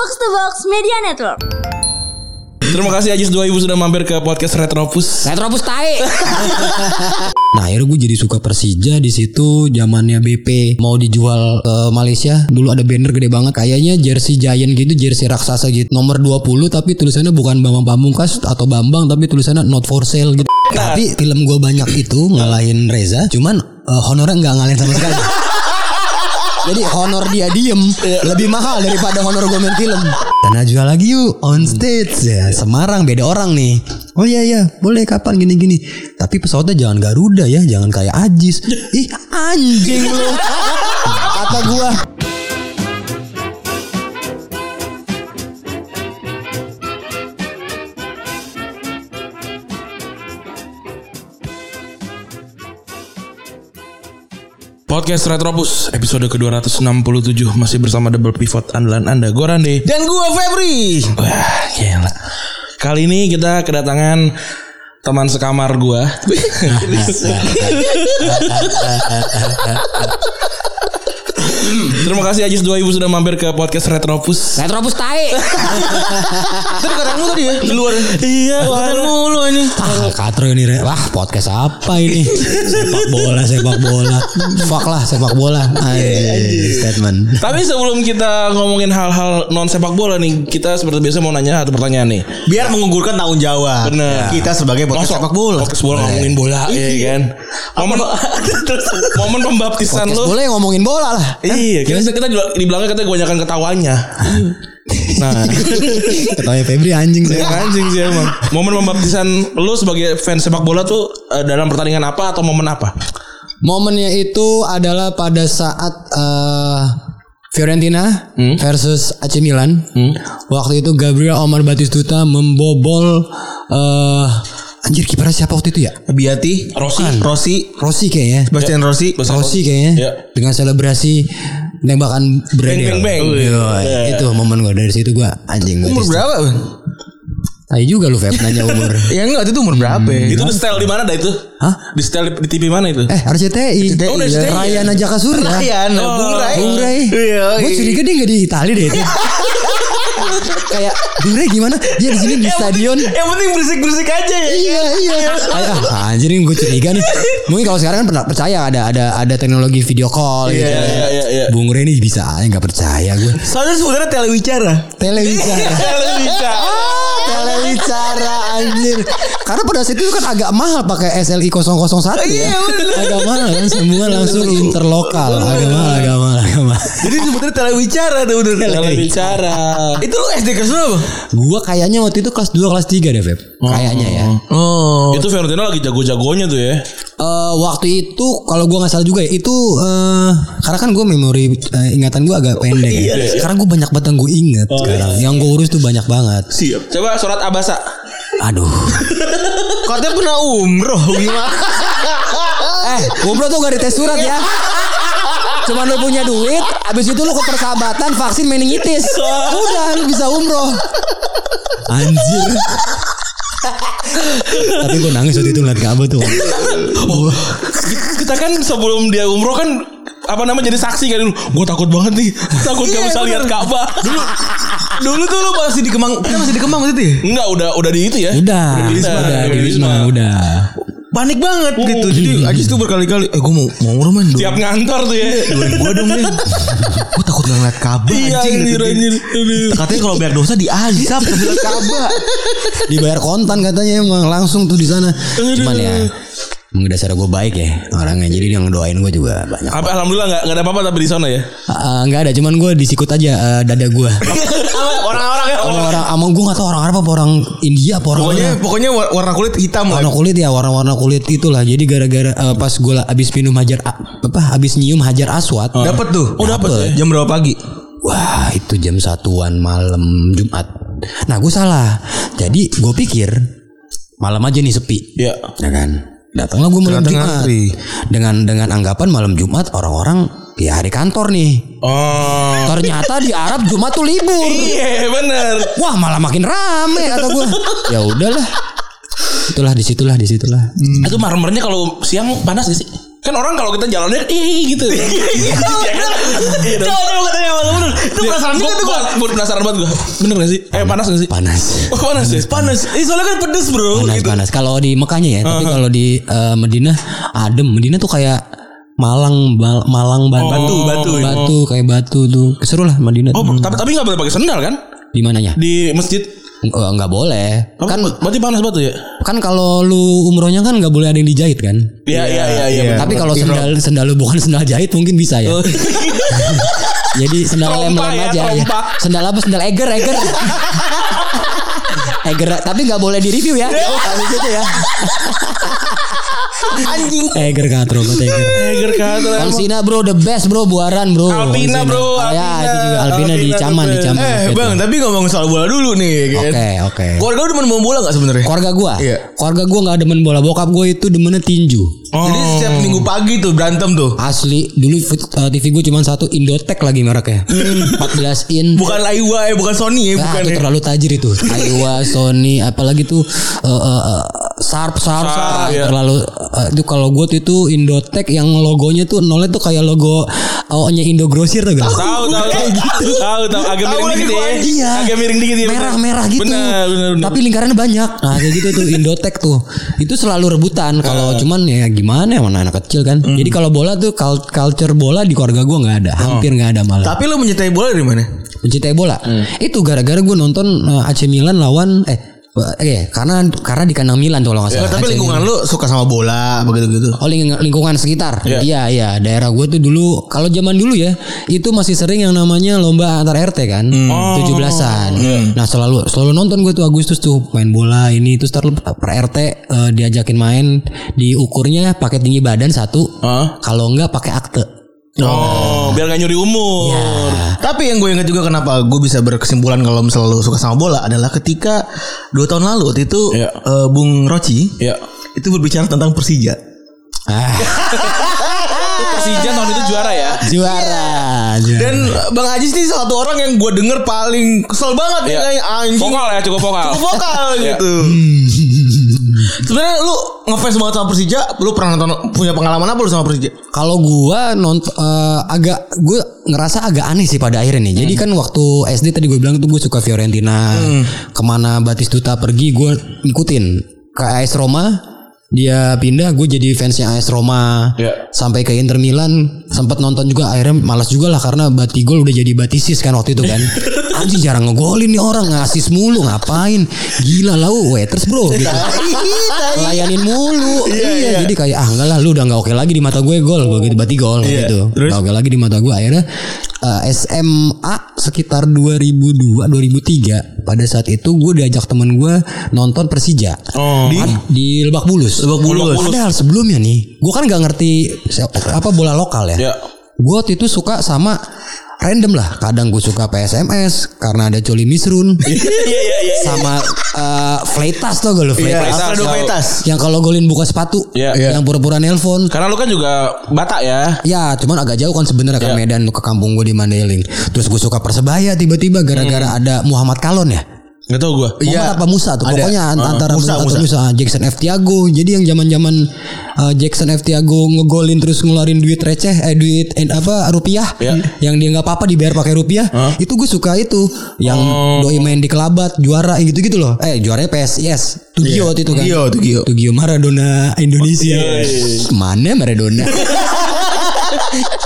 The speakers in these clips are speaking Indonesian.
Box to Box Media Network. Terima kasih Ajis 2000 sudah mampir ke podcast Retropus. Retropus tae. nah, akhirnya gue jadi suka Persija di situ zamannya BP mau dijual ke Malaysia. Dulu ada banner gede banget kayaknya jersey Giant gitu, jersey raksasa gitu. Nomor 20 tapi tulisannya bukan Bambang Pamungkas atau Bambang tapi tulisannya not for sale gitu. Tapi film gue banyak itu ngalahin Reza, cuman eh, honornya nggak ngalahin sama sekali. Jadi honor dia diem lebih mahal daripada honor gue main film. Karena jual lagi yuk on stage ya Semarang beda orang nih. Oh iya iya boleh kapan gini gini. Tapi pesawatnya jangan Garuda ya, jangan kayak Ajis. Ih anjing lu. Kata gua. Podcast Retropus episode ke-267 masih bersama double pivot andalan Anda Gorande. Dan gua Febri. Wah, gila. Kali ini kita kedatangan teman sekamar gua. Terima kasih Ajis 2000 sudah mampir ke podcast Retropus. Retropus tae. Tadi katamu tadi ya di luar. Iya, Kata mulu ini. Ah, Katro ini Re. Wah podcast apa ini Sepak bola Sepak bola Fuck lah sepak bola Anjing Statement Tapi sebelum kita ngomongin hal-hal non sepak bola nih, kita seperti biasa mau nanya satu pertanyaan nih. Biar mengunggulkan tanggung jawab. Bener. Kita sebagai podcast sepak bola. Podcast bola ngomongin bola, ya kan. Momen momen pembaptisan Podcast lu. bola yang ngomongin bola lah Iya, kita kita di- belakang kita kebanyakan ketawanya. Nah, Ketanya Febri anjing sih anjing sih emang. Momen pembaptisan lu sebagai fans sepak bola tuh eh, dalam pertandingan apa atau momen apa? Momennya itu adalah pada saat eh, Fiorentina versus AC Milan. Waktu itu Gabriel Omar Batistuta membobol eh anjir kipernya siapa waktu itu ya? Biati, Rossi. Rossi, Rossi kayaknya. Bastian Rossi. Rossi kayaknya Ya. dengan selebrasi tembakan Bang, Bradel. bang, bang. Iya, Iya. Itu momen gue dari situ gue anjing. Umur berapa? Bang? Tanya juga lu Feb nanya umur. Ya enggak itu umur berapa? ya? Itu di style di mana dah itu? Hah? Di style di TV mana itu? eh RCTI. RCTI. Oh, RCTI. Ryan Najaka Surya. Ryan, Bung Rai. Bung Ray. Iya. Gue curiga dia gak di Itali deh itu. Kayak Ray gimana? Dia di sini di stadion. Yang penting berisik-berisik aja ya. Iya iya. Ah, anjir gue curiga nih. Mungkin kalau sekarang kan pernah percaya ada ada ada teknologi video call gitu. iya, iya, iya. Bung Ray nih bisa aja nggak percaya gue. Soalnya sebenarnya telewicara. Telewicara. Televisa. Ah, telewicara anjir. Karena pada saat itu kan agak mahal pakai SLI 001 ya. Iya. Agak mahal kan sambungan langsung interlokal. Agak mahal, agak mahal, agak mahal. Jadi sebetulnya telewicara tuh bener. Telebicara. Itu lu SD kelas berapa? Gua kayaknya waktu itu kelas 2 kelas 3 deh, Feb. Kayaknya ya. Oh. Itu Fiorentina lagi jago-jagonya tuh ya. Eh waktu itu kalau gua nggak salah juga ya itu eh karena kan gue memori eh, ingatan gua agak pendek ya. Sekarang gue banyak banget yang gue inget sekarang. Yang gue urus tuh banyak banget. Siap. Coba surat Abasa. Aduh. Katanya pernah umroh gimana? eh, umroh tuh gak dites surat ya. Cuman lu punya duit, abis itu lu ke persahabatan vaksin meningitis. Udah lu bisa umroh. Anjir. Tapi gue nangis waktu itu ngeliat Ka'bah tuh. Kita kan sebelum dia umroh kan apa namanya jadi saksi kan dulu. Gue takut banget nih. Takut gak bisa lihat Ka'bah. Dulu Dulu tuh lu masih di Kemang, kita masih di Kemang waktu itu ya? enggak udah udah di itu ya. Udah, Udah di Wisma. udah, Udah udah. Panik banget gitu. Jadi Ajis tuh berkali-kali, eh gue mau mau umroh man. Siap ngantor tuh ya. Doain gue dong men Gue takut gak ngeliat kabar Iya anjing anjir gitu. anjir. Aduh. Katanya kalau banyak dosa diazab Tapi ngeliat kabar Dibayar kontan katanya emang langsung tuh di sana. Cuman ya dasar gue baik ya orangnya. Jadi yang doain gue juga banyak. Apa alhamdulillah enggak enggak ada apa-apa tapi di sana ya. Ah, Nggak ada cuman gue disikut aja eh, dada gue Orang-orang ya. Sama orang Sama gue gak tau orang Arab apa orang India apa orang Pokoknya mana. pokoknya war- warna kulit hitam Warna kulit ya warna-warna kulit itulah. Jadi gara-gara eh, pas gue abis minum hajar Apa abis nyium hajar aswad. Dapet tuh? Oh, dapet ya? Jam berapa pagi? Wah itu jam satuan malam Jumat. Nah gue salah. Jadi gue pikir Malam aja nih sepi. Iya. Ya kan Datanglah gue malam Jumat ngantri. Dengan dengan anggapan malam Jumat Orang-orang ya hari kantor nih Oh. Ternyata di Arab Jumat tuh libur Iya bener. Wah malah makin rame kata gue Ya udahlah Itulah di situlah di situlah Itu marmernya kalau siang panas gak sih? Kan orang kalau kita jalannya ih gitu. Lu bener. Itu perasaan tuh gua penasaran banget gue. Bener gak sih? Eh panas gak sih? Panas. Oh panas ya? Panas. Eh soalnya kan pedes bro. Panas gitu. panas. Kalau di Mekahnya ya, tapi kalau di eh, Medina adem. Medina tuh kayak Malang, Bal- Malang, batu, Batu, batu. batu, kayak batu tuh. Seru lah Medina. Oh, tapi tapi nggak boleh pakai sendal kan? Di mananya? Di masjid. Eh, nggak boleh. Kan Kan berarti panas batu ya? kan kalau lu umrohnya kan nggak boleh ada yang dijahit kan. Iya iya iya iya. iya. Tapi kalau sendal sendal lu bukan sendal jahit mungkin bisa ya. Jadi sendal Trompa lem-lem ya, aja ya. Sendal apa? Sendal Eger, Eger. Eger, tapi nggak boleh di review ya. Habis itu ya. Anjing. Eger katro, buat Eger. Eger kata. Konsina bro the best bro buaran bro. Alpina, bro, Oh, ya itu juga Alpina di Caman di. Caman. Eh bang, tapi ngomong soal bola dulu nih. Oke oke. Keluarga lu demen main bola gak sebenarnya? Keluarga gua, Iya. keluarga gua nggak demen bola. Bokap gua itu demennya tinju. Jadi setiap minggu pagi tuh berantem tuh. Asli dulu fit- eh, TV gue cuma satu Indotech lagi mereknya. 14 in. Bukan Aiwa ya, bukan Sony ya, Ah, bukan itu ya. terlalu tajir itu. Aiwa, Sony, apalagi tuh eh, eh, eh, Sharp, Sharp, Sharp, ah, iya. terlalu eh, itu kalau gue tuh itu Indotech yang logonya tuh nolnya tuh kayak logo awalnya Indogrosir tuh gak? Tahu tahu tahu. Tahu tahu agak Tahu miring dikit ya. Iya. Agak miring dikit ya. bener. merah-merah gitu. Benar benar benar. Tapi lingkarannya banyak. Nah, kayak gitu tuh Indotech tuh. Itu selalu rebutan kalau cuman ya gimana ya mana anak kecil kan. Hmm. Jadi kalau bola tuh cul- culture bola di keluarga gua nggak ada, hampir nggak ada malah. Tapi lu mencintai bola dari mana? Mencintai bola. Hmm. Itu gara-gara gue nonton uh, AC Milan lawan eh eh karena karena di kandang Milan tuh kalau nggak Ya, salah. tapi AC lingkungan Milan. lu suka sama bola begitu gitu. Oh ling- lingkungan sekitar. Iya. Iya iya daerah gue tuh dulu kalau zaman dulu ya itu masih sering yang namanya lomba antar RT kan. Hmm. Oh. Tujuh belasan. Iya. Nah selalu selalu nonton gue tuh Agustus tuh main bola ini terus ntar per RT eh, diajakin main diukurnya pakai tinggi badan satu. Hah? Kalau enggak pakai akte. Oh, biar gak nyuri umur. Tapi yang gue ingat juga kenapa gue bisa berkesimpulan kalau misalnya lu suka sama bola adalah ketika dua tahun lalu waktu itu Iya. eh, Bung Roci Iya. itu berbicara tentang Persija. Ah, Persija tahun itu juara ya. juara. juara. Dan Bang Ajis ini salah satu orang yang gue denger paling kesel banget nih Iya. kayak anjing. Vokal ya, cukup vokal. Cukup vokal Iya. gitu. Sebenarnya lu ngefans banget sama Persija, lu pernah nonton punya pengalaman apa lu sama Persija? Kalau gua nonton agak gue ngerasa agak aneh sih pada akhirnya nih. Jadi kan waktu SD tadi gue bilang tuh gue suka Fiorentina. Ke mana Batistuta pergi gue ngikutin. Ke AS Roma dia pindah gue jadi fansnya AS Roma. Iya. Sampai ke Inter Milan sempat nonton juga akhirnya malas juga lah karena Batigol udah jadi Batisis kan waktu itu kan. Anjing jarang ngegolin nih orang ngasis mulu ngapain? Gila lah waiters bro gitu. Layanin mulu. Iya, jadi kayak ah enggak lah lu udah nggak oke lagi di mata gue gol. Begitu berarti gol Iya, gitu. Nggak oke lagi di mata gue akhirnya eh, SMA sekitar 2002 2003 pada saat itu gue diajak temen gue nonton Persija. Oh. di, di? Lebak Bulus. Lebak Bulus. padahal sebelumnya nih gue kan nggak ngerti apa bola lokal ya. Ya. gue waktu itu suka sama random lah kadang gue suka PSMS karena ada Coli Misrun Iya iya iya. sama eh Fleitas tuh gue lo Fleitas. Freitas. yang kalau golin buka sepatu Iya. yang pura-pura nelpon Karena lu kan juga Batak ya. Ya cuman agak jauh kan sebenarnya kan Iya. Medan ke kampung gue di Mandailing Terus gue suka Persebaya tiba-tiba gara-gara ada Muhammad Kalon ya Gak tau gue. Muhammad Iya. apa Musa tuh Ada. Pokoknya Uh, antara Musa, Musa, atau Musa. Musa. Jackson F Tiago Jadi yang zaman-zaman uh, Jackson F Tiago ngegolin terus ngeluarin duit receh eh duit eh, apa rupiah Iya. yang dia nggak apa-apa dibayar pakai rupiah itu gue suka itu yang Oh. doi main di kelabat juara yang gitu-gitu loh eh juaranya PSIS Tugio waktu itu kan Tugio, Tugio. Tugio Maradona Indonesia iya, mana Maradona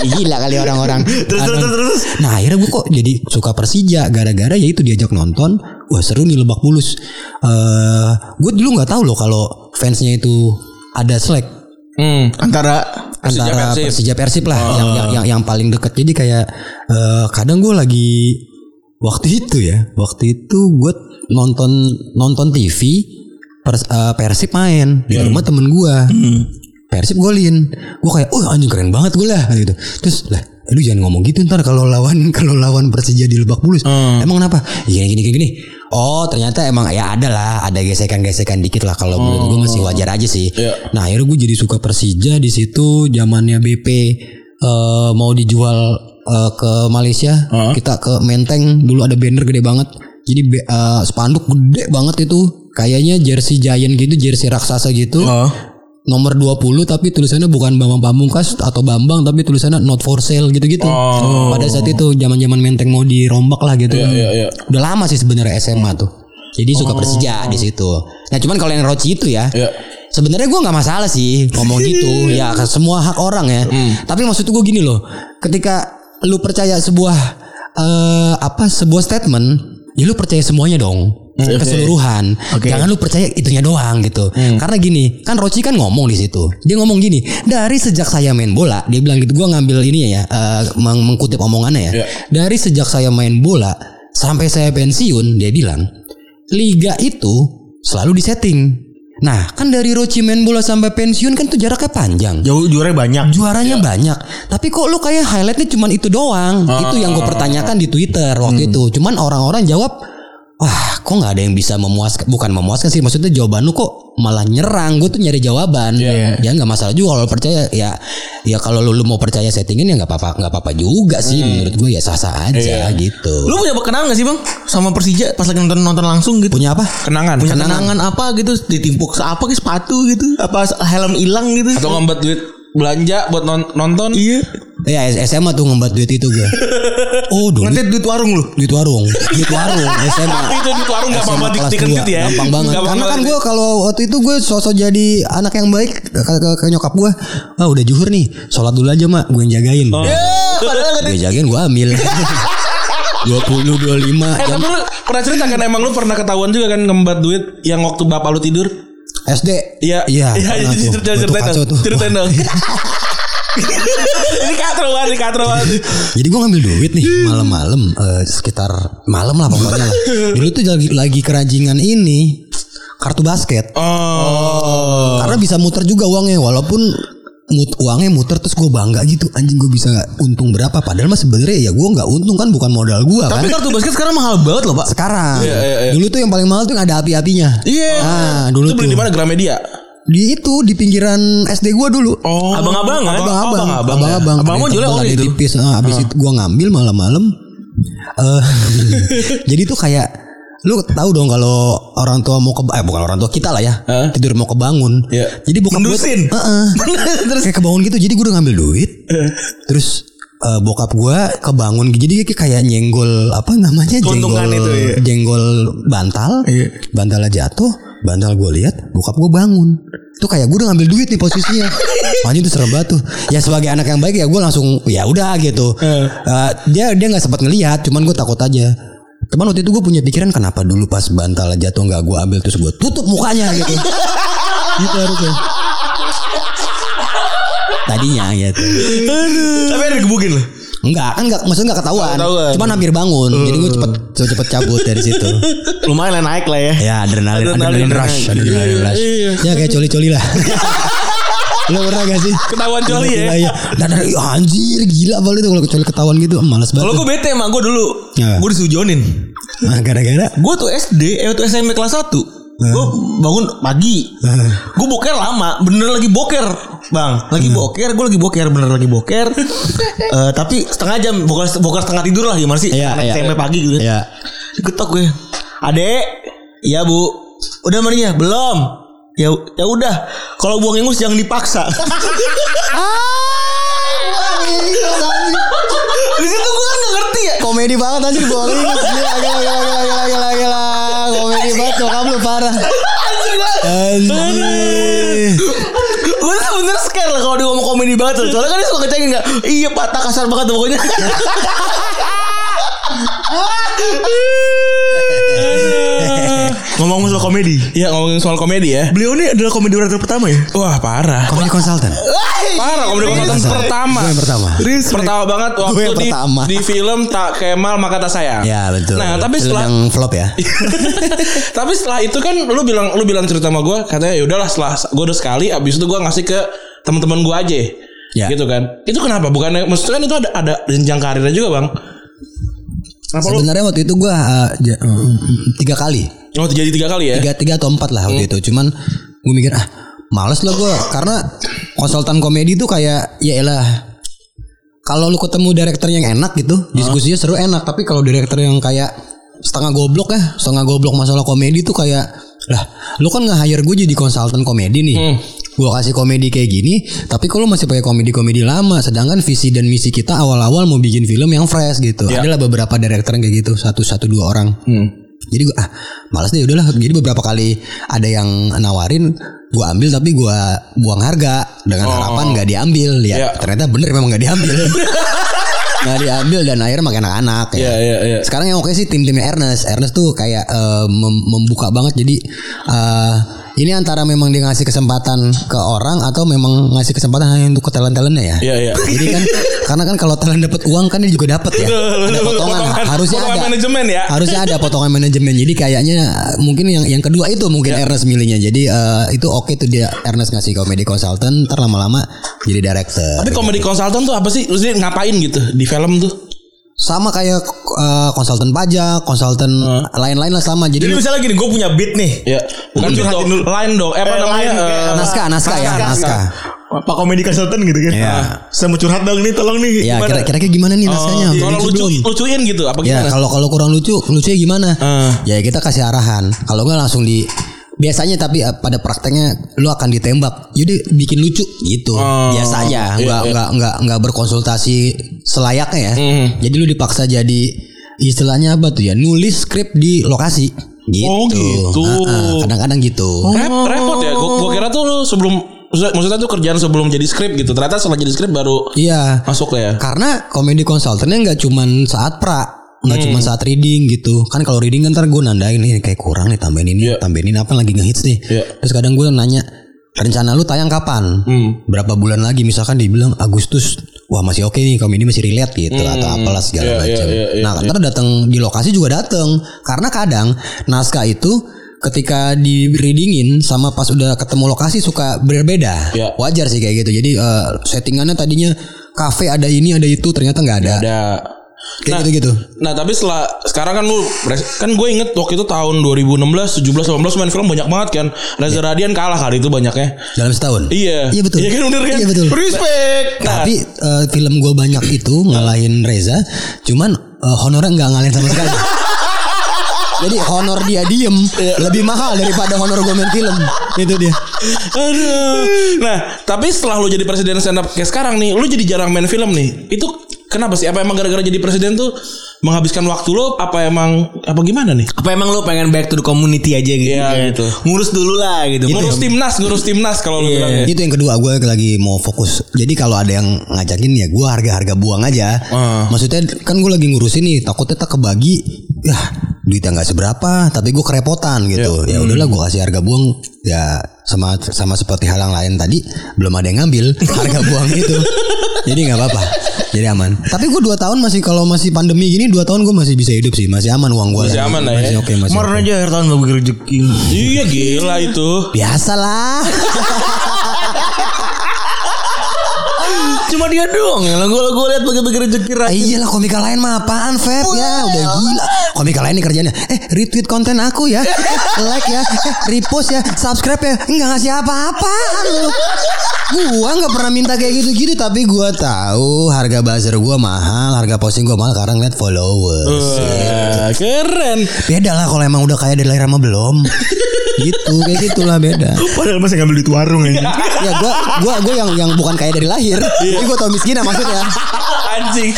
Gila kali orang-orang. Terus, terus, terus, terus. Nah akhirnya gue kok jadi suka Persija gara-gara ya itu diajak nonton. Wah seru nih Lebak Bulus. Eh gue dulu nggak tahu loh kalau fansnya itu ada selek Hmm. Antara Persija antara Persib. Persija Persib lah yang, yang yang yang paling deket. Jadi kayak eh, kadang gue lagi waktu itu ya, waktu itu gue nonton nonton TV Pers- eh, Persib main di rumah temen gue. Persib golin. Gue kayak, "Oh, anjing keren banget gue lah." gitu. Terus lah, lu jangan ngomong gitu ntar kalau lawan kalau lawan Persija di Lebak Bulus. Emang kenapa? Ya gini gini gini. Oh, ternyata emang ya ada lah, ada gesekan-gesekan dikit lah kalau menurut gue masih wajar aja sih. Iya. Nah, akhirnya gue jadi suka Persija di situ zamannya BP eh, mau dijual eh, ke Malaysia. Kita ke Menteng dulu ada banner gede banget. Jadi eh, spanduk gede banget itu. Kayaknya jersey Giant gitu, jersey raksasa gitu Oh. Nomor 20 tapi tulisannya bukan Bambang Pamungkas atau Bambang tapi tulisannya not for sale gitu-gitu. Pada saat itu zaman-zaman menteng mau dirombak lah gitu. Oh. iya, iya. Udah lama sih sebenarnya SMA tuh. Jadi suka Persija di situ. Nah, cuman kalau yang Roci itu ya. Iya. Sebenarnya gue nggak masalah sih ngomong gitu ya semua hak orang ya. Tapi maksud gue gini loh, ketika lu percaya sebuah eh, apa sebuah statement, ya lu percaya semuanya dong. Keseluruhan. Jangan lu percaya itunya doang gitu. Karena gini kan Roci kan ngomong di situ. Dia ngomong gini dari sejak saya main bola dia bilang gitu gua ngambil ini ya eh, meng- mengkutip omongannya ya. Iya. dari sejak saya main bola sampai saya pensiun dia bilang liga itu selalu disetting. Nah kan dari Roci main bola sampai pensiun kan tuh jaraknya panjang. Jauh juara banyak. juaranya banyak. Tapi kok lu kayak highlightnya cuman itu doang? Itu yang gue pertanyakan di Twitter waktu itu. Cuman orang-orang jawab wah kok nggak ada yang bisa memuaskan bukan memuaskan sih maksudnya jawaban lu kok malah nyerang. Gue tuh nyari jawaban. Ya nggak masalah juga kalau percaya. Ya ya kalau lu, lu mau percaya settingin ya nggak apa-apa nggak apa-apa juga sih. Menurut gue ya sah-sah aja gitu. Lu punya kenangan gak sih bang? Sama Persija pas lagi nonton nonton langsung gitu? punya apa? Kenangan. Punya kenangan. apa gitu? Ditimpuk apa ke sepatu gitu? Apa helm hilang gitu? Atau ngembat duit belanja buat non- nonton. Iya. ya SMA tuh ngembat duit itu gue oh dulu Ngetit duit warung lu. duit warung duit warung SMA itu di warung gak apa-apa SMA di, kelas dikentut dua, ya. Gampang banget. Gampang Karena kan banget. gue kalau waktu itu gue sosok jadi anak yang baik ke, ke, ke nyokap gue. Ah udah juhur nih, sholat dulu aja mak, gue yang jagain. Oh. Ya, padahal Gue jagain gue ambil. 20 25 Eh jam tapi lu pernah cerita kan emang lu pernah ketahuan juga kan ngembat duit yang waktu bapak lu tidur? SD. Iya. Iya. Iya, ceritain dong. Ceritain dong. Ini katro banget, ini katro banget. Jadi gue ngambil duit nih malam-malam eh, sekitar malam lah pokoknya lah. Dulu tuh lagi lagi kerajingan ini kartu basket. Oh. Karena bisa muter juga uangnya walaupun mut, uangnya muter terus gue bangga gitu anjing gue bisa untung berapa padahal mah sebenarnya ya gue nggak untung kan bukan modal gue kan Tapi kartu basket sekarang mahal banget loh pak. sekarang Iya, iya, iya. dulu tuh yang paling mahal tuh yang ada api-apinya Iya. ah dulu Itu beli tuh di mana Gramedia? di itu di pinggiran SD gua dulu Oh. Abang-abang kan? abang-abang abang-abang ya. abang-abang Abang-abang Ada yang jualnya tebal, oli ada yang itu. tipis ah, habis itu gua ngambil malam-malam eh jadi tuh kayak lu tahu dong kalau orang tua mau ke eh bukan orang tua kita lah ya Hah? tidur mau kebangun Iya. jadi bokap gue Mendusin. Heeh. Terus kayak kebangun gitu jadi gue udah ngambil duit terus eh, bokap gue kebangun jadi kayak nyenggol apa namanya jenggol itu, iya. jenggol bantal Iya. bantalnya jatuh bantal gue lihat bokap gue bangun itu kayak gue udah ngambil duit nih posisinya Anjing itu serem banget tuh ya sebagai anak yang baik ya gue langsung ya udah gitu Eh, dia dia nggak sempat ngelihat cuman gue takut aja Cuman waktu itu gue punya pikiran kenapa dulu pas bantal jatuh nggak gue ambil terus gue tutup mukanya gitu. gitu harusnya. Tadinya gitu. tapi ada digebukin loh. Enggak, kan enggak maksudnya enggak ketahuan. ketahuan. Cuman hampir bangun. Jadi gue cepet cepet, cepet cabut dari situ. Lumayan lah naik lah ya. Ya adrenalin adrenalin, Adrenalin rush, adrenalin rush. Ya kayak coli-coli lah. Lo pernah gak sih? Ketahuan coli ya? Iya, iya. Dan anjir gila banget itu kalau coli ketahuan gitu. Males banget. Kalau gue bete emang gue dulu. Ya. Gue disujonin. Nah, gara-gara? Gue tuh SD, eh waktu SMP kelas 1 Gue bangun pagi. Gue boker lama Bener lagi boker Bang. Lagi boker Gue lagi boker Bener lagi boker. Eh, Tapi setengah jam boker, boker setengah tidur lah Gimana sih Iya, iya. SMP pagi gitu. Ya Diketok gue. Adek? Iya bu. Udah mandinya Belum Ya ya udah. Kalau buang ingus jangan dipaksa. Di situ gue kan gak ngerti ya. Komedi banget anjir bohong ini gila gila gila gila gila gila gila komedi banget nyokap lu parah. Anjir gue bener scare lah kalau dia ngomong komedi banget tuh. Soalnya kan dia suka ngecengin gak Iya patah kasar banget pokoknya Ngomong soal komedi. Iya ngomongin soal komedi ya. Beliau ini adalah komedi writer pertama ya? Wah parah. komedi konsultan. Parah komedi konsultan pertama. gue yang pertama. Pertama banget waktu yang di, pertama. di film Tak Kemal Maka Tak Sayang. ya betul. Nah tapi Film setelah yang flop ya. Tapi setelah itu kan lu bilang lu bilang cerita sama gue katanya ya udahlah setelah gue udah sekali abis itu gue ngasih ke teman-teman gue aja. Ya. gitu kan. Itu kenapa? Bukannya maksudnya kan itu ada ada jenjang karirnya juga bang. Kenapa lu? sebenarnya waktu itu gue uh, uh, tiga kali oh jadi tiga kali ya? Tiga tiga atau empat lah waktu itu. Cuman gue mikir ah males lah gue karena konsultan komedi tuh kayak ya elah kalau lu ketemu direktur yang enak gitu diskusinya seru enak. Tapi kalau direktur yang kayak setengah goblok ya setengah goblok masalah komedi tuh kayak lah lu kan nge hire gue jadi konsultan komedi nih. Gua kasih komedi kayak gini, tapi kalau masih pakai komedi-komedi lama, sedangkan visi dan misi kita awal-awal mau bikin film yang fresh gitu. Ya. Adalah beberapa director yang kayak gitu, satu satu dua orang. Jadi gua ah malas deh udahlah. Jadi beberapa kali ada yang nawarin, gua ambil tapi gua buang harga dengan harapan nggak diambil. Ya, Ya. ternyata bener memang nggak diambil. nggak diambil dan akhirnya makin anak-anak ya. Iya, iya, iya. Sekarang yang oke sih tim-timnya Ernest. Ernest tuh kayak eh, mem- membuka banget jadi eh, ini antara memang dia ngasih kesempatan ke orang atau memang ngasih kesempatan hanya untuk ke talent-talentnya ya. Iya, iya. Jadi kan karena kan kalau talent dapat uang kan dia juga dapat ya. Ada potongan, harusnya potongan ada. manajemen ya. Harusnya ada potongan manajemen. Jadi kayaknya mungkin yang yang kedua itu mungkin Ya. Ernest milihnya. Jadi eh, itu oke tuh dia Ernest ngasih komedi konsultan, ntar lama-lama jadi director. Tapi komedi konsultan tuh apa sih? Maksudnya ngapain gitu di film tuh? Sama kayak eh, konsultan pajak, konsultan lain-lain lah sama. Jadi, Jadi lu- misalnya gini, gue punya beat nih. Ya, bukan Lu gitu. curhatin dulu. Lain dong. Eh, apa Eh, namanya? kayak Eh, naskah, naskah ya, naskah. Pak komedi konsultan gitu kan. Iya. Saya mau curhat dong nih, tolong nih. Ya gimana? kira- kira-kira gimana nih naskahnya? Oh, kalau lucu belum? lucuin gitu apa Ya gimana? kalau kalau kurang lucu, lucunya gimana? Eh. Ya kita kasih arahan. Kalau nggak langsung di biasanya tapi eh, pada prakteknya lu akan ditembak. Jadi bikin lucu gitu. Oh, biasanya iya, nggak iya. nggak nggak nggak berkonsultasi selayaknya ya. Hmm. Jadi lu dipaksa jadi istilahnya apa tuh ya? Nulis skrip di lokasi. Gitu. Oh, gitu. Kadang-kadang gitu. Rep, repot ya. Gua, gua kira tuh lu sebelum maksudnya, maksudnya tuh kerjaan sebelum jadi skrip gitu. Ternyata setelah jadi skrip baru Iya. masuk ya. Karena komedi konsultannya nggak cuman saat pra, nggak Hmm. cuman saat reading gitu. Kan kalau reading kan ntar gue nandain nih kayak kurang nih tambahin ini, Iya. tambahin ini apa lagi ngehits nih. Iya. Terus kadang gue nanya rencana lu tayang kapan? Hmm. Berapa bulan lagi? Misalkan dibilang Agustus, wah masih oke nih komedi masih relate gitu atau apalah segala Iya, macam. iya, iya, iya, nah, ntar datang di lokasi juga datang karena kadang naskah itu ketika di readingin sama pas udah ketemu lokasi suka berbeda. Iya. Wajar sih kayak gitu. Jadi eh, settingannya tadinya kafe ada ini ada itu ternyata nggak ada. Ada Kayak gitu-gitu. Nah tapi setelah sekarang kan lu kan gue inget waktu itu tahun 2016, 17, 18 main film banyak banget kan. Reza Radian kalah kali itu banyaknya. Dalam setahun. Iya. Iya betul. Iya kan bener kan? Iya betul. Respect. Nah, Tapi eh, film gue banyak itu ngalahin Reza, cuman eh, honornya nggak ngalahin sama sekali. Jadi honor dia diem lebih mahal daripada honor gue main film. Itu dia. Aduh. Nah, tapi setelah lu jadi presiden stand up kayak sekarang nih, lu jadi jarang main film nih. Itu kenapa sih? Apa emang gara-gara jadi presiden tuh menghabiskan waktu lu? Apa emang apa gimana nih? Apa emang lu pengen back to the community aja gitu? Iya, gitu. Ngurus dulu lah gitu. Ngurus timnas, ngurus timnas kalau lu bilang ya. Itu yang kedua gue lagi mau fokus. Jadi kalau ada yang ngajakin ya gue harga-harga buang aja. Ah. Maksudnya kan gue lagi ngurusin nih takutnya tak kebagi. Ya duitnya nggak seberapa tapi gue kerepotan gitu. Ya udahlah gue kasih harga buang ya sama sama seperti hal yang lain tadi belum ada yang ngambil harga buang itu. Jadi nggak apa-apa. Jadi aman. Tapi gue dua tahun masih kalau masih pandemi gini dua tahun gue masih bisa hidup sih. Masih aman uang gue. Masih aman lah ya. Oke masih. Kemarin oke. aja akhir tahun bagi rezeki. Iya gila itu. Biasalah. Cuma dia doang yang gue gue lihat bagi-bagi rezeki rakyat. iyalah komika lain mah apaan Feb? Ya udah gila. Komika lain nih kerjanya eh retweet konten aku ya. Eh, like ya. Eh, repost ya. Subscribe ya. Nggak ngasih apa-apaan lu. Gua nggak pernah minta kayak gitu-gitu tapi gua tahu harga buzzer gua mahal harga posting gua mahal karena ngeliat followers. Wah, keren. beda lah kalau emang udah kaya dari lahir sama belum. Gitu kayak gitulah beda. Padahal masih ngambil duit warung aja. ya gua gua gua yang yang bukan kaya dari lahir. Tapi gua tau miskin maksudnya Anjing.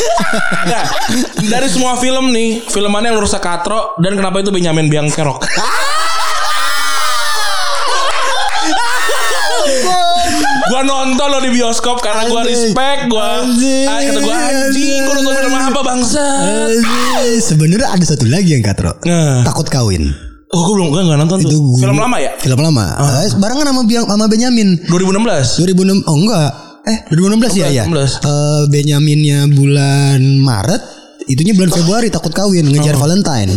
Nah, dari semua film nih, film mana yang lu rusak katro dan kenapa itu Benjamin Biang Kerok? gua nonton lo di bioskop karena gua respect gua Anjing. ah, kata gua anjing gua nonton film apa bangsa Sebenarnya ada satu lagi yang katro. Nah. Takut kawin. oh gua belum nggak nonton tuh Itu gua- film lama ya Film lama. Eh, barengan sama Biang sama Benyamin. 2016 2006 oh enggak. Eh 2016 ya ya. 2016. Eh, Benyaminnya bulan Maret, itunya bulan Februari takut kawin ngejar Oh. Valentine.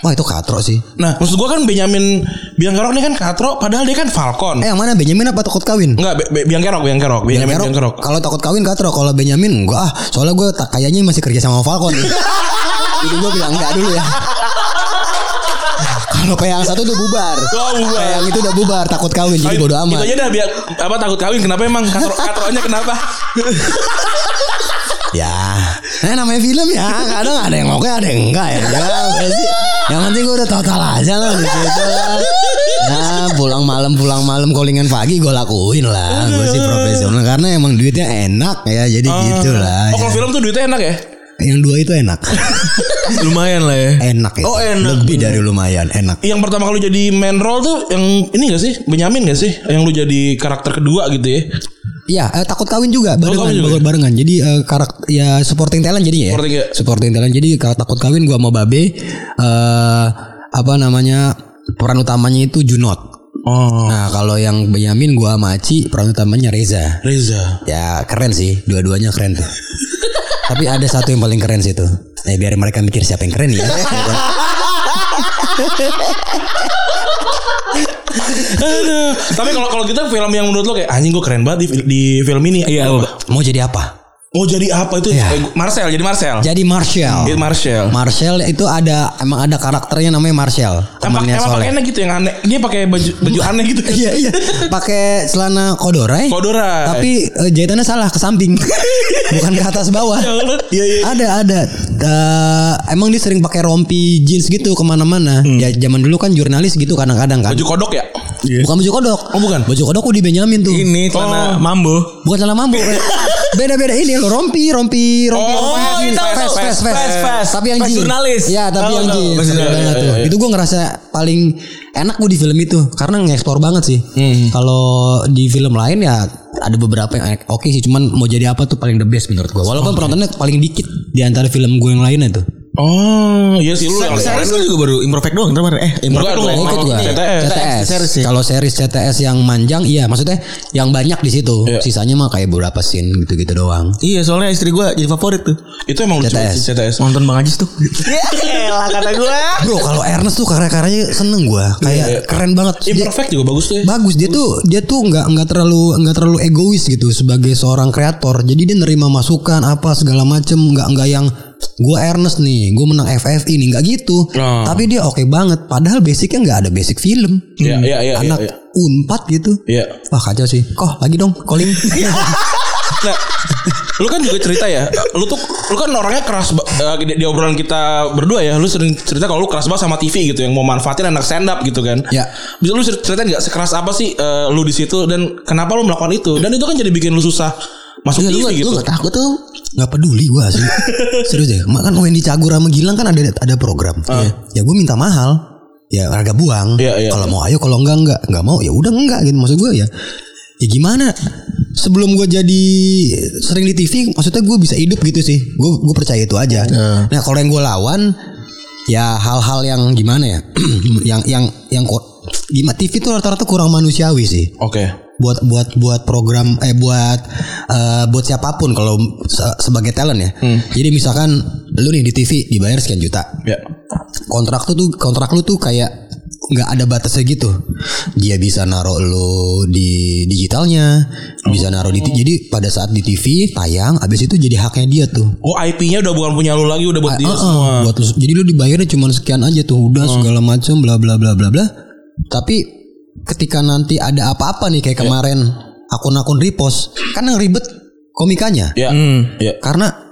Wah itu katro sih. nah maksud gua kan Benjamin Biang Kerok ini kan katro padahal dia kan Falcon Eh yang mana Benyamin apa takut kawin? Enggak, Be- Be- Biang Kerok, Biang Kerok, Benjamin Biang Kerok. Kalau takut kawin katro, kalau Benyamin enggak ah. Soalnya gue kayaknya masih kerja sama Falcon. Jadi gue bilang enggak dulu ya. Kalau kayak yang satu tuh bubar. Oh, bubar. Kayak yang itu udah bubar, takut kawin jadi bodo amat. Itu aja dah biar apa takut kawin kenapa emang katro katronya kenapa? Ya, nah namanya film ya kadang ada yang oke ada yang enggak ya. ya? Yang penting gue udah total aja lah di situ lah. Nah, pulang malam pulang malam callingan pagi gue lakuin lah. Gue sih profesional karena emang duitnya enak ya. Jadi gitu lah. Oh kalau film tuh duitnya enak ya? Yang dua itu enak. Lumayan lah ya. enak ya. Oh, enak. Lebih dari lumayan enak. Yang pertama kali jadi main role tuh yang ini gak sih? Benyamin gak sih? Yang lu jadi karakter kedua gitu ya? Iya, eh, takut kawin juga barengan, juga ya? barengan. Jadi eh, karakter ya supporting talent jadi ya. Supporting, ya. Supporting talent. Jadi kalau takut kawin gua sama Babe eh apa namanya? Peran utamanya itu Junot. Oh. Nah, kalau yang Benyamin gua sama Aci peran utamanya Reza. Reza. Ya keren sih, dua-duanya keren tuh. Tapi ada satu yang paling keren sih tuh. Eh biar mereka mikir siapa yang keren ya. Aduh. Tapi kalau kalau kita film yang menurut lo kayak anjing gue keren banget di, di film ini. Iya. Mau jadi apa? Oh jadi apa itu? Iya. Eh, Marcel jadi Marcel. Jadi Marshall. Jadi Marcel. Marshall itu ada emang ada karakternya namanya Marshall. Emang, Temannya emang pakainya gitu yang aneh. Dia pakai baju baju aneh gitu. Iya iya. Pakai celana kodorai. Kodorai. Tapi eh, jahitannya salah ke samping. Bukan ke atas bawah. Iya iya. Ada ada. Eh, emang dia sering pakai rompi jeans gitu ke mana-mana. Ya zaman dulu kan jurnalis gitu kadang-kadang kan. Baju kodok ya? Bukan baju kodok. Oh, bukan? Baju kodok di Benyamin tuh. Ini celana mambo. Bukan celana mambo. Beda-beda ini lo rompi, rompi, rompi. Oh, rompi, tahu, fast, fast, fast, Fast. Tapi yang jeans. jurnalis. Ya, tapi yang jeans. Itu gue ngerasa paling enak gue di film itu karena ngeksplor banget sih. Kalau di film lain ya ada beberapa yang enak. oke sih, cuman mau jadi apa tuh paling the best menurut gue. Walaupun penontonnya paling dikit di antara film gue yang lainnya tuh. Oh, iya sih lu yang Series lu juga baru Imperfect doang kemarin. Eh, Imperfect doang. Ikut gua. CTS. CTS. Kalau series CTS yang manjang iya maksudnya yang banyak di situ. Iya. Sisanya mah kayak beberapa scene gitu-gitu doang. Iya, soalnya istri gua jadi favorit tuh. Itu emang lucu CTS. banget sih CTS. Nonton Bang Ajis tuh. Ya, lah kata gua. Bro, kalau Ernest tuh karya-karyanya seneng gua. Kayak Iya. keren banget. Dia- Imperfect juga bagus tuh ya. bagus dia tuh dia tuh nggak nggak terlalu nggak terlalu egois gitu sebagai seorang kreator jadi dia nerima masukan apa segala macem nggak nggak yang gue Ernest nih gue menang FFI nih nggak gitu Oh. tapi dia oke banget padahal basicnya nggak ada basic film Iya, iya, iya, anak iya, iya. unpad gitu Iya. wah kacau sih kok lagi dong calling Nah, lu kan juga cerita ya. Lu tuh lu kan orangnya keras eh, di, di obrolan kita berdua ya. Lu sering cerita kalau lu keras banget sama TV gitu yang mau manfaatin anak stand up gitu kan. Ya. Bisa lu cer- ceritain nggak sekeras apa sih eh, lu di situ dan kenapa lu melakukan itu? Dan itu kan jadi bikin lu susah masuk Iya, TV lu, gitu. lu gak takut tuh nggak peduli gue sih. Serius deh kan Wendy Cagur sama Gilang kan ada ada program. Ya gue minta mahal. Ya harga buang. Iya, iya. kalau mau ayo kalau enggak enggak nggak mau ya udah enggak gitu. Maksud gue ya ya gimana? Sebelum gue jadi sering di TV maksudnya gue bisa hidup gitu sih. Gue gue percaya itu aja. Nah kalau yang gue lawan ya hal-hal yang gimana ya? Yang yang yang kok gimana TV itu rata-rata kurang manusiawi sih. Oke. Buat buat buat program eh buat eh, buat siapa pun kalau se- sebagai talent ya. Jadi misalkan lu nih di TV dibayar sekian juta. Ya. Kontrak tuh tuh kontrak lu tuh kayak nggak ada batasnya gitu. Dia bisa naruh lu di digitalnya, bisa naruh di jadi pada saat di TV tayang habis itu jadi haknya dia tuh. Oh IP-nya udah bukan punya lu lagi udah buat dia Ah, ah, semua. buat lu, jadi lu dibayarnya cuma sekian aja tuh udah segala macam bla bla bla bla bla. Tapi ketika nanti ada apa-apa nih kayak kemarin akun-akun repost kan yang ribet komikanya. Ya. Ya. Karena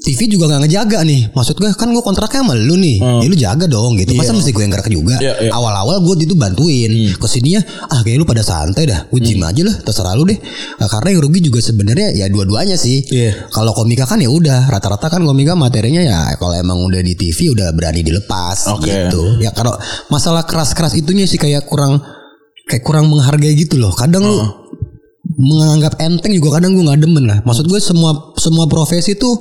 TV juga nggak ngejaga nih. Maksud gue kan gue kontraknya sama lu nih. Ya lu jaga dong gitu. Masa mesti gue yang gerak juga. Iya, iya. Awal-awal gue itu bantuin. Ke sininya ah kayak lu pada santai dah. Gue gym aja lah. Terserah lu deh. Nah, karena yang rugi juga sebenarnya ya dua-duanya sih. Iya. Kalau komika kan ya udah. Rata-rata kan komika materinya ya kalau emang udah di TV udah berani dilepas Oke. gitu. Ya kalau masalah keras-keras itunya sih kayak kurang kayak kurang menghargai gitu loh. Kadang lu menganggap enteng juga kadang gue nggak demen lah. Maksud gue semua semua profesi tuh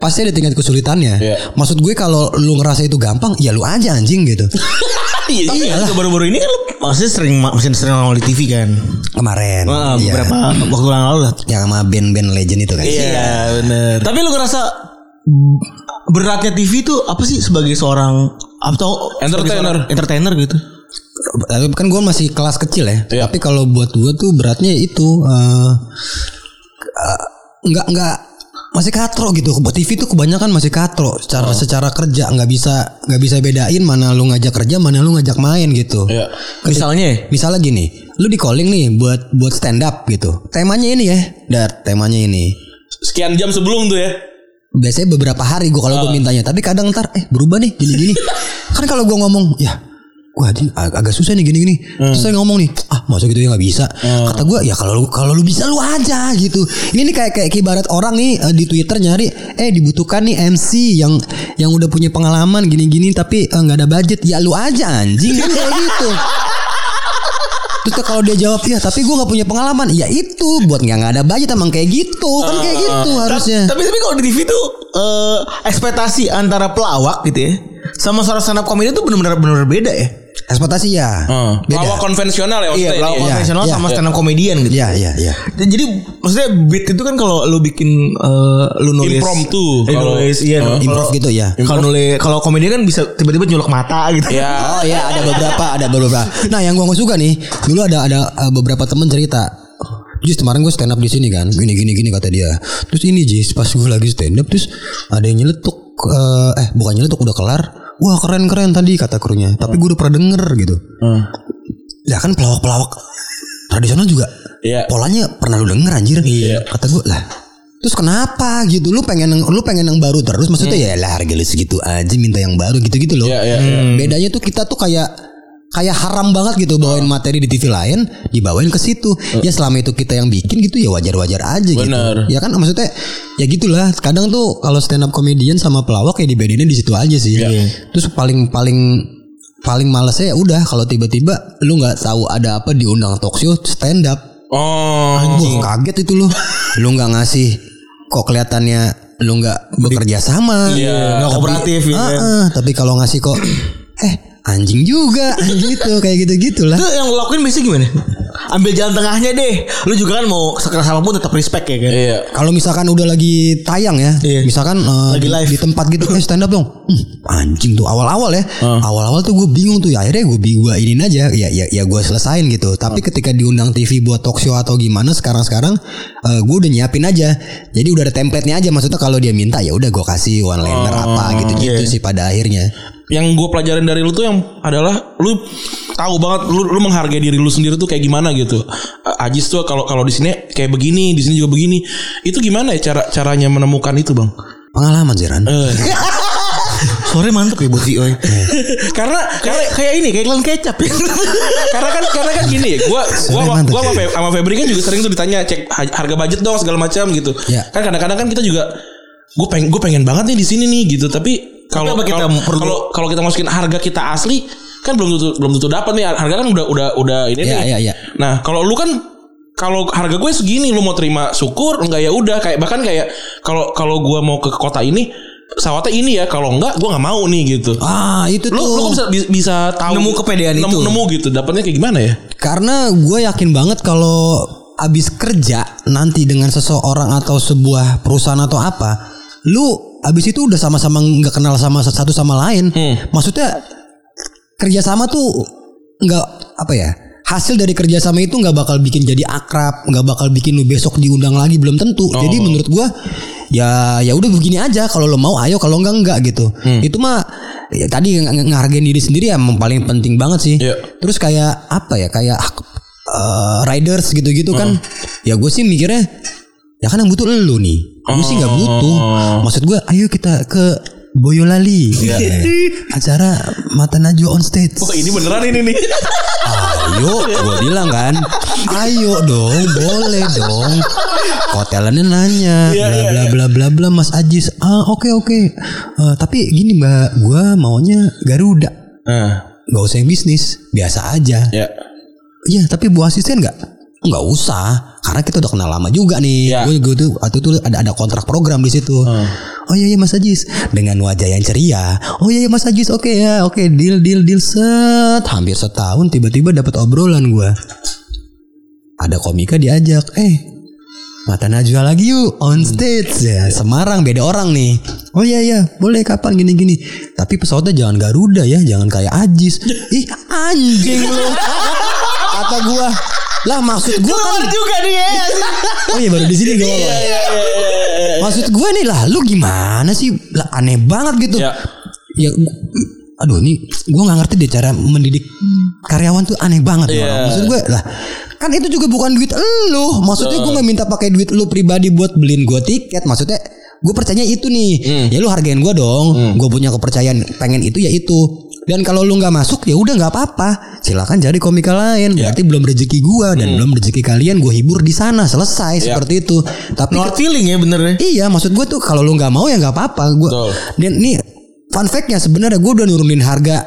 pasti ada tingkat kesulitannya. Iya. Maksud gue kalau lu ngerasa itu gampang, ya lu aja anjing gitu. Iya, Tapi iya. ya, baru-baru ini kan lu maksudnya sering masih sering nongol di TV kan. Kemarin, Wah, iya. beberapa waktu yang lalu lah. yang sama band-band legend itu kan. Iya benar. Tapi lu ngerasa beratnya TV itu apa sih sebagai seorang atau Entertainer. seorang entertainer gitu? Tapi kan gue masih kelas kecil ya. Iya. Tapi kalau buat gue tuh beratnya itu eh eh, nggak nggak masih katro gitu. Buat TV tuh kebanyakan masih katro secara secara kerja nggak bisa nggak bisa bedain mana lu ngajak kerja mana lu ngajak main gitu. Iya. Misalnya Misalnya gini, lu di calling nih buat buat stand up gitu. Temanya ini ya, dar temanya ini. Sekian jam sebelum tuh ya. Biasanya beberapa hari gue kalau gue mintanya, tapi kadang ntar eh berubah nih gini-gini. kan kalau gue ngomong ya gue ag agak susah nih gini-gini. Terus saya ngomong nih ah masa gitu ya nggak bisa. Kata gue ya kalau lu kalau lu bisa lu aja gitu. Ini nih kayak kayak ibarat orang nih eh, di twitter nyari eh dibutuhkan nih MC yang yang udah punya pengalaman gini-gini tapi nggak ada budget. Ya lu aja anjing. Kan kayak gitu. Terus kalau dia jawab ya tapi gue nggak punya pengalaman. Ya itu buat nggak ada budget emang kayak gitu. Kan kayak gitu harusnya. Tapi tapi kalau di TV tuh eh, ekspektasi antara pelawak gitu ya sama seorang stand up comedy itu benar-benar benar beda ya. ekspektasi ya beda Lawak konvensional ya Iya, maksudnya pelawak ya. konvensional iya. sama stand up comedian gitu. ya ya ya Dan Jadi maksudnya beat itu kan kalau lu bikin eh, lu nulis Impromptu. eh, Kalau- nulis iya kalau- improv gitu ya Kalau nulis kalau komedi kan bisa tiba-tiba nyolok mata gitu. Ya. Oh iya ada beberapa ada beberapa. Nah yang gua nggak suka nih dulu ada ada uh, beberapa temen cerita. Jis kemarin gue stand up di sini kan gini gini gini kata dia. Terus ini Jis pas gue lagi stand up terus ada yang nyeletuk eh, eh bukan nyeletuk udah kelar. Wah keren keren tadi kata krunya. Tapi gue udah pernah denger gitu. Ya kan pelawak pelawak tradisional juga. Iya. Polanya pernah lu denger anjir. Iya. Kata gue lah. Terus kenapa gitu? Lu pengen yang lu pengen yang baru terus maksudnya ya lah harga lu segitu aja minta yang baru gitu-gitu loh. Iya, iya, iya. Bedanya tuh kita tuh kayak kayak haram banget gitu bawain materi di TV lain dibawain ke situ. Ya selama itu kita yang bikin gitu ya wajar-wajar aja Bener. gitu. Ya kan maksudnya ya gitulah. Kadang tuh kalau stand up comedian sama pelawak ya dibedainnya di situ aja sih. Terus paling paling paling malesnya ya udah kalau tiba-tiba lu nggak tahu ada apa diundang talk show stand up Oh. Wah, kaget itu lu. lu nggak ngasih kok kelihatannya lu nggak bekerja sama. Iya, nggak Tapi- kooperatif, ya. Ah, ah, tapi kalau ngasih kok eh anjing juga gitu kayak gitu gitulah. Itu yang lo lakuin biasanya gimana? Ambil jalan tengahnya deh. Lu juga kan mau sekeras apa pun tetap respect ya kan. Iya. Kalau misalkan udah lagi tayang ya, Iya. misalkan eh, Lagi di, live. di tempat gitu, eh stand up dong, Hmm, anjing tuh awal-awal ya, awal-awal tuh gue bingung tuh, ya akhirnya gue gue iniin aja, ya ya ya gue selesain gitu. Tapi ketika diundang TV buat talk show atau gimana, sekarang-sekarang eh, gue udah nyiapin aja, jadi udah ada template-nya aja. Maksudnya kalau dia minta ya udah gue kasih one liner apa gitu-gitu sih pada akhirnya. Yang gue pelajarin dari lu tuh yang adalah lu tahu banget lu lu menghargai diri lu sendiri tuh kayak gimana gitu. Ajis tuh kalau kalau di sini kayak begini, di sini juga begini. Itu gimana ya cara caranya menemukan itu, Bang? Pengalaman Zeran. Eh, Sore mantep ya buat Zio. karena karena Kayak ini kayak iklan kecap ya. karena kan karena kan gini ya gua gua gua sama, Fe- sama Febri kan juga sering tuh ditanya cek ha- harga budget dong segala macam gitu Ya. kan kadang-kadang kan kita juga gue pengen gue pengen banget nih di sini nih gitu tapi kalau kita kalau- perlu- kalau kalau kita masukin harga kita asli kan belum tentu belum tentu dapat nih. Harga kan udah udah udah ini Iya, nih. iya, iya. nah kalau lu kan kalau harga gue segini lu mau terima syukur enggak ya udah. Kayak bahkan kayak kalau kalau gue mau ke kota ini pesawatnya ini ya. Kalau enggak gue nggak mau nih gitu. Ah itu lu tuh. lu bisa, bisa tahu Nemu kepedean nemu, itu. nemu gitu? Dapatnya kayak gimana ya? Karena gue yakin banget kalau abis kerja nanti dengan seseorang atau sebuah perusahaan atau apa, lu abis itu udah sama-sama nggak kenal sama satu sama lain. Maksudnya kerjasama tuh nggak apa ya? Hasil dari kerjasama itu nggak bakal bikin jadi akrab, nggak bakal bikin lu besok diundang lagi belum tentu. Jadi menurut gue ya ya udah begini aja. Kalau lo mau ayo, kalau enggak enggak gitu. Itu mah ya, tadi ng- ng- ngehargain diri sendiri ya paling penting banget sih. Iya. Terus kayak apa ya kayak eh, riders gitu-gitu kan. Ya gue sih mikirnya ya kan yang butuh lu nih. Gue sih nggak butuh. Maksud gue ayo kita ke Boyolali. Acara Mata Najwa on stage. Oh ini beneran ini nih. Ayo, gue bilang kan, ayo dong, boleh dong. Hotelannya nanya, Iya, bla bla bla bla bla, Mas Ajis. Ah oke oke. Eh, tapi gini mbak, gue maunya Garuda. Nah, Gak usah yang bisnis, biasa aja. ya. Iya, tapi bu asisten nggak? Nggak usah, karena kita udah kenal lama juga nih. Iya. Gue gue tuh waktu itu ada ada kontrak program di situ. Oh iya iya Mas Ajis dengan wajah yang ceria. Oh iya iya Mas Ajis oke ya oke deal deal deal set hampir setahun tiba-tiba dapat obrolan gue. Ada komika diajak, eh Mata Najwa lagi yuk on stage ya Semarang beda orang nih. Oh iya iya boleh kapan gini gini. Tapi pesawatnya jangan Garuda ya, jangan kayak Ajis. Ih anjing lu. Kata gua lah maksud gua kan juga nih ya. Oh iya baru di sini gak apa-apa. Maksud gue nih lah, lu gimana sih? Lah aneh banget gitu. Ya. Ya, aduh ini gue nggak ngerti deh cara mendidik karyawan tuh aneh banget. Iya. orang. Maksud gue lah, kan itu juga bukan duit lu. Maksudnya gue nggak minta pakai duit lu pribadi buat beliin gue tiket. Maksudnya gue percaya itu nih. Ya lu hargain gue dong. Gue punya kepercayaan pengen itu ya itu. Dan kalau lu nggak masuk ya udah nggak apa-apa. Silakan cari komika lain. Iya. Berarti belum rezeki gua Hmm. dan belum rezeki kalian gue hibur di sana. Selesai Iya. seperti itu. Tapi No hard feeling ya bener ya. Iya, maksud gue tuh kalau lu nggak mau ya nggak apa-apa. Gue dan nih fun fact-nya sebenarnya gue udah nurunin harga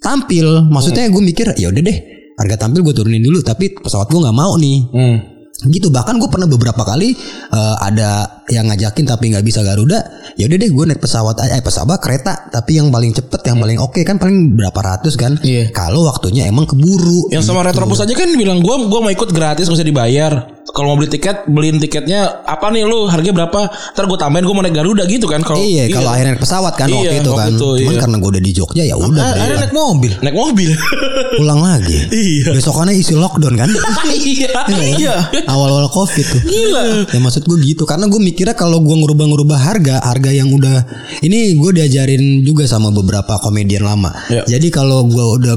tampil. Maksudnya gue mikir ya udah deh harga tampil gue turunin dulu. Tapi pesawat gue nggak mau nih. Hmm. Gitu bahkan gue pernah beberapa kali eh, ada yang ngajakin tapi nggak bisa Garuda. Ya udah deh gue naik pesawat eh pesawat kereta tapi yang paling cepet yang paling oke kan paling berapa ratus kan. Iya. Kalau waktunya emang keburu. Yang sama Retropus aja kan bilang gua gua mau ikut gratis gak usah dibayar. Kalau mau beli tiket, beliin tiketnya apa nih lu harganya berapa? Ntar gue tambahin gue mau naik Garuda gitu kan kalau Iya, kalau akhirnya naik pesawat kan waktu Iya, itu waktu kan. itu, Cuman iya. karena gue udah di Jogja ya udah. Ah, deh. Ada naik mobil. naik mobil. pulang lagi. Iya. Besokannya isi lockdown kan. Iya. Iya. Awal-awal covid tuh. Gila. Ya maksud gue gitu karena gue mikirnya kalau gue ngerubah-ngerubah harga, harga yang udah ini gue diajarin juga sama beberapa komedian lama. Ya. Jadi kalau gue udah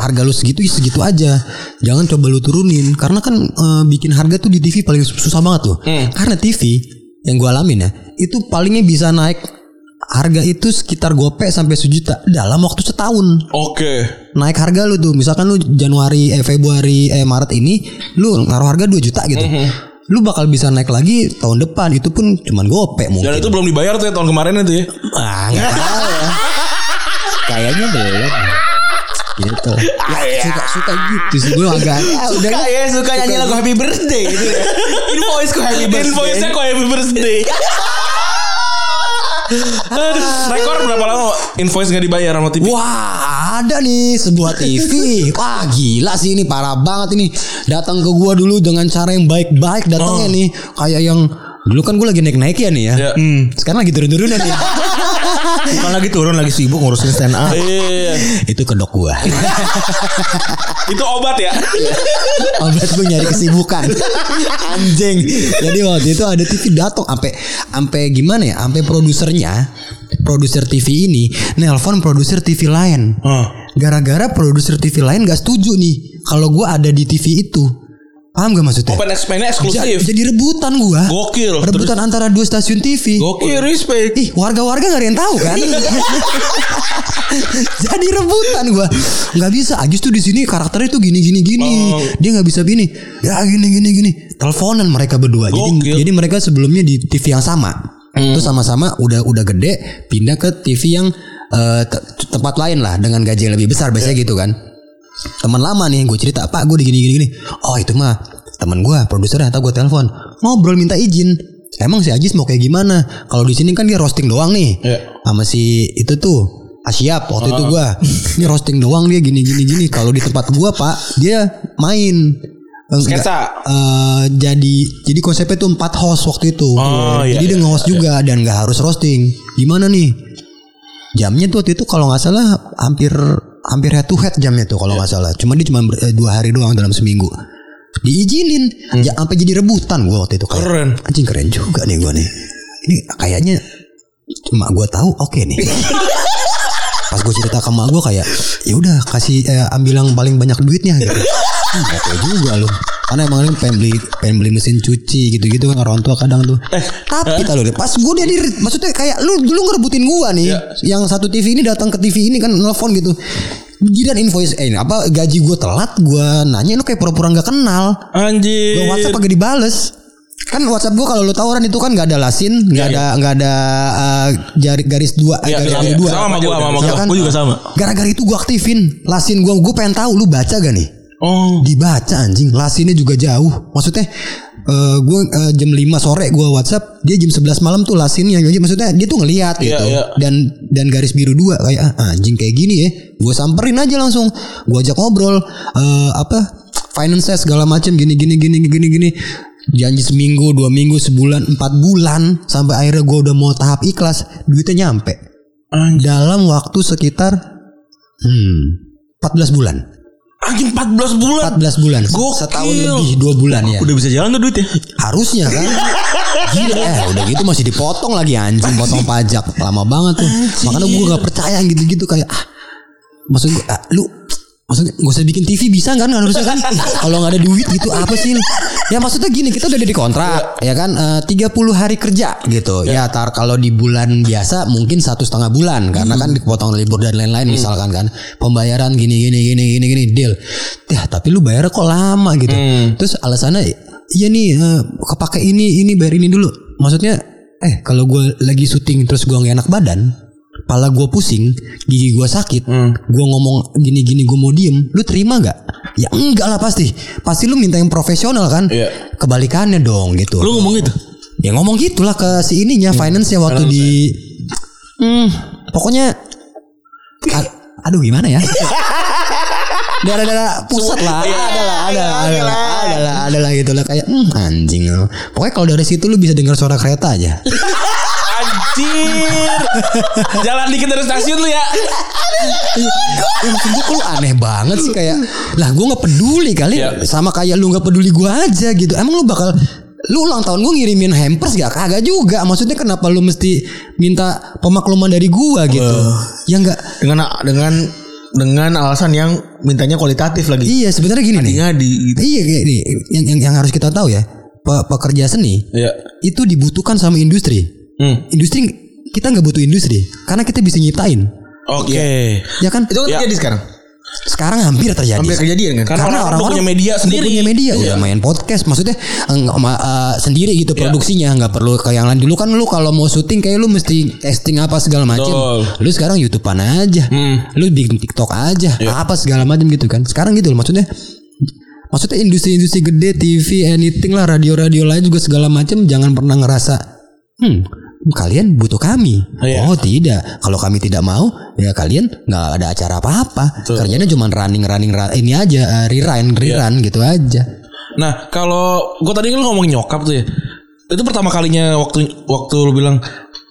harga lu segitu ya segitu aja. Jangan coba lu turunin karena kan eh, bikin harga tuh di TV paling susah banget tuh. Karena TV yang gue alamin ya, itu palingnya bisa naik harga itu sekitar gope sampai sejuta dalam waktu setahun Oke. naik harga lu tuh misalkan lu Januari eh Februari eh Maret ini lu naruh harga 2 juta gitu lu bakal bisa naik lagi tahun depan itu pun cuman gope mungkin Dan itu belum dibayar tuh ya, tahun kemarin itu ya. ah nggak tahu ya kayaknya belum gitu ya, suka suka gitu sih gue agak ya, udah Suka ya, suka nyanyi lagu Happy Birthday gitu ya. Invoice ku Happy Birthday. Invoice-nya kok happy birthday. Aduh, invoice gak dibayar sama TV? Wah ada nih sebuah TV Wah gila sih ini parah banget ini Datang ke gua dulu dengan cara yang baik-baik Datangnya Oh. nih Kayak yang Dulu kan gue lagi naik-naik ya nih ya Iya. Hmm, Sekarang lagi turun-turunan nih Bukan lagi turun lagi sibuk ngurusin stand up. Iya. Itu kedok gua Itu obat ya? Obat gue nyari kesibukan Anjing Jadi waktu itu ada TV datang Sampai sampai gimana ya Sampai produsernya Produser TV ini Nelpon produser TV lain. Gara-gara produser TV lain gak setuju nih Kalau gua ada di TV itu Paham gak maksudnya? Open Ja- eksklusif. jadi rebutan gua. Gokil. Rebutan antara dua stasiun TV. Gokil. respect. Ih, warga-warga gak ada yang tahu kan? jadi rebutan gua. nggak bisa. Agis tuh di sini karakternya tuh gini gini gini. Oh. Dia nggak bisa gini. Ya gini gini gini. Teleponan mereka berdua. Jadi Gokil. jadi mereka sebelumnya di TV yang sama. Terus sama-sama udah udah gede pindah ke TV yang eh, te- tempat lain lah dengan gaji yang lebih besar biasanya gitu kan. Teman lama nih gue cerita Pak gue gini gini gini. Oh itu mah teman gue produsernya atau gue telepon ngobrol minta izin. Emang si Ajis mau kayak gimana? Kalau di sini kan dia roasting doang nih. Iya. Sama si itu tuh Asyap waktu itu gua. Ini roasting doang dia gini gini gini. Kalau di tempat gua Pak, dia main Sketsa. eh, jadi jadi konsepnya tuh empat host waktu itu. Oh, iya, jadi dia iya, nge-host juga dan nggak harus roasting. Gimana nih? Jamnya tuh waktu itu kalau nggak salah hampir hampir head to head jamnya tuh kalau nggak salah. Cuma dia cuma ber- eh, dua hari doang dalam seminggu. Diizinin, ja- sampai jadi rebutan gua waktu itu kayak. Keren. Anjing keren juga nih gua nih. Ini kayaknya cuma gua tahu oke nih. Pas gue cerita ke emak gue kayak ya udah kasih eh, ambil yang paling banyak duitnya gitu. Hmm, oke juga lu. Karena emang ini pengen beli pengen beli mesin cuci gitu-gitu kan orang tua kadang tuh. Tapi kalau pas gue dia di maksudnya kayak lu dulu ngerebutin gua nih. Yang satu TV ini datang ke TV ini kan nelfon gitu. Jidan invoice eh ini apa gaji gue telat gua nanya lu kayak pura-pura nggak kenal. Anjir. Gua WhatsApp kagak dibales. Kan WhatsApp gua kalau lu tahu kan itu kan nggak ada lasin, nggak ada nggak ada uh, jari garis dua, eh, Iya, garis iya, biru iya. dua. Sama sama gua, sama Ya gua. kan? Gua juga sama. Gara-gara itu gua aktifin lasin gua, gua pengen tahu lu baca gak nih? Oh. Dibaca anjing, lasinnya juga jauh. Maksudnya eh gua eh, jam 5 sore gua WhatsApp, dia jam 11 malam tuh lasinnya. Maksudnya dia tuh ngelihat Iya, gitu. iya. Dan dan garis biru dua kayak ah, anjing kayak gini ya. Gua samperin aja langsung. Gua ajak ngobrol eh apa? Finance segala macam gini gini gini gini gini. Janji seminggu, dua minggu, sebulan, empat bulan sampai akhirnya gua udah mau tahap ikhlas, duitnya nyampe Anjir. dalam waktu sekitar hmm 14 bulan. Anjing 14 bulan. 14 bulan. Gokil. Setahun lebih, dua bulan ya. Udah bisa jalan tuh duit ya. Harusnya kan. Gila eh udah gitu masih dipotong lagi anjing potong pajak. Lama banget tuh. Makanya gue gak percaya gitu-gitu kayak ah maksud gue ah, lu Maksudnya gak usah bikin TV bisa kan? Harusnya kan? Kalau nggak ada duit gitu apa sih? Ya maksudnya gini kita udah di kontrak Ya kan? Eh, 30 hari kerja gitu. Ya. Tar kalau di bulan biasa mungkin satu setengah bulan. Karena kan dipotong libur dan lain-lain misalkan kan. Pembayaran gini gini gini gini gini deal. Ya tapi lu bayar kok lama gitu. Terus alasannya Iya nih eh, kepake ini ini bayar ini dulu. Maksudnya eh kalau gue lagi syuting terus gue gak enak badan Pala gue pusing, gigi gue sakit, gue ngomong gini-gini gue mau diem, lu terima nggak? Ya enggak lah pasti, pasti lu minta yang profesional kan? Iya. Kebalikannya dong gitu. Lu ngomong gitu. Ya ngomong gitulah ke si ininya finance ya waktu di, hmm, pokoknya, a- aduh gimana ya? Daerah-daerah pusat lah, ada lah, ada lah, ada lah, ada lah, ada lah gitu lah kayak hmm, anjing. Pokoknya kalau dari situ lu bisa dengar suara kereta aja. Anjir. Jalan dikit dari stasiun lu ya. Ya, maksud gue lu aneh banget sih kayak lah gue nggak peduli kali Iya. sama kayak lu nggak peduli gue aja gitu emang lu bakal lu ulang tahun gue ngirimin hampers gak kagak juga maksudnya kenapa lu mesti minta pemakluman dari gua gitu ya enggak Dengan dengan dengan alasan yang mintanya kualitatif lagi. iya sebenarnya gini nih Ngadi gitu. iya kayak nih yang, yang yang harus kita tahu ya pe- pekerja seni Iya. itu dibutuhkan sama industri Hmm. industri kita nggak butuh industri karena kita bisa nyiptain Oke. ya kan Itu kan Ya. terjadi sekarang. sekarang hampir terjadi Hampir kejadian kan. Karena orang-orang punya media sendiri. punya media Iya. udah main podcast maksudnya eh, nggak ma- eh, sendiri gitu produksinya nggak perlu ke yang lain dulu kan lu kalau mau syuting kayak lu mesti casting apa segala macam lu sekarang youtubean aja lu bikin tiktok aja apa segala macam gitu kan sekarang gitu loh maksudnya maksudnya industri-industri gede TV anything lah radio-radio lain juga segala macam jangan pernah ngerasa hmm kalian butuh kami. Iya. oh tidak. Kalau kami tidak mau ya kalian nggak ada acara apa-apa. Kerjanya cuma running running ra- ini aja eh, rerun rerun gitu aja. Nah, kalau gue tadi kan ngomong nyokap tuh ya. Itu pertama kalinya waktu waktu lu bilang,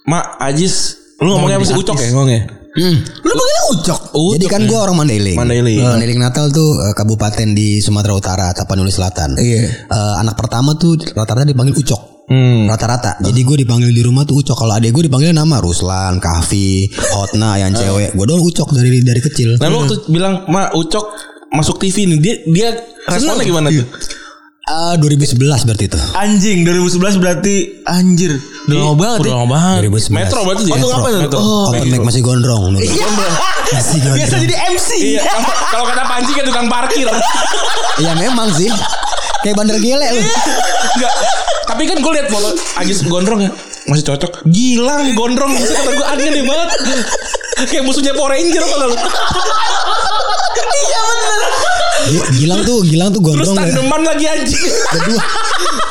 "Mak, Ajis, lu ngomongnya apa sih? ucok ya ngomongnya?" Hmm. Lu panggilnya ucok. Jadi kan gue orang Mandailing. Mandailing. Eh, Mandailing Natal tuh eh, kabupaten di Sumatera Utara, Tapanuli Selatan. Iya. Eh, anak pertama tuh rata-rata dipanggil Ucok. Hmm. Rata-rata. Jadi gue dipanggil di rumah tuh Ucok. Kalau adek gue dipanggil nama Ruslan, Kahfi, Hotna, yang cewek. Gue doang Ucok dari dari kecil. Nah, lu waktu bilang, "Ma, ucok masuk TV nih." Dia dia responnya gimana tuh? Ah, 2011 berarti itu. Anjing 2011 berarti anjir. Udah lama banget Udah ya. lama banget. 2011. Metro berarti ya? Oh, itu ngapain tuh? Metro. Oh, Open mic masih gondrong. dulu. Masih gondrong. Biasa jadi MC. Iya, kalau- kalau kata Panji kan tukang parkir. Ya memang sih. Kayak bandar gele lu. Enggak. Tapi kan gue liat foto Ajis gondrong ya. Masih cocok. Gilang gondrong. Bisa kata gue aneh banget. Kayak musuhnya Power Ranger lu? Gi- Gilang tuh, Gilang tuh Terus gondrong. nggak- tandeman lagi anjing. Kedua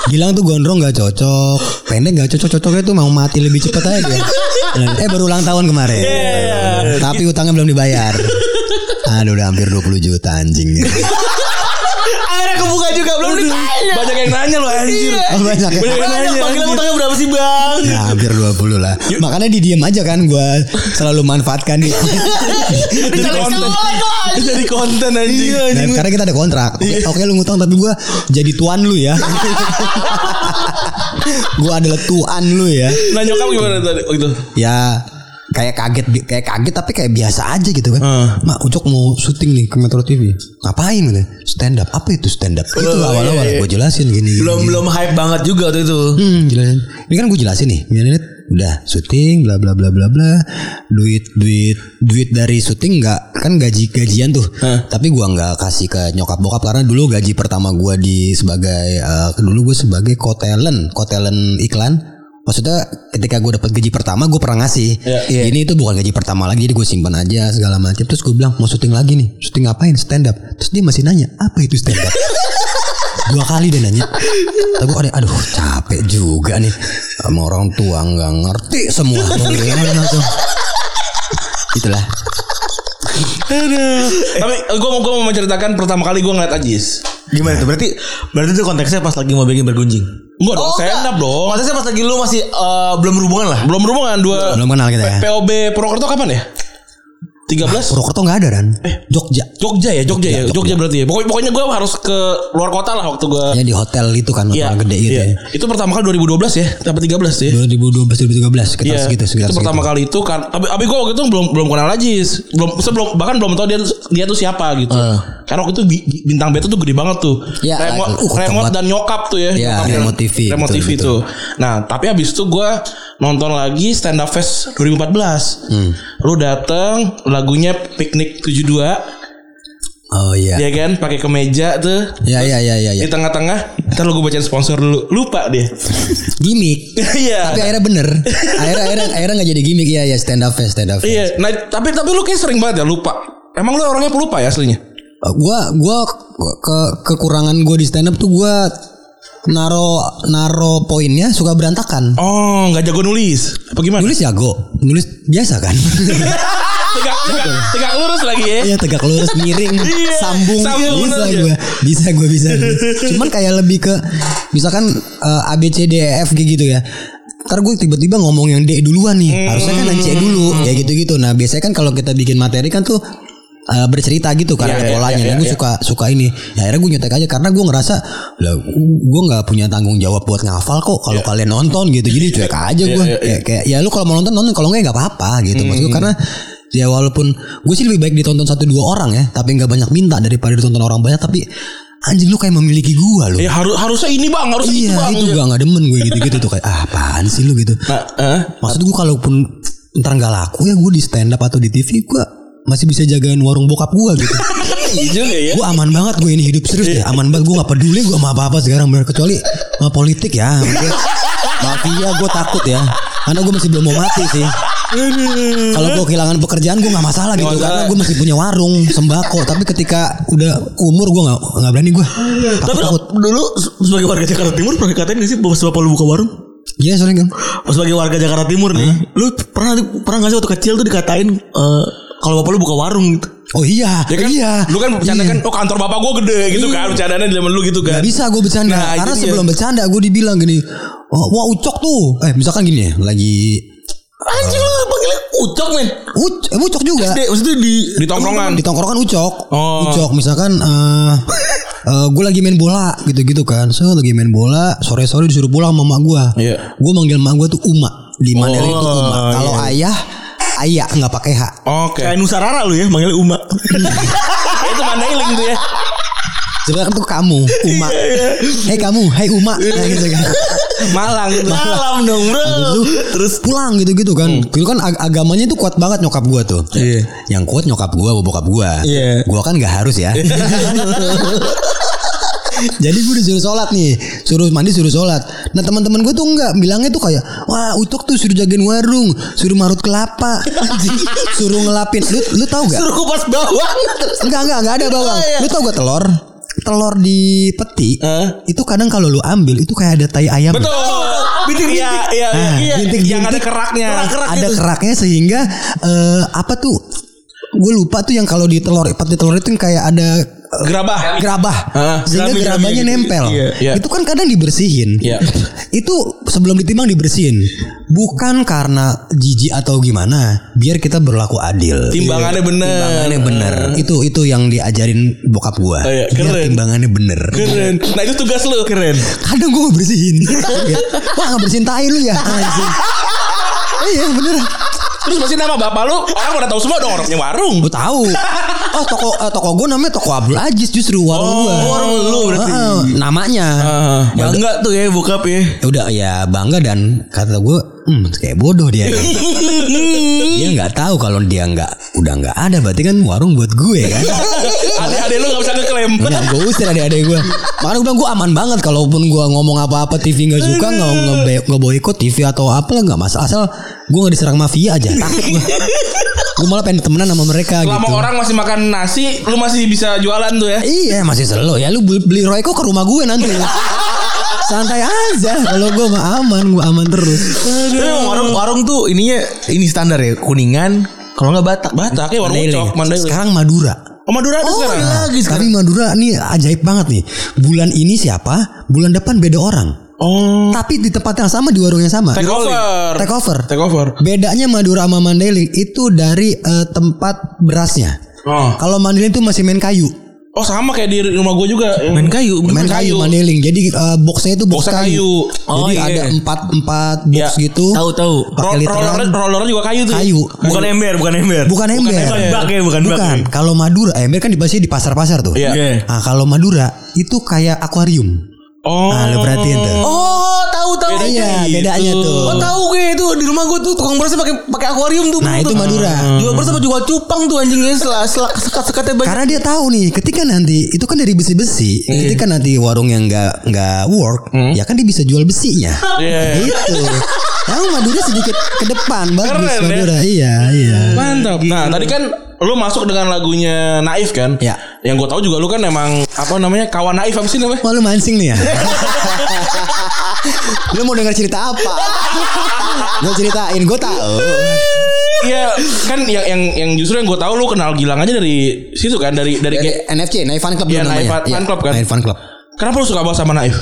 Gilang tuh gondrong gak cocok Pendek gak cocok-cocoknya tuh mau mati lebih cepat aja dia. Eh baru ulang tahun kemarin Tapi utangnya belum dibayar Aduh udah hampir 20 juta anjing Kebuka juga belum ditanya. Banyak yang nanya lu anjir. Oh, banyak ya? Banyak yang nanya. panggilan utangnya berapa sih bang? Ya hampir 20 lah Makanya didiem aja kan Gue selalu manfaatkan dia Jadi konten. Jadi konten anjing. Dan karena kita ada kontrak Oke, oke lu ngutang tapi gue jadi tuan lu ya Gue adalah tuan lu ya Nah nyokap gimana tadi oh, itu? ya kayak kaget kayak kaget tapi kayak biasa aja gitu kan. Heeh. Mak Ucok mau syuting nih ke Metro TV. Ngapain gitu? Stand up. Apa itu stand up? itu Oh, awal-awal iya, iya. gue jelasin gini. Belum gini. belum hype banget juga waktu itu. Hmm, jelasin. Ini kan gue jelasin nih. Ini udah syuting bla bla bla bla bla. Duit duit duit dari syuting nggak kan gaji gajian tuh. Tapi gua nggak kasih ke nyokap bokap karena dulu gaji pertama gua di sebagai eh, dulu gue sebagai kotelen, kotelen iklan. Maksudnya ketika gue dapat gaji pertama gue pernah ngasih. Iya. Ini itu bukan gaji pertama lagi jadi gue simpan aja segala macam. Terus gue bilang mau syuting lagi nih. Syuting ngapain? Stand up. Terus dia masih nanya apa itu stand up? dua kali dia nanya tapi gue aduh capek juga nih sama orang tua nggak ngerti semua tuh? itulah Tapi gue mau gue mau menceritakan pertama kali gue ngeliat Ajis. Gimana tuh? Berarti berarti itu konteksnya pas lagi mau bikin bergunjing. Enggak dong, stand up dong. Konteksnya pas lagi lu masih eh, belum berhubungan lah. Belum berhubungan dua belum kenal kita ya POB Purwokerto kapan ya? 13 Purwokerto nggak ada kan? Jogja. Jogja ya, Jogja, ya, Jogja berarti ya. Pokoknya, pokoknya gue harus ke luar kota lah waktu gue. Ya di hotel itu kan hotel gede gitu iya. ya. Itu pertama kali 2012 ya, dapat 13 tuh ya. 2012 2013 sekitar Iya, segitu sekitar itu pertama segitu. kali itu kan. Tapi, tapi gue waktu itu belum belum kenal Ajis, belum sebelum bahkan belum tahu dia dia tuh siapa gitu. Karena waktu itu bi- bintang beta tuh gede banget tuh. Iya, remote, uh, remote dan nyokap tuh ya. Iya, dan- remote TV, Remote betul, TV betul. tuh. Nah, tapi habis itu gue nonton lagi Stand Up Fest 2014. Hmm. Lu dateng lagunya Piknik 72 Oh iya. ya kan pakai kemeja tuh. Ya ya ya ya Di ya. tengah-tengah, ntar lu gue bacain sponsor dulu. Lupa dia. Gimik. Iya. Tapi akhirnya bener. akhirnya akhirnya akhirnya nggak jadi gimmick ya ya stand up fest stand up fest. Iya, nah tapi tapi lu kayak sering banget ya lupa. Emang lu orangnya pelupa ya aslinya? Uh, gua gua ke kekurangan gue di stand up tuh gua naro naro poinnya suka berantakan. Oh, nggak jago nulis. Apa gimana? Nulis jago, nulis biasa kan. tegak, tegak, tegak lurus lagi ya. Iya tegak lurus miring Iya, sambung, sambung bisa gue bisa gue bisa cuman kayak lebih ke misalkan eh, A B C D E F G gitu ya Ntar gue tiba-tiba ngomong yang D duluan nih Harusnya kan yang C dulu Kayak gitu-gitu Nah biasanya kan kalau kita bikin materi kan tuh eh, bercerita gitu kan Iya, ada iya, polanya. iya, Nah, gue iya. suka suka ini. Ya, akhirnya gue nyontek aja karena gue ngerasa lah gue nggak punya tanggung jawab buat ngafal kok kalau kalian nonton gitu. Jadi cuek aja gue Iya, iya, kayak, kayak ya lu kalau mau nonton nonton. Kalau nggak nggak apa-apa gitu. Maksud gue karena ya walaupun gue sih lebih baik ditonton satu dua orang ya tapi nggak banyak minta daripada ditonton orang banyak tapi anjing lu kayak memiliki gue lu. Ya harus harusnya ini bang, harusnya itu iya bang. itu nggak demen gue gitu-gitu tuh. Kayak ah apaan sih lu? gitu. Nah, eh, maksud gue kalaupun ntar nggak laku ya gue di stand up atau di TV gue masih bisa jagain warung bokap gue gitu. Iya juga ya. gue aman banget gue ini hidup serius deh. Aman banget gue gak peduli gue sama apa apa sekarang bener. Kecuali sama politik ya mafia gue takut ya. Karena gue masih belum mau mati sih. Kalau gue kehilangan pekerjaan gue nggak masalah gitu. Masalah. karena gue masih punya warung sembako. Tapi ketika udah umur gue nggak nggak berani gue Tapi takut. dulu sebagai warga Jakarta Timur pernah dikatain gak sih bapak lu buka warung? iya soalnya kan Pas sebagai warga Jakarta Timur nih, lu pernah pernah gak sih waktu kecil tuh dikatain eh, kalau bapak lu buka warung gitu? oh iya Ya kan, iya lu kan bercanda Iya. kan, oh kantor bapak gue gede gitu kan, bercandanya di zaman lu gitu kan. Gak bisa gue bercanda Nah, Karena itu sebelum bercanda gue dibilang gini oh, Wah ucok tuh Eh misalkan gini ya Lagi Anjing lu panggilnya ucok men. Uc, eh, ucok juga Dek, maksudnya di Di tongkrongan. di tongkrongan ucok Oh. ucok misalkan eh gue lagi main bola gitu-gitu kan so lagi main bola sore-sore disuruh pulang sama mak gue Iya. gue manggil mak gue tuh uma di itu Oh, uma kalau ayah ayah nggak pakai h Oke. kayak Nusarara lu ya manggilnya Uma. itu Mandailing tuh ya. sebenarnya tuh kamu uma hei kamu hai uma nah, gitu kan Malang gitu. Malam dong bro. terus pulang gitu-gitu kan. Dulu kan ag- agamanya tuh kuat banget nyokap gua tuh. Iya. Yang kuat nyokap gua, bokap gua. Iya. Gua kan nggak harus ya. Jadi gue disuruh sholat nih Suruh mandi suruh sholat Nah teman-teman gue tuh enggak Bilangnya tuh kayak Wah Ucok tuh suruh jagain warung Suruh marut kelapa Suruh ngelapin Lu, lu tau gak? Suruh kupas bawang. Enggak enggak enggak ada bawang Oh, iya. Lu tau gak telur? Telur di peti Hah? Itu kadang kalau lu ambil Itu kayak ada tai ayam Betul. Bintik-bintik. Iya, iya, Nah, iya. Yang ada keraknya. Kerak-kerak ada gitu. keraknya sehingga eh, apa tuh gue lupa tuh yang kalau di telur peti telur itu yang kayak ada Gerabah. gerabah Ah, sehingga gerabahnya gitu. nempel Iya, iya. itu kan kadang dibersihin Iya. itu sebelum ditimbang dibersihin bukan karena jijik atau gimana biar kita berlaku adil Timbangannya bener. timbangannya bener itu itu yang diajarin bokap gua Oh, iya, biar keren. timbangannya bener Keren. Nah itu tugas lu. Keren. kadang gue bersihin wah nggak bersihin tai lu ya anjing iya bener Terus masih nama bapak lu orang udah tahu semua dong orangnya warung. Gue tahu. Oh toko eh, toko gue namanya toko Abdul Aziz justru warung gue. warung lu berarti. namanya. Ya enggak tuh ya bokap ya. Ya udah ya bangga dan kata gue, hmm, kayak bodoh dia. dia nggak tahu kalau dia nggak udah nggak ada berarti kan warung buat gue kan. Adik-adik lu gak bisa ngeklaim. Udah gue usir adik-adik gue. Makanya gue bilang gue aman banget kalaupun gue ngomong apa-apa TV nggak suka nggak nge boykot TV atau apa nggak masalah asal gue nggak diserang mafia aja takut gue. gue malah pengen temenan sama mereka Selama gitu. orang masih makan nasi, lu masih bisa jualan tuh ya. Iya masih selo ya lu beli, beli Royco ke rumah gue nanti. Santai aja kalau gue mah aman gue aman terus. Emang warung warung tuh ininya ini standar ya kuningan kalau nggak Batak. Batak ya warung Mandailing. ucok, Mandailing. Sekarang Madura. Oh Madura ada sekarang. lagi Tapi Madura nih ajaib banget nih. Bulan ini siapa? Bulan depan beda orang. Oh. Tapi di tempat yang sama di warung yang sama. Take over. Take over. Take over. Bedanya Madura sama Mandailing itu dari eh, tempat berasnya. Oh. Kalau Mandailing itu masih main kayu. Oh sama kayak di rumah gue juga. Main kayu. Main kayu, Mandailing. Jadi eh, boxnya itu box Boxnya kayu. kayu. Oh, Jadi iya. ada empat empat box Iya. gitu. Tahu tahu. Pakai Roll- literan. roller roller juga kayu tuh. Kayu. Bukan ember, bukan ember. Bukan ember. Bukan bak ya, bukan bak. Bukan. Kalau Madura, ember kan dibahasnya di pasar-pasar tuh. Iya. Iya. Nah, kalau Madura itu kayak akuarium. Oh. Nah, lu perhatiin tuh. Oh, tahu tahu. Iya, gitu. bedanya tuh. Oh tahu gue itu di rumah gue tuh tukang berasnya pakai pakai akuarium tuh. Nah, itu tuh. Madura. Jual beras apa jual cupang tuh anjingnya setelah setelah sekat-sekatnya banyak. Karena dia tahu nih, ketika nanti itu kan dari besi-besi, ketika nanti warung yang nggak nggak work, ya kan dia bisa jual besinya. Iya. Gitu. Yang Madura sedikit ke depan, bagus Keren, ya. Madura. Iya, iya. Mantap. Nah, tadi kan lu masuk dengan lagunya Naif kan? Ya. Yang gue tahu juga lu kan emang apa namanya kawan Naif apa sih namanya? Wah, lu mancing nih ya. lu mau denger cerita apa? gue ceritain, gue tahu. Iya, kan yang yang yang justru yang gue tahu lu kenal Gilang aja dari situ kan dari dari kayak NFC, Naif Fan Club Iya, dulu Naif Fan Iya, Club kan? Naif Fan Club. Kenapa lu suka banget sama Naif?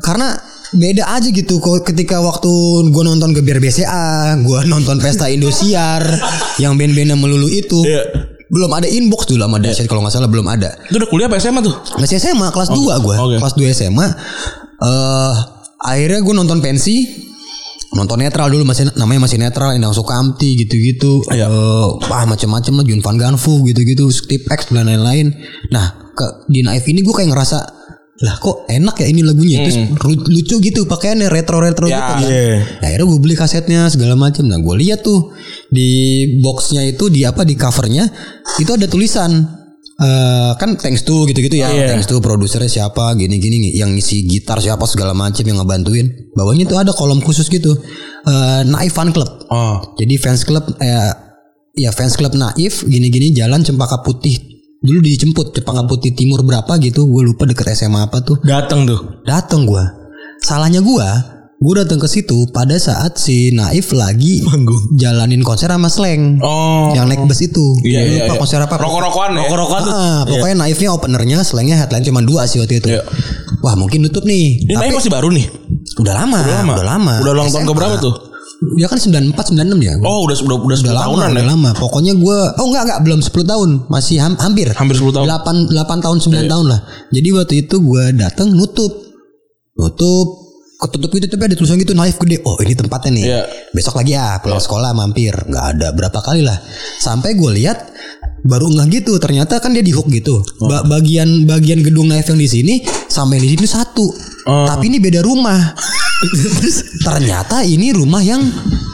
Karena beda aja gitu kok ketika waktu gue nonton Gebiar BCA, gue nonton Pesta Indosiar yang band-bandnya melulu itu. Iya. Belum ada inbox dulu sama Dasyat kalau nggak salah belum ada. Itu udah kuliah apa SMA tuh? Masih SMA kelas 2 gue. oke. Kelas 2 SMA eh akhirnya gue nonton pensi nonton netral dulu masih namanya masih netral Endang Sukamti gitu-gitu Iya. Eh, wah macem-macem lah Jun Van Ganfu gitu-gitu Steve X dan lain-lain nah ke di Naif ini gue kayak ngerasa lah kok enak ya ini lagunya? Terus ru- lucu gitu pakaiannya retro-retro Ya, gitu kan. Iya. Nah, akhirnya gue beli kasetnya segala macam nah gue lihat tuh di boxnya itu di apa di covernya itu ada tulisan eh kan thanks to gitu-gitu ya. Iya. thanks to produsernya siapa gini-gini yang ngisi gitar siapa segala macam yang ngebantuin. Bawahnya tuh ada kolom khusus gitu. Eh Naif Fan Club. Oh. jadi fans club eh, ya fans club Naif gini-gini jalan Cempaka Putih dulu dijemput Cempaka Putih Timur berapa gitu gue lupa deket SMA apa tuh Datang tuh. dateng gue salahnya gue gue datang ke situ pada saat si Naif lagi jalanin konser sama Slang Oh. yang naik bus itu Iya, iya, lupa iya. konser apa Rokok-rokokan ya? Rokok-rokokan tuh. Ah, pokoknya Naifnya openernya Slangnya headline cuma dua sih waktu itu Iya. wah mungkin nutup nih Ini Naif masih baru nih. udah lama Udah lama. udah lama Udah ulang tahun SMA. keberapa tuh? Dia kan 94 96 ya Oh, udah udah udah udah 10 lama, tahunan udah ya. lama. Pokoknya gue, oh enggak enggak belum 10 tahun, masih ham- hampir. Hampir 10 tahun. Iya. 8 8 tahun 9 tahun lah. Jadi waktu itu gue datang nutup, nutup, ketutup gitu tapi ada tulisan gitu naif gede. Oh ini tempatnya nih. Iya. Besok lagi ah pulang sekolah mampir. Nggak ada berapa kali lah. Sampai gue lihat baru nggak gitu. Ternyata kan dia di hook gitu. Oh. Ba- bagian bagian gedung naif yang di sini sama yang di sini satu. Oh. Tapi ini beda rumah. Ternyata ini rumah yang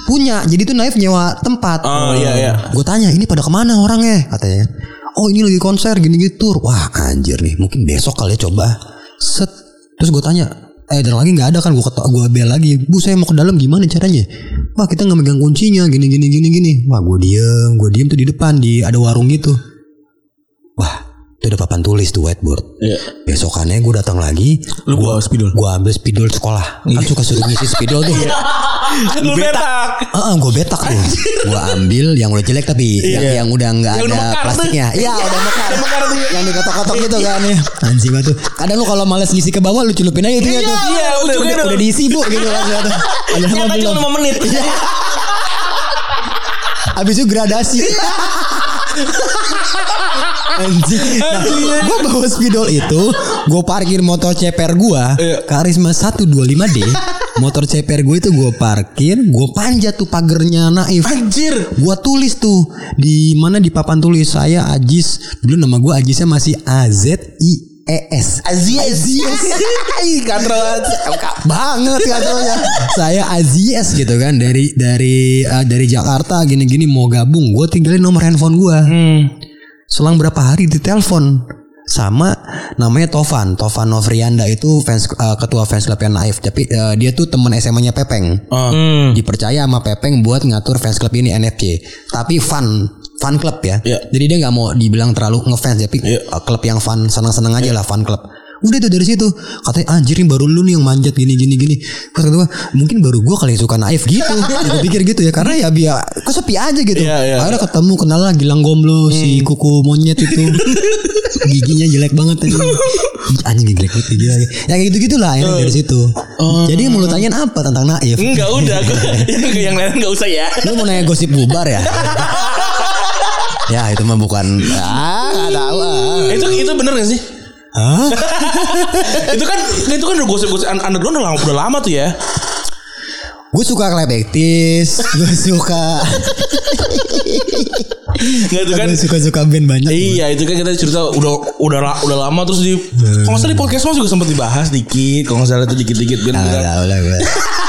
punya. Jadi tuh naif nyewa tempat. Oh, iya, iya. Gue tanya ini pada ke mana orangnya katanya. Oh ini lagi konser gini gitu. Wah anjir nih mungkin besok kali ya coba. Set. Terus gue tanya. Eh dan lagi nggak ada kan gue kata gue bel lagi. Bu saya mau ke dalam gimana caranya? Wah kita nggak megang kuncinya gini gini gini gini. Wah gue diem gue diem tuh di depan di ada warung gitu. Wah itu ada papan tulis tuh whiteboard. Iya. Besokannya gue datang lagi. Lu bawa spidol. Gue ambil spidol sekolah. Kan suka suruh ngisi spidol tuh. Lu betak. Heeh, gue betak tuh. gue ambil yang udah jelek tapi yang, yang udah nggak ada mekar plastiknya. Iya, udah mekar. mekar tuh. yang dikotok-kotok gitu kan ya. Anjing banget tuh. Kadang lu kalau males ngisi ke bawah lu celupin aja itu ya tuh. iya, udah, udah, udah diisi bu gitu kan. Padahal mah Nyata belum. cuma 5 menit. Habis itu gradasi. Anjing. Nah, gue bawa spidol itu, gue parkir motor CPR gue, Iya. Karisma 125D. Motor CPR gue itu gue parkir, gue panjat tuh pagernya Naif. Anjir. Gua tulis tuh di mana di papan tulis saya Ajis dulu nama gua Ajisnya masih A Z I E S Aziz. Ih, katro banget katanya saya Aziz gitu kan dari dari eh, dari Jakarta gini-gini mau gabung gue tinggalin nomor handphone gua Hmm. Selang berapa hari ditelepon? Sama namanya Tovan. Tovan Novrianda itu fans eh, ketua fans club yang Naif. Tapi eh, dia tuh teman SMA-nya Pepeng. Oh. Hmm. dipercaya sama Pepeng buat ngatur fans club ini NFC tapi fun. Fun club ya. Iya. jadi dia nggak mau dibilang terlalu ngefans tapi Iya. uh, klub yang fun senang-senang aja lah fun club Udah tuh dari situ katanya anjir nih baru lu nih yang manjat gini gini gini. Terus kata gua mungkin baru gua kali suka naif gitu. gue pikir gitu ya karena ya biar kesepi aja gitu. Iya, iya. Akhirnya ketemu kenal lah Gilang Gomblo si kuku monyet itu. Giginya jelek banget tadi. Anjing jelek banget gigi lagi. Ya kayak gitu-gitu lah akhirnya dari situ. Jadi mau lu tanyain apa tentang naif? Enggak udah, yang lain enggak usah ya. Lu mau nanya gosip bubar ya? ya itu mah bukan ah tahu ah. Itu itu bener gak sih? Hah? itu kan itu kan udah gosip-gosip un- underground udah lama, udah lama tuh ya. Gue suka Klebektis, gue suka Enggak itu kan gue suka suka band banyak. Iya itu kan kita cerita udah udah udah lama terus di kalau nggak salah di podcast mas juga sempat dibahas dikit kalau nggak salah itu dikit dikit Ah, kan. udah, udah.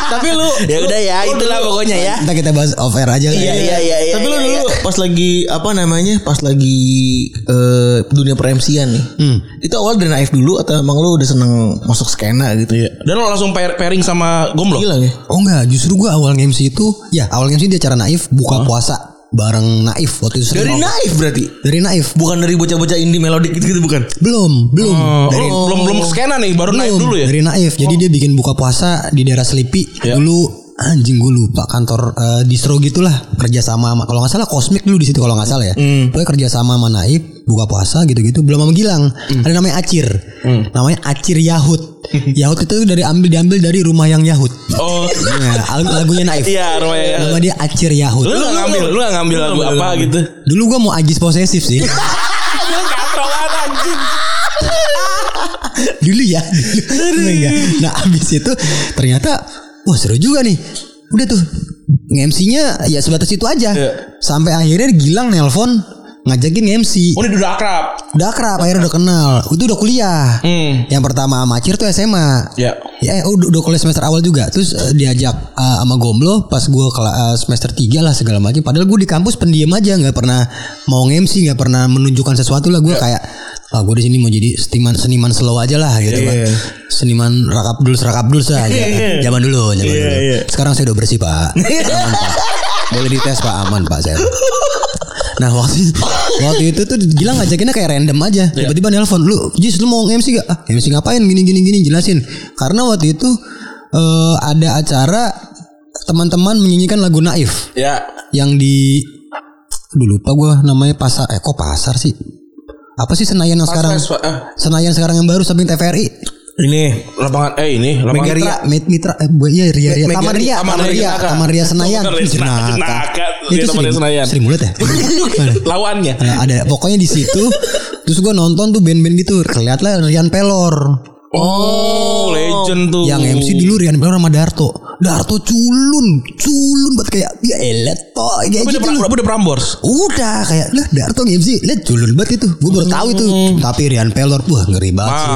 Tapi lu Ya udah ya, itulah pokoknya ya. Ntar kita bahas off air aja lah. Iya iya iya iya. Tapi lu iya, dulu iya. pas lagi apa namanya? Pas lagi eh, dunia per MC-an nih. Itu awal dari naif dulu atau emang lu udah seneng masuk skena gitu? Iya. Dan lo langsung pair- pairing sama Gomblo. Gila ya. Oh enggak, justru gue awal MC itu, ya awal MC di acara naif buka puasa bareng naif waktu itu. Dari naif berarti. dari naif. Bukan dari bocah-bocah indie melodik gitu, gitu bukan? Belum, belum. Oh, dari, lu belum belum skena nih baru naik belum, dulu ya. Dari naif. Jadi dia bikin buka puasa di daerah Selipi. Ya. Dulu anjing gue lupa kantor eh, distro gitulah kerja sama sama kalau nggak salah kosmik dulu di situ kalau nggak salah ya. Pokoknya kerja sama sama Naif buka puasa gitu-gitu belum sama Gilang. Ada namanya Acir. Namanya Acir Yahut. Yahut itu dari ambil diambil dari rumah yang Yahut. Oh. Nah, lagu- lagunya Naif. Iya, rumahnya. Nama dia Acir Yahut. Lu nggak ngambil, lu nggak ngambil lagu apa gitu. Dulu gue mau agis posesif sih. Dulu ya dulu enggak nah abis itu ternyata wah seru juga nih udah tuh nge-MC-nya ya sebatas itu aja Iya. sampai akhirnya Gilang nelpon ngajakin MC Oh, ini udah akrab. udah akrab akhirnya udah kenal itu udah kuliah Hmm. yang pertama sama Acir tuh SMA Ya. Ya, eh, udah, udah kuliah semester awal juga. Terus eh, diajak eh, sama Gomblo pas gue semester 3 lah segala macam. Padahal gue di kampus pendiam aja, nggak pernah mau nge-MC, nggak pernah menunjukkan sesuatu lah. Gue kayak, ah gue di sini mau jadi seniman seniman slow aja lah gitu kan. Seniman rakap dulu, rakap dulu lah. gitu. Zaman dulu, zaman dulu. Sekarang saya udah bersih pak. Aman pak. Boleh dites pak, aman pak saya. Nah waktu waktu itu tuh Gilang ngajakinnya kayak random aja. Tiba-tiba nelpon lu, Jis lu mau MC gak? Ah, MC ngapain? Gini gini gini jelasin. Karena waktu itu eh, ada acara teman-teman menyanyikan lagu Naif Ya. yang di dulu lupa gue namanya pasar eh kok pasar sih apa sih Senayan yang sekarang Pas, pas, eh. Senayan sekarang yang baru samping TVRI Ini Lapangan eh ini lapangan Mitra Mit Mitra eh bu- iya Ria Ria Taman Ria, Taman Ria. Taman Ria Senayan Jenaka. Itu Taman Ria Senayan. Sri Mulat ya lawannya. Nah, ada pokoknya di situ terus gue nonton tuh band-band gitu kelihatan lah Rian Pelor Oh, legend tuh. yang MC dulu Rian Pelor sama Darto Darto culun culun banget kayak ya elet toh kayak udah, gitu loh. udah Prambors. Udah kayak lah Darto MC lihat culun banget itu gue baru tahu itu. Tapi Rian Pelor wah ngeri banget sih.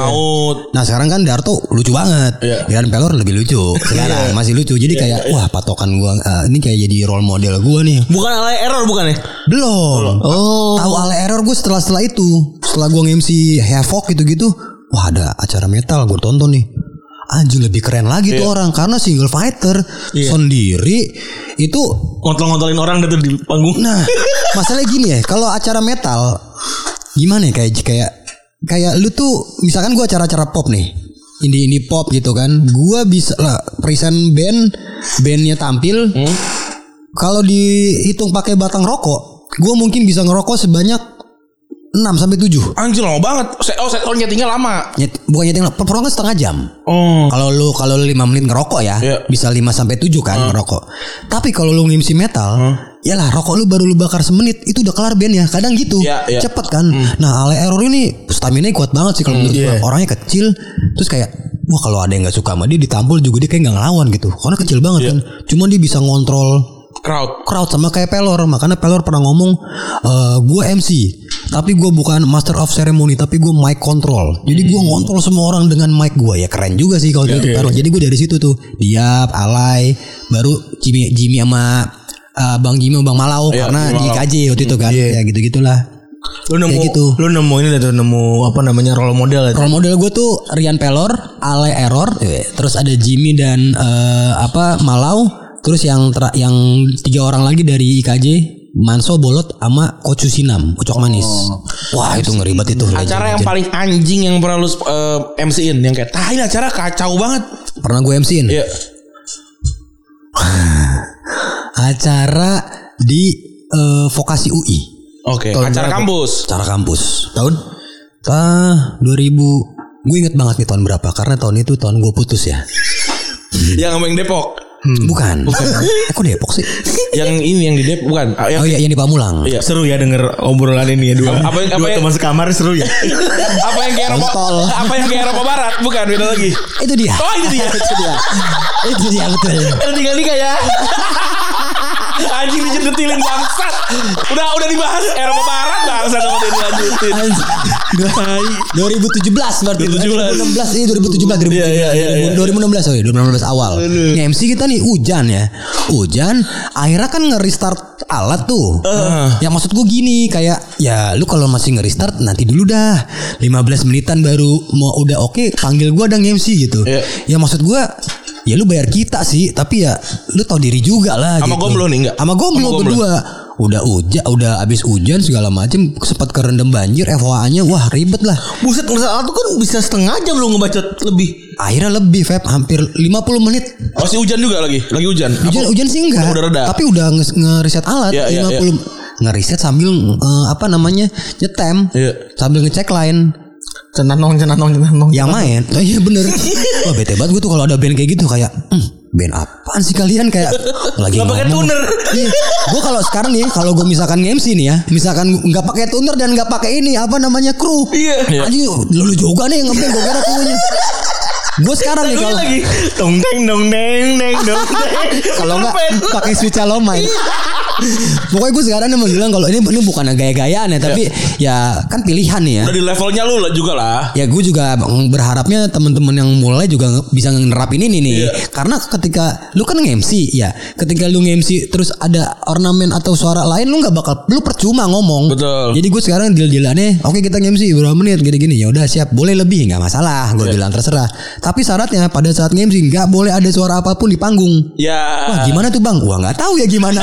Nah sekarang kan Darto lucu banget. Iya. Rian Pelor lebih lucu. Sekarang masih lucu Jadi kayak Wah patokan gua eh, Ini kayak jadi role model gua nih. Bukan alay error bukan ya? Belum. Oh. Tahu ala error gue setelah setelah itu. Setelah gua nge-MC Havoc gitu-gitu Wah ada acara metal gue tonton nih Anjing lebih keren lagi tuh orang Karena single fighter Sendiri Itu Ngontol-ngontolin orang tuh di panggung. Nah Masalahnya gini ya Kalau acara metal Gimana ya Kayak kayak Kayak lu tuh Misalkan gua acara-acara pop nih Indie indie pop gitu kan Gua bisa lah Present band Bandnya tampil Kalau dihitung pakai batang rokok Gue mungkin bisa ngerokok sebanyak 6 sampai 7 Anjir lama banget. Oh, oh nyetingnya lama. Nyet, bukan nyeting performa kan setengah jam. Oh. Kalau lu kalau lu 5 menit ngerokok ya, Iya. bisa 5 sampai 7 kan ngerokok. Tapi kalau lu ngimsi metal, yalah rokok lu baru lu bakar semenit itu udah kelar bandnya. Kadang gitu. Iya, iya. Cepet kan. Nah, Ale Error ini stamina kuat banget sih kalau menurut gua. Orangnya kecil terus kayak wah kalau ada yang nggak suka sama dia ditampol juga dia kayak nggak ngelawan gitu. Karena kecil banget kan. Cuma dia bisa ngontrol Crowd. crowd sama kayak Pelor makanya Pelor pernah ngomong eh gue MC tapi gue bukan master of ceremony tapi gue mic control. Jadi gue ngontrol semua orang dengan mic gue ya keren juga sih kalau itu Pelor jadi gue dari situ tuh Diap Alay baru Jimmy Jimmy sama eh, Bang Jimmy sama Bang Malau Iya, karena Bang di Malau. KJ waktu itu kan. Ya gitu gitulah Lu nemu Kayak gitu. lu nemu ini tuh nemu apa namanya role model ya. role model gue tuh Rian Pelor Alay Error eh, terus ada Jimmy dan eh, apa Malau terus yang yang tiga orang lagi dari IKJ Manso Bolot sama Kocusinam Ucok manis Wah itu ngeri banget itu Acara yang legend. paling anjing yang pernah lu uh, MC-in yang kayak tah ini acara kacau banget. Pernah gue MC-in Iya. Acara di eh, Vokasi UI Oke, Tahun acara berapa? kampus. Acara kampus Tahun? Ah 2000 Gue inget banget nih tahun berapa Karena tahun itu tahun gue putus ya Yang sama yang Depok. Bukan Eh, Kok Depok sih? Yang ini yang di Depok bukan. Ah, yang Oh iya yang di Pamulang Iya. Seru ya denger obrolan ini ya dua. Apa yang- apa dua yang- teman sekamar seru ya. apa yang ke Eropa? Apa yang ke Eropa Barat? Bukan beda lagi. Itu dia Oh itu dia. Itu dia Itu dia betul Ada tinggal nikah ya. Anjing dijedetilin bangsat. Udah udah dibahas Eropa Barat bangsat sama dia dilanjutin. Anjing. 2017 berarti 2017. 2016 ini 2017 2017 Iya, iya, iya, iya. 2016 oh iya 2016 awal. Nih MC kita nih hujan ya. Hujan akhirnya kan nge-restart alat tuh. Ya maksud gue gini kayak ya lu kalau masih nge-restart nanti dulu dah. 15 menitan baru mau udah oke panggil gua ada MC gitu. Iya. Ya maksud gua Ya lu bayar kita sih, tapi ya lu tau diri juga lah. Sama gitu. gomblo nih, enggak? Sama gomblo Sama gomblo. berdua udah hujan udah abis hujan segala macem sempat kerendam banjir FOA-nya wah ribet lah Buset masa tuh kan bisa setengah jam lu ngebacot lebih. akhirnya lebih Feb hampir 50 menit Masih hujan juga lagi. Lagi hujan. hujan Apa- hujan sih enggak Udah, udah reda. tapi udah nge- nge-reset alat iya, 50 nge-reset sambil eh, apa namanya nyetem Iya. sambil ngecek line Cenanong cenanong cenanong. yang main oh, iya bener wah bete banget gue tuh kalau ada band kayak gitu kayak hmm, band apaan sih kalian kayak lagi Nggak pakai tuner. Iya. gue kalau sekarang nih kalau gue misalkan MC nih ya misalkan nggak pakai tuner dan nggak pakai ini apa namanya kru Iya. Anjing lu juga nih ngeband gue kira krunya gue sekarang nih kalau lagi. Dong deng dong deng deng dong deng. kalau nggak Ngapain? pakai switch main pokoknya gue sekarang nih mau bilang kalau ini ini bukan gaya-gayaan ya tapi ya kan pilihan nih ya. Udah di levelnya lu lah juga lah. ya gue juga berharapnya teman-teman yang mulai juga bisa nerapin ini nih. Iya. karena ketika lu kan nge-MC ya. Ketika lu nge-MC terus ada ornamen atau suara lain lu nggak bakal lu percuma ngomong. Betul. jadi gue sekarang deal dealannya oke kita nge-MC berapa menit? Gini-gini. Ya udah siap. Boleh lebih nggak masalah. Gue bilang terserah tapi syaratnya pada saat nge-MC nggak boleh ada suara apa pun di panggung Ya. Wah gimana tuh bang? Wah nggak tahu ya gimana.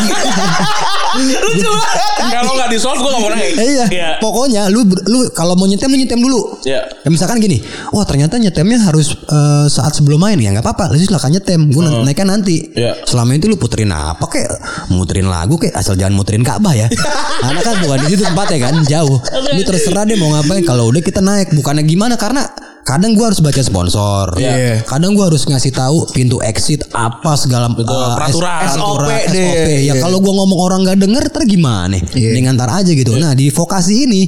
Lucu banget. Kalau nggak di solve gue nggak mau naik. iya. Iya. Pokoknya lu lu kalau mau nyetem lu nyetem dulu. Iya. Ya, misalkan gini, wah ternyata nyetemnya harus eh, saat sebelum main ya nggak apa-apa. Lu silakan nyetem, gue naiknya nanti. Iya. Selama itu lu puterin apa kayak muterin lagu kayak asal jangan muterin Ka'bah ya. Karena kan bukan di situ tempatnya kan jauh. Lu terserah deh mau ngapain. Kalau udah kita naik, bukannya gimana karena kadang gua harus baca sponsor. Iya. Kadang gua harus ngasih tahu pintu exit apa segala Betul, eh, peraturan. S- SOP peraturan, deh. SOP. Ya kalau gua ngomong orang nggak denger ntar gimana? Dengan ntar aja gitu. Nah di vokasi ini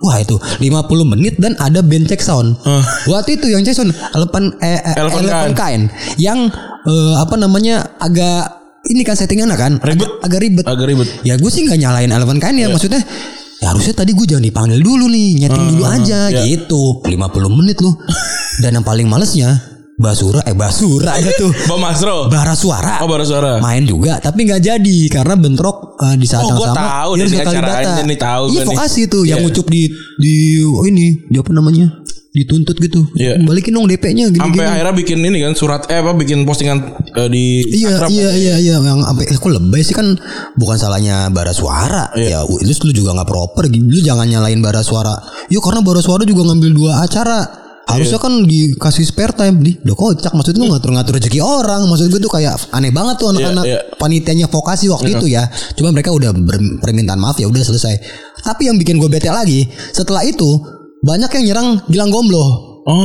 Wah itu 50 menit dan ada band check sound. Waktu itu yang check sound Eleven eh, eh, Eleven Eleven Kind yang eh, apa namanya agak ini kan settingannya kan Ribet. agak, agak ribet. Agak ribet. Ya gue sih nggak nyalain Eleven Kind ya maksudnya Ya harusnya tadi gue jangan dipanggil dulu nih Nyeting dulu aja iya. gitu 50 menit loh Dan yang paling malesnya Basura Eh basura aja tuh Bang Masro. Bara suara Oh, bara suara. Main juga Tapi nggak jadi Karena bentrok eh, di saat Oh, yang sama tahu dia dari acara aja nih, tahu Iya nih. vokasi tuh Yang Iya. ngucup di Di oh ini Di apa namanya Dituntut gitu. Iya. Balikin dong DP-nya gini, Sampai akhirnya bikin ini kan surat eh apa bikin postingan eh, di Iya Instagram. iya iya iya. Yang sampai eh, kok lebay sih? Kan bukan salahnya bara suara. Iya. ya u- lu, lu juga nggak proper gitu lu jangan nyalain bara suara. Yuk karena bara suara juga ngambil dua acara. Harusnya kan dikasih spare time. Di udah kocak. Maksud lu ngatur-ngatur rezeki orang. Maksud gue tuh kayak aneh banget tuh anak-anak iya. panitianya vokasi waktu itu ya. Cuma mereka udah permintaan maaf ya udah selesai. Tapi yang bikin gue bete lagi setelah itu banyak yang nyerang bilang gomblo. Oh.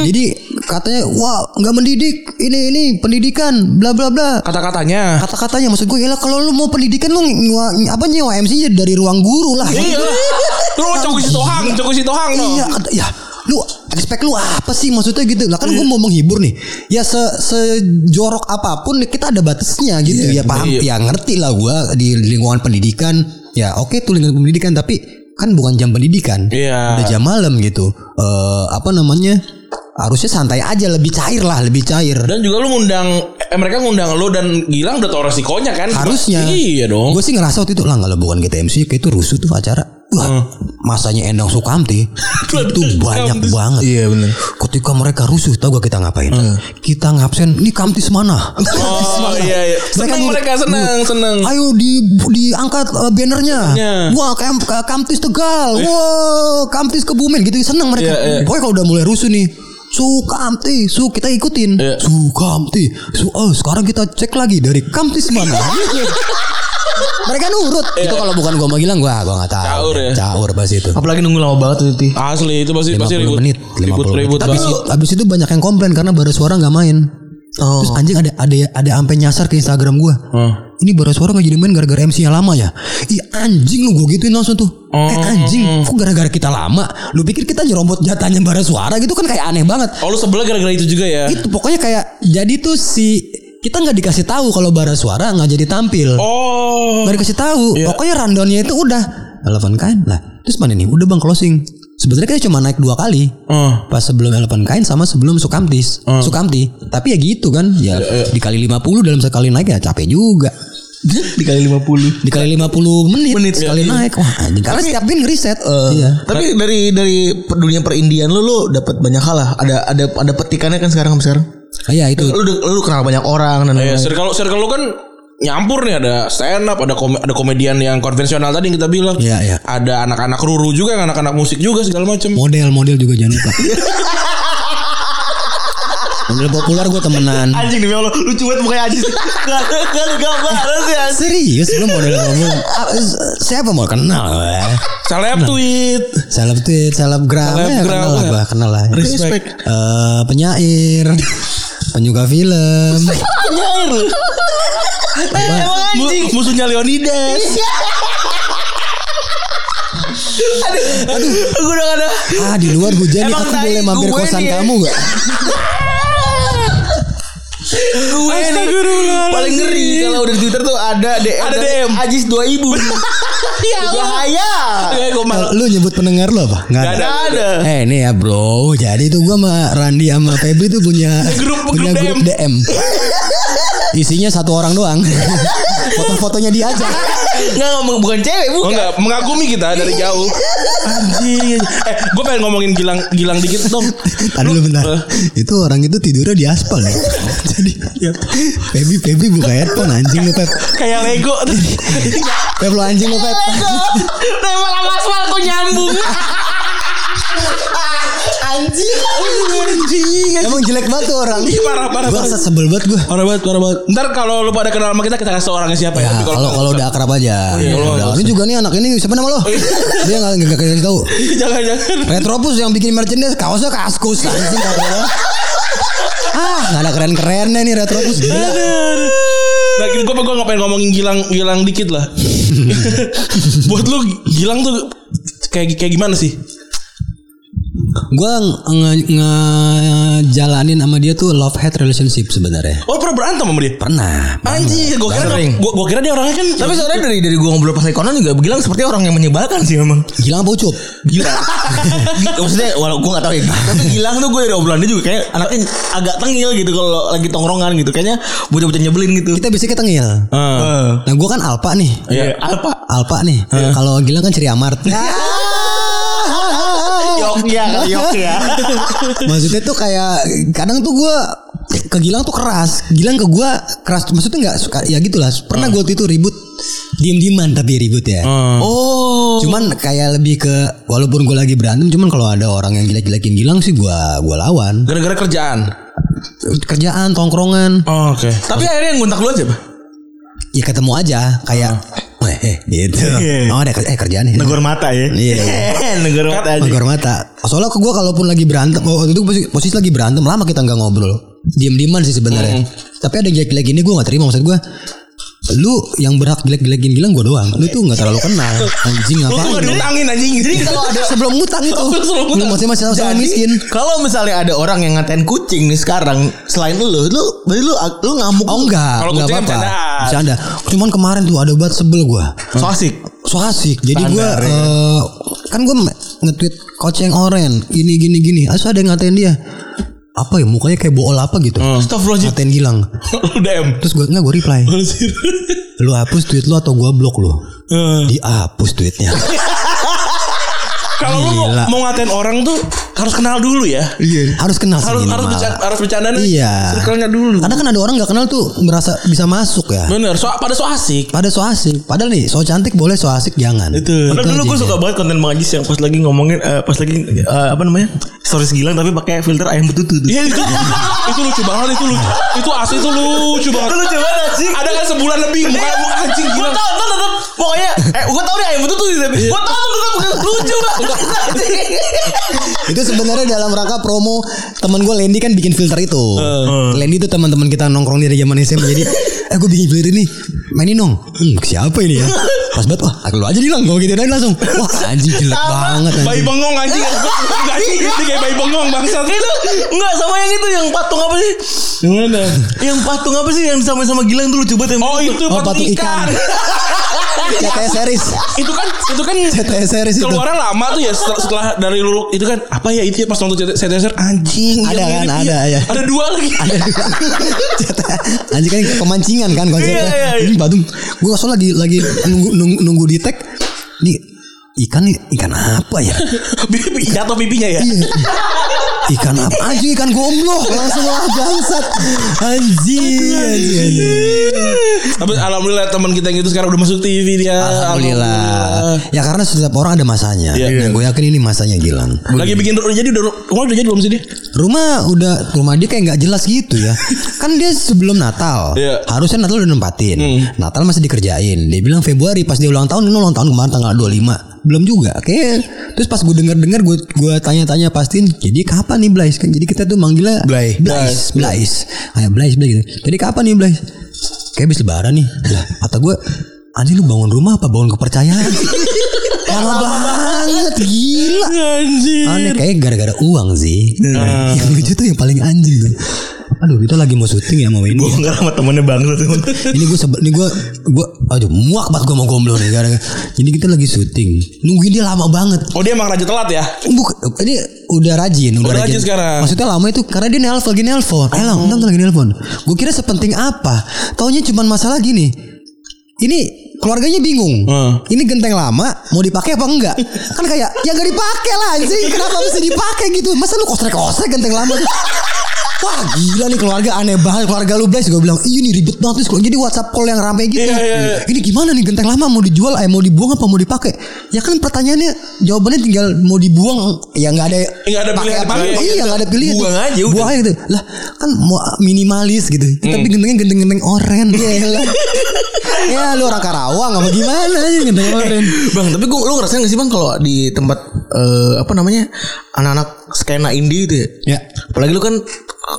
jadi katanya wah nggak mendidik ini ini pendidikan bla bla bla. Kata-katanya. kata-katanya maksud gue ya kalau lu mau pendidikan lu nyewa, apa nyewa MC dari ruang guru lah. Iya. Lu mau cokok si Tohang, cokok si Tohang iya kata- ya. Lu expect lu apa sih maksudnya gitu? Lah kan gue mau menghibur nih. Ya se sejorok apa pun kita ada batasnya gitu ya paham? Iya. ya ngerti lah gue di lingkungan pendidikan. Ya oke tuh lingkungan pendidikan tapi kan bukan jam pendidikan Iya. udah jam malam gitu eh apa namanya harusnya santai aja lebih cair lah lebih cair Dan juga lu ngundang eh, mereka ngundang lu dan Gilang udah tau resikonya kan. Harusnya. Iya dong. Gue sih ngerasa waktu itu lah kalau bukan kita MC kayak itu rusuh tuh acara. Wah, masanya Endang Sukamti itu banyak banget. Iya benar. Ketika mereka rusuh, tahu gak kita ngapain? Kita ngabsen, ini kamtis mana? Oh iya iya. Seneng ngurut, mereka seneng seneng. Ayo di diangkat uh, bannernya. Ya. Wah, kayak Kamtis Tegal. Wah, Kamtis Kebumen gitu seneng mereka. Iya, iya. Pokoknya kalau udah mulai rusuh nih, Su Kamti, Su kita ikutin. Iya. Su Kamti, Su oh sekarang kita cek lagi dari Kamtis mana. mereka nurut. Itu kalau bukan gua mau bilang gua gua nggak tahu. Caur ya. Caur pas itu. Apalagi nunggu lama banget Ti. Asli itu pasti pasti 50 ribut. menit, 50 ribut menit. ribut Tapi banget. abis itu banyak yang komplain karena bara suara nggak main. Oh. Terus anjing ada ada ada sampai nyasar ke Instagram gua. Oh. Ini bara suara gak jadi main gara-gara MC-nya lama ya? Ih anjing lu gue gituin langsung tuh. Eh anjing, kok gara-gara kita lama? Lu pikir kita nyerobot jatahnya bara suara gitu kan kayak aneh banget. Oh lu sebelah gara-gara itu juga ya? Itu pokoknya kayak jadi tuh si kita nggak dikasih tahu kalau bara suara nggak jadi tampil. Oh. Nggak dikasih tahu. Iya. Pokoknya rundownnya itu udah 8 kain lah. Terus mana nih? Udah bang closing. Sebenarnya kita cuma naik dua kali. Oh. Pas sebelum elephant kain sama sebelum Sukamtis. Sukamti. Tapi ya gitu kan. Ya dikali 50 dalam sekali naik ya capek juga. Dikali 50. Dikali 50 menit, Menit, sekali iya. naik. Wah, anjing. Karena setiap bin ngeriset. iya. Tapi dari dari per- dunia perindian lu lu dapat banyak hal lah. Ada ada ada petikannya kan sekarang sampai sekarang. Ah, Iya itu. Lu lu kenal banyak orang dan Iya, circle circle lu kan nyampur nih ada stand up, ada kom ada komedian yang konvensional tadi yang kita bilang. Iya, iya. Ada anak-anak ruru juga, anak-anak musik juga segala macam. Model-model juga jangan lupa. Model populer gue temenan. Anjing demi Allah, lucu banget mukanya Ajis. Gak gak lu gambar sih anjing. Serius gue model. Ah, s- Siapa mau kenal gue? Seleb tweet. Seleb tweet, selebgram, ya, Selebgram, kenal lah ya. gue, kenal lah. Respect. Eh, penyair, penyuka film. Penyair. Emang anjing. Mu- musuhnya Leonidas. Aduh, gue udah gak ada. Ah di luar hujan nih aku boleh mampir kosan ya. kamu gak? Gue nih Astagfirullahaladzim. paling ngeri kalau udah di Twitter tuh ada DM. Ada DM. Ajis 2000. Ya Bahaya. Kayak gue malah. Lu nyebut pendengar lo apa? Gak Gak ada. ada. Eh ini ya bro Jadi tuh gue sama Randi sama Febri tuh punya Grup- Punya grup grup DM Isinya satu orang doang Foto-fotonya dia aja Enggak ngomong bukan cewek, Oh bukan. enggak, mengagumi kita dari jauh. Anjing. Eh, gue pengen ngomongin Gilang Gilang dikit dong. Tadi lu bentar Itu orang itu tidurnya di aspal ya Jadi Febri Febri buka headphone anjing lu Feb Kayak Lego. Feb lu anjing lu Feb Nempel sama aspal kok nyambung. Anjing. Anjing. Emang jelek banget tuh orang Ih, parah, parah, Gue sebel banget gue Parah banget, parah banget. Ntar kalau lu pada kenal sama kita, kita kasih tau orangnya siapa ya. Ya kalau kalau udah akrab aja iya, Udah, nggak Ini juga nih anak ini siapa nama lo Dia gak, gak, gak, gak tahu jangan jangan. Retropus yang bikin merchandise kaosnya kaskus anjing katanya. Ah, nggak ada keren-kerennya nih Retropus gila. Nah, gue gue nggak pengen ngomongin Gilang Gilang dikit lah. Buat lu Gilang tuh kayak kayak gimana sih? Gua nge- ngejalanin sama dia tuh love hate relationship sebenarnya. Oh pernah berantem sama dia? Pernah. Anjing, gue kira Sering. gue gue kira dia orangnya kan. Tapi sebenarnya dari dari gua ngobrol pas konon juga bilang seperti orang yang menyebalkan sih memang. Gilang apa ucup? Gila. Maksudnya walau gue gak tahu ya. Tapi Gilang tuh gue dari obrolan dia juga kayak anaknya agak tengil gitu kalau lagi tongkrongan gitu. Kayaknya bocah-bocah nyebelin gitu. Kita biasanya tengil. Ah. Nah, gua kan Alpa nih. Iya. Apa? Alpa nih. Kalau Gilang kan Ciri Amart. Yoknya kali Yoknya. Maksudnya tuh kayak kadang tuh gua ke Gilang tuh keras. Gilang ke gua keras. Maksudnya nggak suka ya gitulah. Pernah gua waktu itu ribut diem-dieman tapi ribut ya. Oh. Cuman kayak lebih ke walaupun gue lagi berantem cuman kalau ada orang yang jelek-jelekin Gilang sih gua gua lawan. Gara-gara kerjaan. Kerjaan, tongkrongan, Oh, Oke. Tapi akhirnya yang ngontak lu aja, Pak. ya ketemu aja kayak weh eh, gitu. Oh, ada eh kerjaan nih. Negor mata ya. Iya. Negor mata aja. Negor mata. Soalnya ke gue kalaupun lagi berantem, oh, waktu itu posisi, posisi lagi berantem lama kita nggak ngobrol. Diem-dieman sih sebenarnya. Tapi ada yang jelek-jelek ini gue nggak terima maksud gue. Lu yang berhak jelek-jelekin Gilang gue doang. Lu tuh nggak terlalu kenal. Anjing Lu apa? gak diutangin anjing. Jadi Kalau ada sebelum ngutang itu, lu masih masih Jadi, miskin. Kalau misalnya ada orang yang ngatain kucing nih sekarang selain lu, lu berarti lu lu ngamuk. Oh enggak, Kalau enggak apa-apa. Bercanda. Cuman kemarin tuh ada banget sebel gua. So asik. So asik. Jadi gua Standar, ya. eh, kan gua nge-tweet koceng oren gini gini gini. Asal ada yang ngatain dia. Apa ya mukanya kayak bool apa gitu. Astagfirullahaladzim. Ngatain Gilang. lu DM. Terus gua enggak gua reply. Lu hapus tweet lu atau gua blok lu? Dihapus tweetnya. Kalau lu mau, ngatain orang tuh harus kenal dulu ya. Harus kenal sih Harus harus bercanda, harus bercanda Iya. Circle-nya dulu. Kadang kan ada orang nggak kenal tuh merasa bisa masuk ya. Bener, so, pada so asik. Pada so asik. Padahal nih so cantik boleh so asik jangan. Itu. Padahal dulu gue suka banget konten Bang Ajis yang pas lagi ngomongin eh, pas lagi eh, apa namanya? Stories Gilang tapi pakai filter ayam betutu tuh. Iya itu itu lucu banget itu lucu. Itu asli itu lucu banget. Itu lucu banget anjing. Ada kan sebulan lebih muka anjing Gue gila. tau tau tetap pokoknya eh gue tau deh ayam betutu sih tapi gue tau bukan lucu banget. itu sebenarnya dalam rangka promo teman gue Lendi kan bikin filter itu. Lendi itu teman-teman kita nongkrong dari zaman SMP jadi eh gue bikin filter ini mainin dong. Hmm, siapa ini ya? Pas banget wah lu aja bilang gue gitu dan langsung wah anjing jelek banget Bayi anjing. bengong anjing. Anjing dia kayak bayi bengong bangsat. itu enggak sama yang itu yang patung apa sih? Gimana? Yang patung apa sih yang sama-sama Gilang tuh lucu banget yang Oh itu Oh, patung patung ikan. CTS series. itu kan itu kan CTS series itu. keluaran lama tuh ya setelah, setelah dari lu itu kan apa ya itu ya pas nonton CTSR anjing Ada yang kan, ada, ya. ada dua lagi ada dua anjing kan pemancingan kan konsepnya Iya, iya, iya. ini batum gue soal lagi lagi nunggu nunggu, di tag nih ikan ikan apa ya Pipi- jatuh pipinya ya Iya. ikan apa anjing ikan gombloh langsung lah bangsat anjing anjing, anjing. tapi alhamdulillah teman kita yang itu sekarang udah masuk TV dia Alhamdulillah. Ya karena setiap orang ada masanya. Iya. Nah, gue yakin ini masanya Gilang. lagi bikin jadi udah rumah udah jadi belum sih dia Rumah udah rumah dia kayak nggak jelas gitu ya. kan dia sebelum Natal. Iya. Harusnya Natal udah nempatin. Hmm. Natal masih dikerjain. Dia bilang Februari pas dia ulang tahun, ini ulang tahun kemarin tanggal 25. Belum juga. Kayak terus pas gue denger-dengar gue gue tanya-tanya pastiin, jadi kapan nih Blaise kan? Jadi kita tuh manggilnya Blay. Blaise, Blaise. Kayak Blaise, Blaise gitu. Jadi kapan nih Blaise? Kayak habis lebaran nih. Lah, kata gue Anjing lu bangun rumah apa bangun kepercayaan? Lama banget gila. anjing Aneh kayak gara-gara uang sih. Nah. Yang lucu tuh yang paling anjing tuh. Aduh kita lagi mau syuting ya mau ini. Bongkar sama temennya tuh. ini gue sebel, ini gue gue aduh muak banget gue mau gomblo nih gara-gara. Jadi kita lagi syuting. Nungguin dia lama banget. oh dia emang raja telat ya Buk, ini udah rajin, udah, Udah rajin sekarang. Maksudnya lama itu karena dia nelpon lagi nelpon. Eh lang, bentar, lagi nelpon. Gue kira sepenting apa? Taunya cuma masalah gini. Ini keluarganya bingung. Hmm. Ini genteng lama mau dipakai apa enggak? Kan kayak ya gak dipakai lah anjing. Kenapa mesti dipakai gitu? Masa lu kosrek-kosrek genteng lama tuh? Wah gila nih keluarga aneh banget keluarga lu Blaise gue bilang iya nih ribet banget terus jadi WhatsApp call yang rame gitu Iya, iya, iya. ini gimana nih genteng lama mau dijual eh mau dibuang apa mau dipakai ya kan pertanyaannya jawabannya tinggal mau dibuang ya nggak ada Nggak ada pilihan, apa pakai. iya nggak ada pilihan Buang aja udah. buang aja gitu lah kan mau minimalis gitu tapi gentengnya genteng-genteng oren ya lah ya lu orang Karawang apa gimana aja genteng oren Bang, tapi gua lu ngerasain gak sih Bang kalau di tempat eh, apa namanya? anak-anak skena indie gitu ya. ya Apalagi lu kan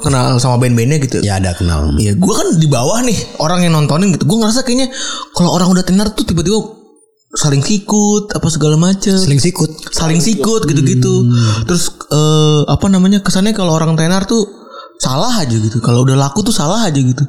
kenal sama band-bandnya gitu. ya ada kenal Iya, gua kan di bawah nih orang yang nontonin gitu. Gua ngerasa kayaknya kalau orang udah tenar tuh tiba-tiba saling sikut apa segala macem seling sikut saling sikut gitu-gitu. Terus eh, apa namanya kesannya kalau orang tenar tuh salah aja gitu. Kalau udah laku tuh salah aja gitu.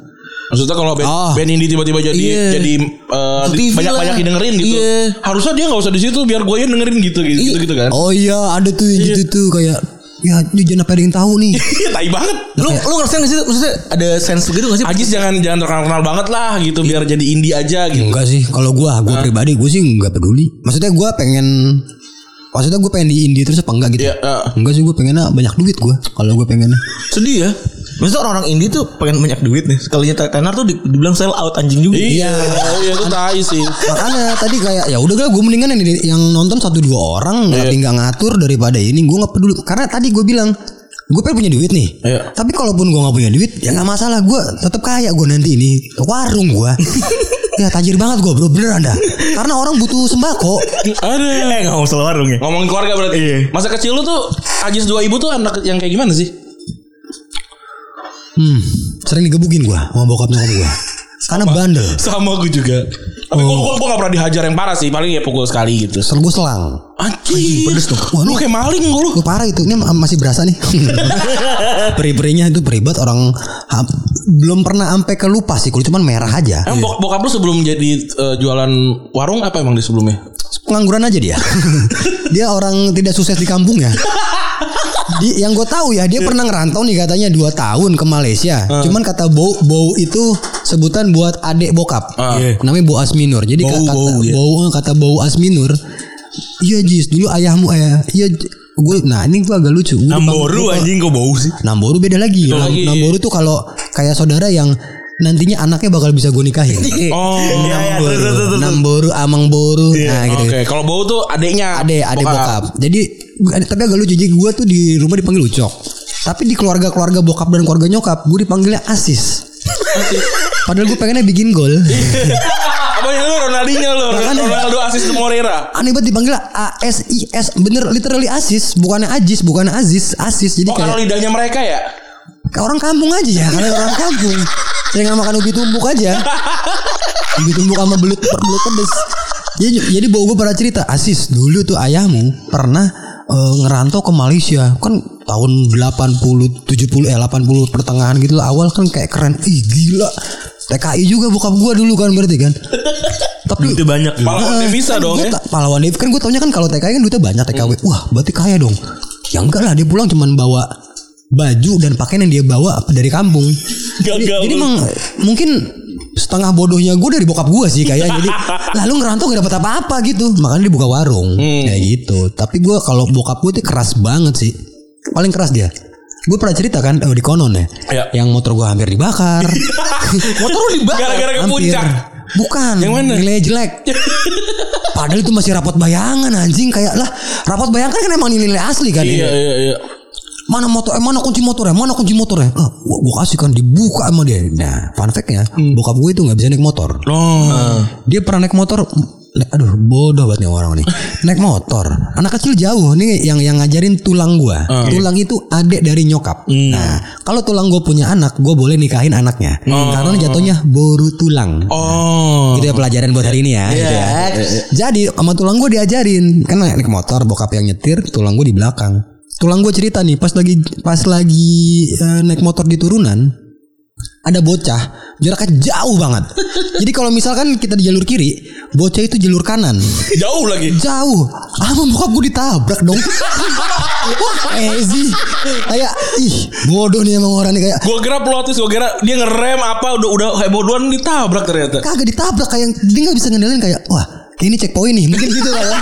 Maksudnya kalau band, Oh. band indie tiba-tiba jadi Iya. jadi eh, Ke di- TV banyak lah. banyak dengerin gitu. Iya. Harusnya dia nggak usah di situ biar gue yang dengerin gitu gitu gitu, gitu kan. oh iya ada tuh yang gitu tuh kayak ya jangan apa ada yang tahu nih Iya, tai banget. Lu lu ngerasain gak sih maksudnya ada sense gitu gak sih? Ajis jangan jangan terkenal banget lah gitu biar jadi indie aja gitu. Enggak sih, kalau gua, gua pribadi gua sih nggak peduli. Maksudnya gua pengen Maksudnya gue pengen di indie terus apa enggak gitu Iya, iya. Enggak sih gue pengennya banyak duit gue Kalau gue pengennya Sedih ya. Maksudnya orang-orang indie tuh pengen banyak duit nih. Sekalinya tenar tuh di- dibilang sell out anjing juga. Iya, iya itu tai sih. Makanya tadi kayak ya udah gue mendingan yang, yang nonton satu dua orang nggak tinggal ngatur daripada ini gue nggak peduli karena tadi gue bilang gue pengen punya duit nih Iya. tapi kalaupun gue nggak punya duit ya nggak masalah gue tetap kaya gue nanti ini warung gue ya tajir banget gue bro beneran dah karena orang butuh sembako Ada. Eh mau soal warung ya. Ngomongin keluarga berarti. Iya. Masa kecil lu tuh Ajis dua ibu tuh anak yang kayak gimana sih? Hmm, sering digebukin gue sama bokap nyokap gue karena bandel Sama gue juga. Tapi gue gue gue gak pernah dihajar yang parah sih. Paling ya pukul sekali gitu. sel gue selang Anjing. pedes tuh. Wah, Lu lu- kayak maling lu. Lu parah itu Ini ma- masih berasa nih Peri-perinya itu peribat Orang ha- Belum pernah sampai ke lupa sih Kulit cuman merah aja Emang bok bokap lu sebelum jadi eh, jualan warung apa emang di sebelumnya? Pengangguran aja dia Dia orang tidak sukses di kampung ya di, yang gue tahu ya dia pernah ngerantau nih katanya dua tahun ke Malaysia. Cuman kata bau bau itu sebutan buat adik bokap. Iya. Namanya bau asminur. Jadi Bau, kata bau, ya. bau kata bau asminur. Iya Jis dulu ayahmu ayah iya J- gue nah ini gue agak lucu. Gua Namboru gua- anjing kok bau sih. Namboru beda lagi. Beda Nam- lagi. Namboru tuh kalau kayak saudara yang nantinya anaknya bakal bisa gue nikahin. Oh. Iya, iya, terus, terus, terus. Namboru, Amang Boru. Nah gitu. Oke, kalau bau tuh adeknya. Ade, ade bokap. Jadi gua- tapi agak lucu. Jadi gue tuh di rumah dipanggil Ucok. Tapi di keluarga-keluarga bokap dan keluarga nyokap, gue dipanggilnya Asis. Padahal gue pengennya bikin gol. Apa yang lu Ronaldinho lu? Ronaldo asis Moreira. Aneh banget dipanggil A S I S bener literally Asis bukannya Ajis bukannya Aziz Asis jadi Oh, kalau kayak, lidahnya mereka ya? Kayak orang kampung aja ya kalau orang kampung nggak makan ubi tumbuk aja ubi tumbuk sama belut belut pedes jadi jadi bawa gue pernah cerita Asis dulu tuh ayahmu pernah eh, ngerantau ke Malaysia kan tahun 80 70 eh 80 pertengahan gitu lah awal kan kayak keren ih gila TKI juga bokap gua dulu kan berarti kan tapi Duitnya banyak gitu. Pahlawan devisa kan dong ya. pahlawan devisa kan gue taunya kan kalau TKI kan duitnya banyak TKW. Wah, berarti kaya dong. Ya enggak lah dia pulang cuman bawa baju dan pakaian yang dia bawa dari kampung. Jadi, Gagal jadi lu. emang mungkin setengah bodohnya gue dari bokap gue sih kayak jadi lalu ngerantau gak dapat apa-apa gitu makanya dia buka warung kayak gitu tapi gue kalau bokap gue tuh keras banget sih paling keras dia gue pernah cerita kan oh, di konon ya Iya. yang motor gue hampir dibakar Motor lu dibakar gara-gara ke puncak. Bukan. Yang mana? Nilai jelek. Padahal itu masih rapot bayangan anjing kayak lah rapot bayangan kan emang nilai asli kan Iya, ini. iya, iya. Mana motor eh, mana kunci motornya? Mana kunci motornya? Ah, gua, gua kasih kan dibuka sama dia. Nah, fun fact-nya, bokap gue itu nggak bisa naik motor. Oh. Dia pernah naik motor aduh bodoh banget nih orang nih. naik motor. Anak kecil jauh nih yang yang ngajarin tulang gua. Tulang itu adek dari nyokap. Nah, kalau tulang gua punya anak, gua boleh nikahin anaknya. Karena jatuhnya boru tulang. Oh. Itu ya pelajaran buat hari ini ya. gitu ya. Jadi sama tulang gue diajarin kan naik motor bokap yang nyetir, tulang gue di belakang. Tulang gue cerita nih pas lagi pas lagi eh, naik motor di turunan ada bocah jaraknya jauh banget. Jadi kalau misalkan kita di jalur kiri, bocah itu jalur kanan. Jauh lagi. Jauh. Ah, bokap gue ditabrak dong. Wah, easy. Kayak ih, bodoh nih emang orang nih kayak Gue kira plot twist, gue kira dia ngerem apa udah udah heboh duluan ditabrak ternyata. kagak ditabrak kayak dia nggak bisa ngendalin kayak wah ini checkpoint nih mungkin gitu kan ya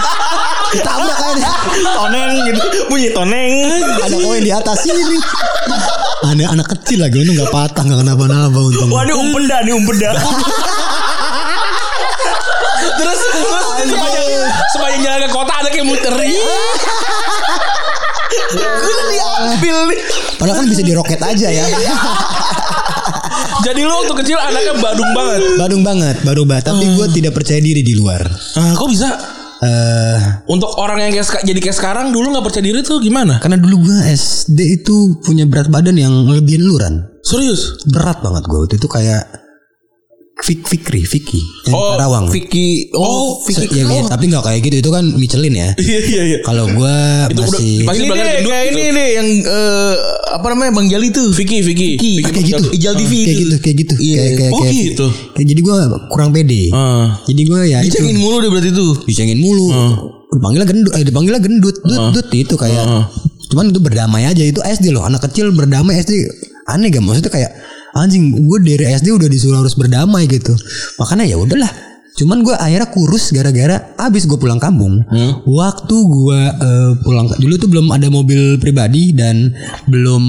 ditabrak dia. Toneng gitu. Bunyi toneng. ada koin di atas sini ada anak kecil lagi untung nggak patah nggak kenapa-napa untung ini umpeda nih umpeda. Terus terus sepanjang sepanjang jalan ke kota ada kayak muter. Diambil nih. padahal kan bisa diroket aja ya Jadi lu waktu kecil anaknya badung banget. Badung banget baru banget tapi gue tidak percaya diri di luar Ah, kok bisa? eh Untuk orang yang kayak jadi kayak sekarang dulu nggak percaya diri tuh gimana? karena dulu gue SD itu punya berat badan yang lebihin luran Serius? berat banget gue waktu itu kayak Fik Fikri Vicky yang Oh, Karawang Vicky. Oh, Se- ya, ya, tapi nggak kayak gitu itu kan Michelin ya Iya iya iya. kalau gue Itu udah masih dipanggil Ini nih gendut kayak gitu. ini nih yang eh, apa namanya Bang Jali tuh. Vicky Vicky. Vicky. Ah, kayak gitu Ijal TV kayak itu. gitu kayak gitu Iya. kayak kayak Oh, kayak- gitu. kayak jadi gue kurang pede Ah. jadi gue ya itu Dicengin mulu deh berarti tuh. dicengin mulu dipanggilnya gendut eh dipanggilnya gendut dut dut itu kayak cuman itu berdamai aja itu SD loh anak kecil berdamai SD aneh gak maksudnya kayak anjing gue dari SD udah disuruh harus berdamai gitu. Makanya ya udahlah. Cuman gue akhirnya kurus gara-gara abis gue pulang kampung. Waktu gue eh, pulang dulu tuh belum ada mobil pribadi dan belum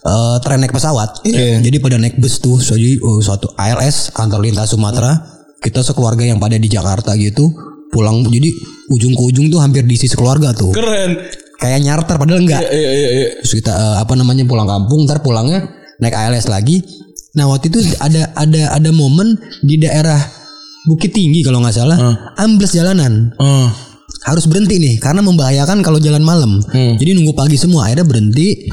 eh, tren naik pesawat. Jadi pada naik bus tuh jadi oh, suatu ALS antar lintas Sumatera. Kita sekeluarga yang pada di Jakarta gitu pulang jadi ujung ke ujung tuh hampir diisi sekeluarga tuh. Keren. kayak nyarter padahal enggak. Iya iya iya. terus kita eh, apa namanya pulang kampung ntar pulangnya naik ALS lagi. Nah waktu itu ada ada ada momen di daerah Bukit Tinggi kalau nggak salah. Ambles jalanan. Oh. harus berhenti nih karena membahayakan kalau jalan malam. Jadi nunggu pagi semua akhirnya berhenti.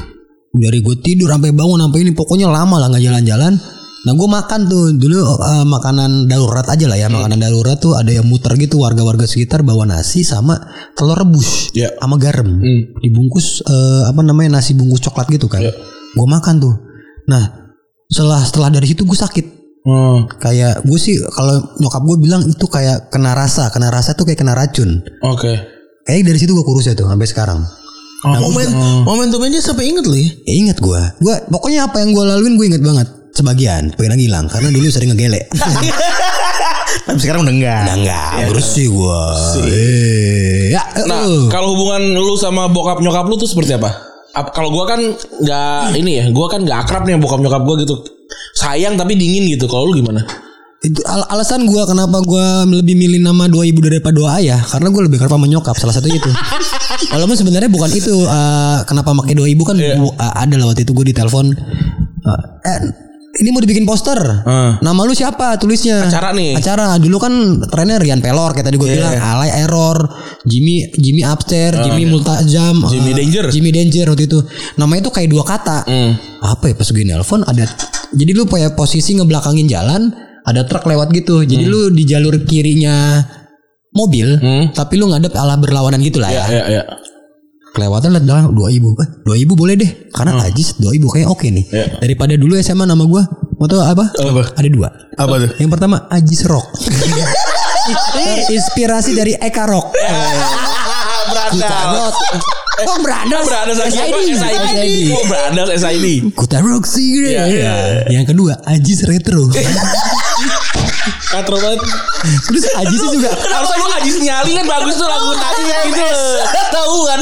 Dari gue tidur sampai bangun sampai ini pokoknya lama lah nggak jalan-jalan. Nah gue makan tuh dulu eh, makanan darurat aja lah ya makanan darurat tuh ada yang muter gitu warga-warga sekitar bawa nasi sama telur rebus Ya. sama garam. Dibungkus eh, apa namanya nasi bungkus coklat gitu kan. Gue makan tuh nah setelah setelah dari situ gue sakit Oh. kayak gue sih kalau nyokap gue bilang itu kayak kena rasa kena rasa tuh kayak kena racun Oke. Kayak dari situ gue kurus ya tuh sampai sekarang. Oh, Momen momentumnya sampai inget loh ya. Ya inget gue. Gue pokoknya apa yang gue laluin gue inget banget. Sebagian, sebagian hilang karena dulu sering ngegelek. Tapi sekarang udah enggak. Udah enggak bersih gua. Eh, ya, Nah, eh, kalau hubungan lu sama bokap nyokap lu tuh seperti apa? Ap- kalau gua kan nggak ini ya, gua kan nggak akrab nih bokap nyokap gua gitu. Sayang tapi dingin gitu. Kalau lu gimana? itu al- alasan gua kenapa gua lebih milih nama dua ibu daripada dua ayah karena gua lebih kerap sama nyokap salah satu itu walaupun sebenarnya bukan itu eh, kenapa pakai dua ibu kan gua- eh, ada lah waktu itu gue ditelepon eh, eh ini mau dibikin poster Hmm. nama lu siapa tulisnya Acara nih. acara dulu kan trennya Rian Pelor kayak tadi gue bilang Alay Error Jimmy Jimmy Upstairs Jimmy Multajam Jimmy eh, Danger. Jimmy Danger waktu itu namanya itu kayak dua kata Hmm. apa ya pas gue nelpon ada jadi lu kayak posisi ngebelakangin jalan ada truk lewat gitu jadi lu di jalur kirinya mobil Hmm. tapi lu ngadep ala berlawanan gitu lah ya, Ya, ya, ya. Kelewatan liat dalam dua ibu eh, dua ibu boleh deh karena Ajis dua ibu kayak oke nih Ya. daripada dulu SMA nama gua mau tau apa Apa? ada dua Apa tuh? yang pertama Ajis Rock Inspirasi dari Eka Rock Berandal. Oh berandal Berandal SID. SID. Oh, SID. Kuta Rock sih Iya, iya. Yang kedua Ajis Retro Katro banget. Terus Ajisnya juga Harusnya lu Ajis nyali kan bagus tuh lagu tadi gitu. Tahu kan?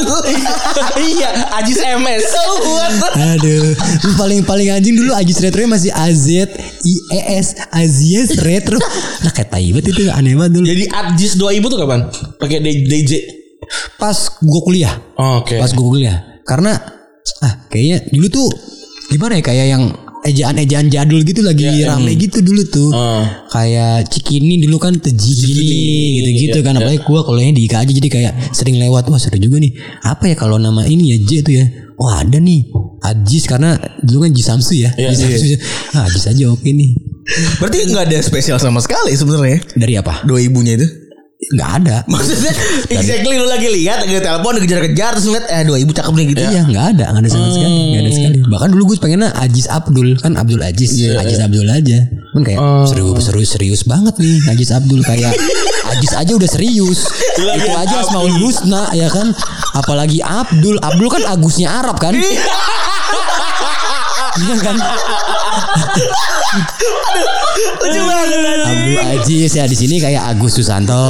Iya, Ajis MS. Tahuan. Aduh, paling paling anjing dulu Ajis Retro masih AZ I E S Azies Retro. Nah kayak tai banget itu aneh banget dulu. Jadi Ajis 2000 tuh kapan? Pakai DJ. Pas gua kuliah, Oke. pas gua kuliah. Karena ah kayaknya dulu tuh gimana ya kayak yang ejaan-ejaan jadul gitu lagi Iya, rame gitu dulu tuh. Oh. Kayak Cikini dulu kan Tejini gitu-gitu kan apalagi gua kuliahnya di IKA aja jadi kayak sering lewat wah seru juga nih. Apa ya kalau nama ini ya J tuh ya? Oh ada nih Ajis karena dulu kan Ji Samsu ya. Iya, Ji Samsu. Ah, Ajis aja oke nih. Berarti nggak ada spesial sama sekali sebenarnya. Dari apa? Dua ibunya itu. Nggak ada. Maksudnya exactly lu lagi lihat lagi telepon dikejar-kejar terus ngeliat eh dua ibu cakep nih gitu. Iya nggak ada nggak ada sama sekali nggak ada sekali. Bahkan dulu gue pengennya Ajis Abdul kan Abdul Ajis Ajis Abdul aja. Kan kayak serius serius serius banget nih Ajis Abdul. Kayak Ajis aja udah serius. Itu aja Asmaul Husna ya kan? Apalagi Abdul. Abdul kan Agusnya Arab kan Iya kan Lucu banget. Abdul Ajis ya di sini kayak Agus Susanto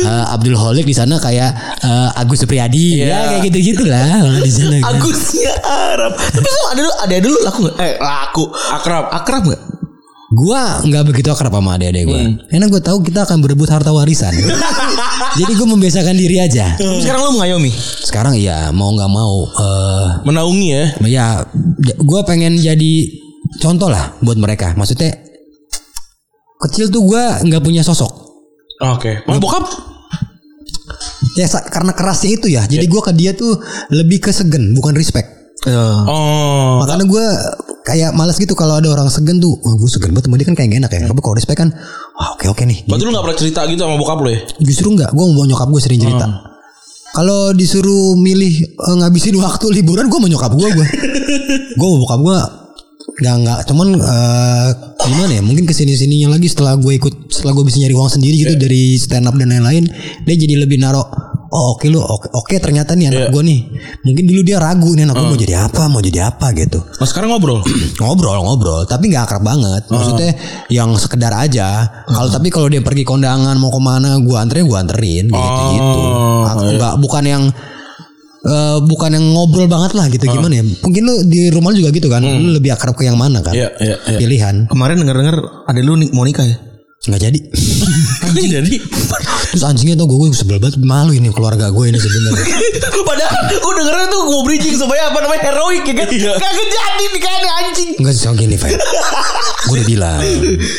Eh, Abdul Holik di sana kayak eh, Agus Supriyadi ya kayak gitu gitulah di sana kan. Agusnya Arab. Tapi sama ada dulu ada dulu laku nggak? Eh laku. Akrab. Akrab nggak? Gua nggak begitu akrab sama adik-adik gue. Karena gue tahu kita akan berebut harta warisan. Jadi gue membiasakan diri aja. Tapi sekarang lu mengayomi. Sekarang iya mau nggak mau. eh Menaungi ya. ya, gue pengen jadi contoh lah buat mereka. Maksudnya kecil tuh gue nggak punya sosok. Oke. Mau bokap? Ya karena kerasnya itu ya. Jadi gue ke dia tuh lebih ke segen, bukan respect. Oh. Makanya gue kayak malas gitu kalau ada orang segen tuh. Wah gue segen banget sama dia kan kayak gak enak ya. Tapi kalau respect kan, wah oke oke nih. Berarti lu gak pernah cerita gitu sama bokap lu ya? Justru enggak, gue mau nyokap gue sering cerita. Kalau disuruh milih eh, ngabisin waktu liburan, gue mau nyokap gue gue. gue mau bokap gue nggak nggak, cuman eh, gimana ya? Mungkin ke sini sininya lagi setelah gue ikut, setelah gue bisa nyari uang sendiri gitu dari stand up dan lain-lain, dia jadi lebih naro. Oh oke lu, oke, oke ternyata nih anak gue nih. Mungkin dulu dia ragu nih anak gue mau jadi apa, mau jadi apa gitu. Nah sekarang ngobrol. ngobrol ngobrol tapi nggak akrab banget. Maksudnya yang sekedar aja. Kalau tapi kalau dia pergi kondangan mau ke mana gua anterin gua anterin gitu gitu. nggak bukan yang eh, bukan yang ngobrol banget lah gitu. Gimana ya? Mungkin lu di rumah lu juga gitu kan? Lu lebih akrab ke yang mana kan? Iya, iya, iya. pilihan. Kemarin denger-denger ada lu nih mau nikah ya? nggak jadi. Jadi terus anjingnya tuh gue sebel banget malu ini keluarga gue ini sebenarnya. Padahal gue dengernya tuh gue bridging supaya apa namanya heroik ya kan? Kagak jadi nikahnya anjing. Enggak sih gini Feb. Gue udah bilang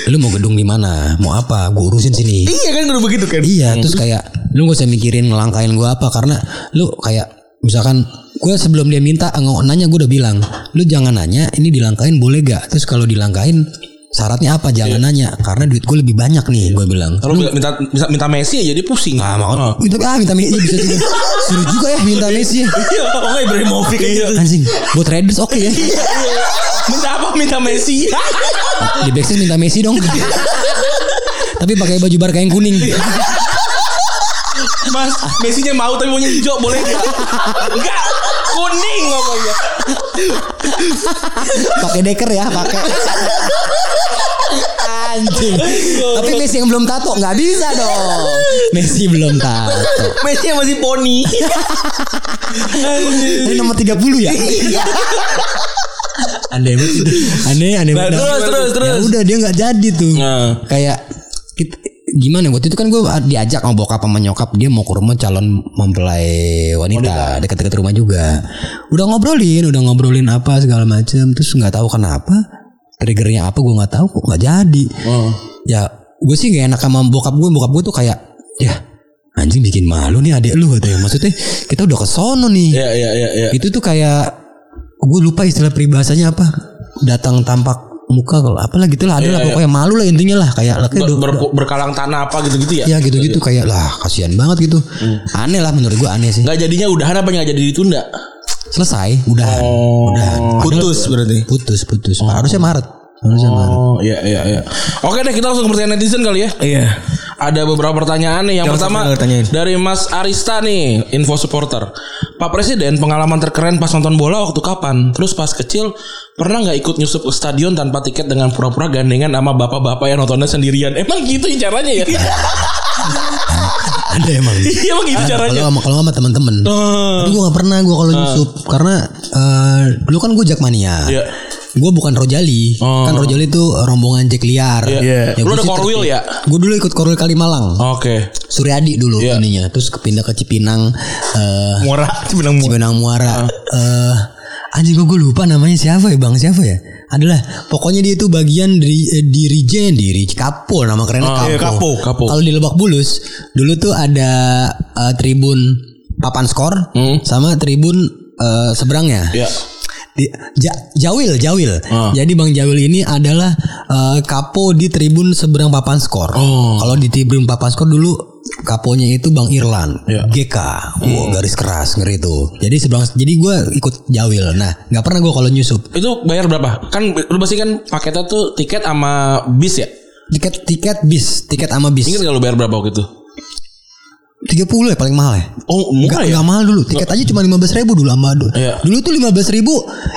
Lu mau gedung di mana? Mau apa? Gue urusin sini. Iya kan udah begitu kan? Iya terus kayak Lu gak usah mikirin ngelangkain gue apa Karena lu kayak Misalkan Gue sebelum dia minta Nanya gue udah bilang Lu jangan nanya Ini dilangkain boleh gak Terus kalau dilangkain Syaratnya apa? Jangan nanya Karena duit gue lebih banyak nih Gue bilang. Kalau minta minta minta Messi aja dia pusing. Ah, mau. Oh. minta, ah, minta Messi bisa juga. Seru juga ya minta Messi. Ya Iya, oh Ibrahimovic gitu. Anjing Buat Raiders oke ya. Minta apa? Minta Messi. Di backstage minta Messi dong. Tapi pakai baju Barca yang kuning Mas, Messinya mau tapi maunya hijau boleh enggak? Enggak. Kuning ngomongnya. pakai deker ya, pakai. Anjing. Tapi Messi yang belum tato nggak bisa dong. Messi belum tato. Messi masih poni. Ini nomor 30 ya? aneh banget. Aneh, aneh Nah, banget. terus, terus, Ya terus. udah dia nggak jadi tuh. Nah. Kayak kita, gimana waktu itu kan gue diajak sama bokap sama nyokap dia mau ke rumah calon mempelai wanita dekat-dekat rumah juga. Udah ngobrolin, udah ngobrolin apa segala macem terus nggak tahu kenapa triggernya apa gue nggak tahu kok nggak jadi. Oh. Ya gue sih gak enak sama bokap gue, bokap gue tuh kayak ya anjing bikin malu nih adik lu katanya. Maksudnya kita udah ke sono nih Iya iya iya iya. itu tuh kayak gue lupa istilah peribahasanya apa datang tampak muka kalau apalah gitu lah ada lah Iya, iya. pokoknya malu lah intinya lah kayak lah kayak Ber- ber- berkalang tanah apa gitu-gitu ya? ya gitu-gitu kayak lah kasihan banget gitu aneh lah menurut gue aneh sih Nggak jadinya udahan apa nggak jadi ditunda? selesai udahan Oh. udahan Putus berarti. putus putus harusnya maret harusnya maret Oh iya iya iya. Oke deh kita langsung ke pertanyaan netizen kali ya. Iya. Ada beberapa pertanyaan nih. Yang Jangan pertama tanyain. dari Mas Arista nih, info supporter. Pak Presiden pengalaman terkeren pas nonton bola waktu kapan? Terus pas kecil pernah nggak ikut nyusup ke stadion tanpa tiket dengan pura-pura gandengan sama bapak-bapak yang nontonnya sendirian? Emang gitu ya caranya ya? ada emang Iya emang gitu Ada, caranya. kalau sama kalau sama teman-teman Eh, tapi gue gak pernah gue kalau nyusup karena eh, dulu kan gue jakmania Iya. Gue bukan Rojali Oh. kan Rojali itu rombongan Jack Liar Iya. Lu ada Korwil ya? gue dulu ikut Korwil Kalimalang Oke. Suryadi dulu Iya. ininya terus kepindah ke Cipinang eh Muara, Cibinang Muara. Cipinang. Muara eh anjing gue lupa namanya siapa ya bang siapa ya adalah pokoknya dia itu bagian dari eh, dirijen diri Kapo nama kerennya Ah, Kapo. iya, Kapo, Kapo. Kalau di Lebak Bulus dulu tuh ada eh, tribun papan skor Hmm. sama tribun eh, seberangnya. Ya. Ja- Jawil, Jawil. Ah. Jadi Bang Jawil ini adalah eh, kapo di tribun seberang papan skor. Oh. Kalau di tribun papan skor dulu kaponya itu Bang Irlan, Ya. GK. Wah, garis keras ngeri itu. Jadi seberang jadi gue ikut Jawil. Nah, nggak pernah gue kalau nyusup. Itu bayar berapa? Kan lu pasti kan paketnya tuh tiket sama bis ya? Tiket tiket bis, tiket sama bis. Ingat gak lu bayar berapa waktu itu? 30 ya paling mahal ya. Oh, Enggak, murah ya? enggak mahal dulu. Tiket aja cuma 15 ribu dulu sama dulu. Iya. Dulu tuh 15 ribu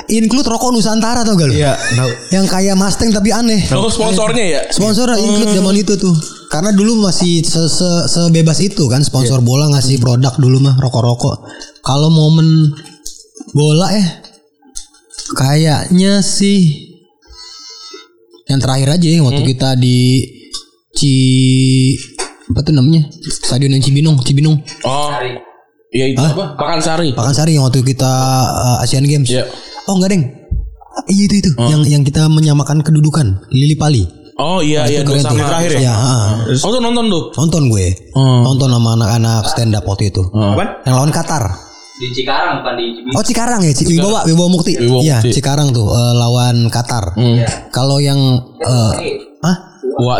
include rokok Nusantara tau gak lu? Iya, tahu. Yang kayak Mustang tapi aneh. Oh, sponsornya ya? Sponsor include zaman itu tuh. Karena dulu masih se -se sebebas itu kan sponsor bola ngasih produk dulu mah rokok-rokok. Kalau momen bola eh kayaknya sih yang terakhir aja ya, waktu kita di Ci apa tuh namanya? Stadion yang Cibinong, Cibinong. Oh. Iya itu apa? Pakan Sari. Pakansari yang waktu kita uh, Asian Games. Iya. Oh enggak deng. Iya itu itu yang yang kita menyamakan kedudukan Lili Pali. Oh iya iya Itu dua keren tuh. sama. Terakhir ya? Ya. Oh tuh nonton tuh. nonton gue. Oh. Nonton sama anak-anak stand up waktu itu. Apaan? Yang lawan Qatar. di Cikarang bukan di Cibinong. Oh Cikarang ya, Ci- Wibawa, Wibawa Mukti. Wibawa Iya. Cikarang tuh eh, lawan Qatar. Kalau yang eh Hah? Wah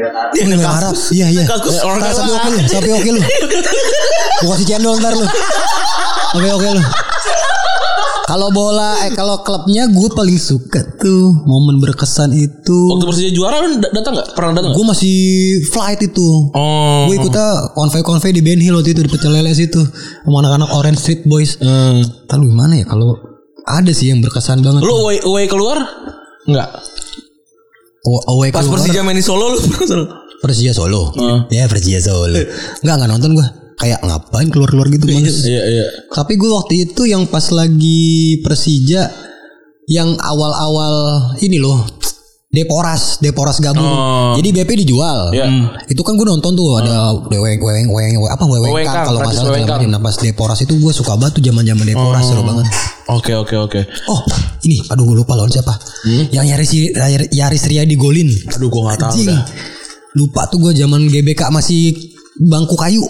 eh. Ini nggak harap. Iya, iya. Kakus. Orang sapi oke lu, sapi oke lu. Gua kasih cendol ntar lu. Oke oke lu. Kalau bola eh kalau klubnya gue paling suka tuh momen berkesan itu. Waktu Persija juara lu da- datang nggak? Pernah datang? Gue masih flight itu. Oh. Gue ikutnya konvoy-konvoy di Ben Hill waktu itu di Pecel Lele situ sama anak-anak Orange Street Boys. Hmm. Lalu gimana ya kalau ada sih yang berkesan banget. Lu away, away keluar? Enggak. Aw- away Pas keluar, Persija main di Solo lu. Persija Solo. Ya Persija Solo. Enggak enggak nonton gue. Kayak ngapain keluar-keluar gitu males. Iya iya. Tapi gue waktu itu yang pas lagi Persija yang awal-awal ini loh Deporas, Deporas gabung. Oh. Jadi BP dijual. Iya. Hmm. Itu kan gue nonton tuh ada weweng weweng weweng apa weweng kalau nggak salah macam. Nah pas Deporas itu gue suka banget tuh zaman-zaman Deporas seru banget. Oke oke oke. Oh ini aduh gue lupa lawan siapa. Yang Yaris Yaris Riyadi golin. Aduh gua nggak tahu. Lupa tuh gue zaman GBK masih bangku kayu.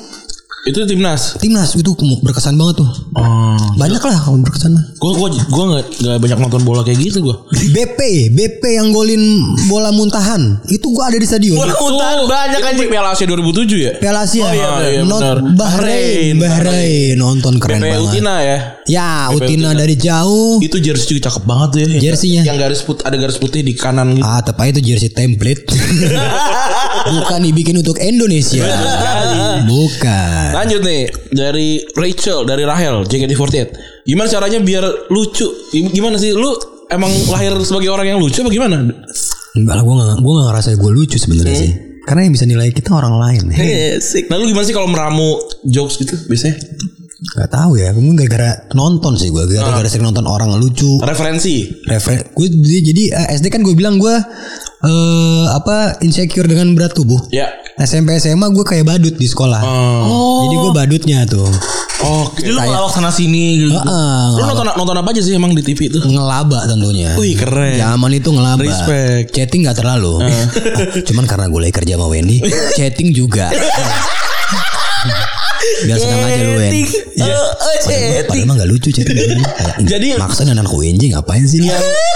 Itu timnas. Timnas itu berkesan banget tuh. Oh. Banyak lah kalau berkesan mah. Gua gua gua nggak nggak banyak nonton bola kayak gitu gua. BP, BP yang golin bola muntahan. Itu gua ada di stadion. Bola muntahan banyak kan anjing. Piala Asia 2007 ya? Piala Asia. Oh, iya, iya, Not benar. Bahrain, Bahrain. Nonton keren BP banget. Utina ya. Ya, BP Utina dari jauh. Itu jersey juga cakep banget tuh ya. Jersinya. Yang garis putih ada garis putih di kanan gitu. Ah, tapi itu jersey template. Bukan dibikin untuk Indonesia. Bukan. Lanjut nih dari Rachel dari Rahel JKT48. Gimana caranya biar lucu? Gimana sih lu emang lahir sebagai orang yang lucu apa gimana? Enggak lah gue gak, gue gak ngerasa gue lucu sebenarnya sih. Karena yang bisa nilai kita orang lain ya. Nah lu gimana sih kalau meramu jokes gitu biasanya? Gak tahu ya, mungkin gara-gara nonton sih gue, gara-gara sering nonton orang lucu. Referensi. Refer, gue jadi eh, SD kan gue bilang gue eh apa insecure dengan berat tubuh. Ya. SMP SMA gue kayak badut di sekolah. Jadi gue badutnya tuh. Oke. Jadi lu ngelawak sana sini gitu. Heeh, Lu nonton nonton apa aja sih emang di TV itu? ngelaba tentunya. Wih keren. Zaman itu ngelaba. Respect. Chatting gak terlalu. Cuman karena gue lagi kerja sama Wendy, chatting juga. Biar senang aja lu Wen. Oh, oh, Padahal, padahal mah gak lucu chatting. Jadi- maksudnya anak UNJ ngapain sih? lu?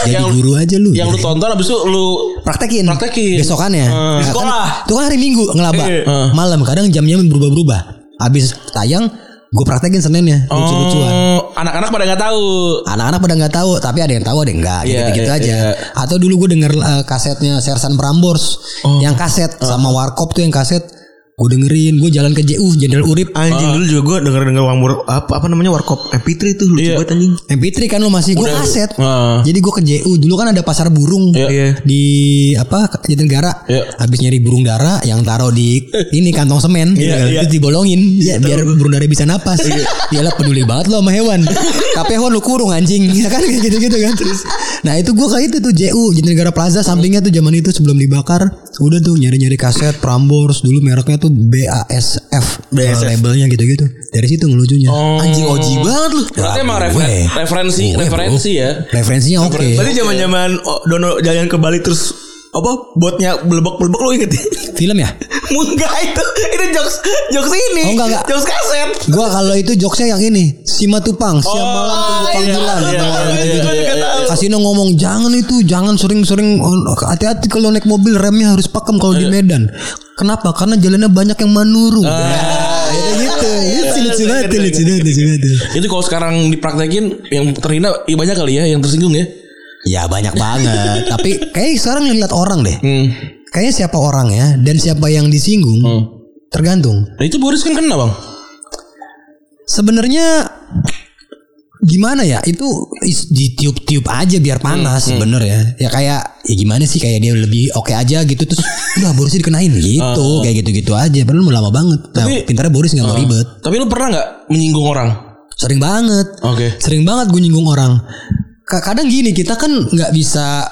Jadi guru aja lu. Yang lu tonton abis itu lu praktekin. Praktekin. Besokannya. Hmm. Nah, Sekolah. Kan, itu kan hari Minggu ngelaba. Iya. Malam kadang jamnya berubah-berubah. Habis tayang gue praktekin Seninnya lucu-lucuan. Oh, anak-anak pada nggak tahu. Anak-anak pada nggak tahu, tapi ada yang tahu ada yang enggak Iya, gitu-gitu iya, aja. iya. Atau dulu gue denger eh, kasetnya Sersan Prambors yang kaset sama Warkop tuh yang kaset. Gue dengerin, gue jalan ke JU Jenderal Urip. Anjing dulu juga gue denger denger uang murah apa apa namanya warkop MP3 itu lucu Iya. banget anjing. MP3 kan lo masih gue kaset. Heeh. Jadi gue ke JU dulu kan ada pasar burung Iya. di apa Jatinegara. Iya. Habis nyari burung dara yang taruh di ini kantong semen, Iya, terus dibolongin ya, biar burung dara bisa napas. Iyalah peduli banget lo sama hewan. Tapi hewan lu kurung anjing, ya kan kayak gitu-gitu kan. Terus, nah itu gue kayak itu tuh JU Jatinegara Plaza sampingnya tuh zaman itu sebelum dibakar, udah tuh nyari-nyari kaset Prambors dulu mereknya tuh BASF, BASF. labelnya gitu-gitu. Dari situ ngelucunya. Anjing oji banget lu. Berarti emang gue. referen- referensi Gue, referensi bro. ya. Referensinya oke. Tadi zaman-zaman oh, Dono jalan ke Bali terus apa botnya belebek-belebek lu inget Film ya? Enggak itu itu jokes jokes ini. Oh, enggak, enggak. Jokes kaset. Gua kalau itu jokesnya yang ini Sima Tupang Siap malam tunggu iya, panggilan iya, Gitu, iya, gitu. iya, iya, iya. Kasino ngomong Jangan itu Jangan sering-sering oh, Hati-hati kalau naik mobil Remnya harus pakem kalau Iya. di Medan Kenapa? Karena jalannya banyak yang manuru Ah. Ya, gitu gitu Lucu lucu banget iya, Lucu banget lucu banget Itu kalau sekarang dipraktekin yang terhina ya banyak kali ya yang tersinggung ya. Ya banyak banget. Tapi kayak sekarang lihat orang deh. Hmm. Kayaknya siapa orangnya Dan siapa yang disinggung Hmm. Tergantung. Nah itu Boris kan kena bang. Sebenarnya gimana ya? Itu is- ditiup-tiup aja biar panas sebenarnya ya. Kayak ya gimana sih? Kayak dia lebih oke aja gitu. Terus udah Boris dikenain. Gitu kayak gitu-gitu aja. Padahal lama banget. Nah, Tapi- pintarnya Boris nggak mau ribet. Tapi lu pernah nggak menyinggung orang? sering banget. Oke. sering banget gue nyinggung orang kadang gini kita kan nggak bisa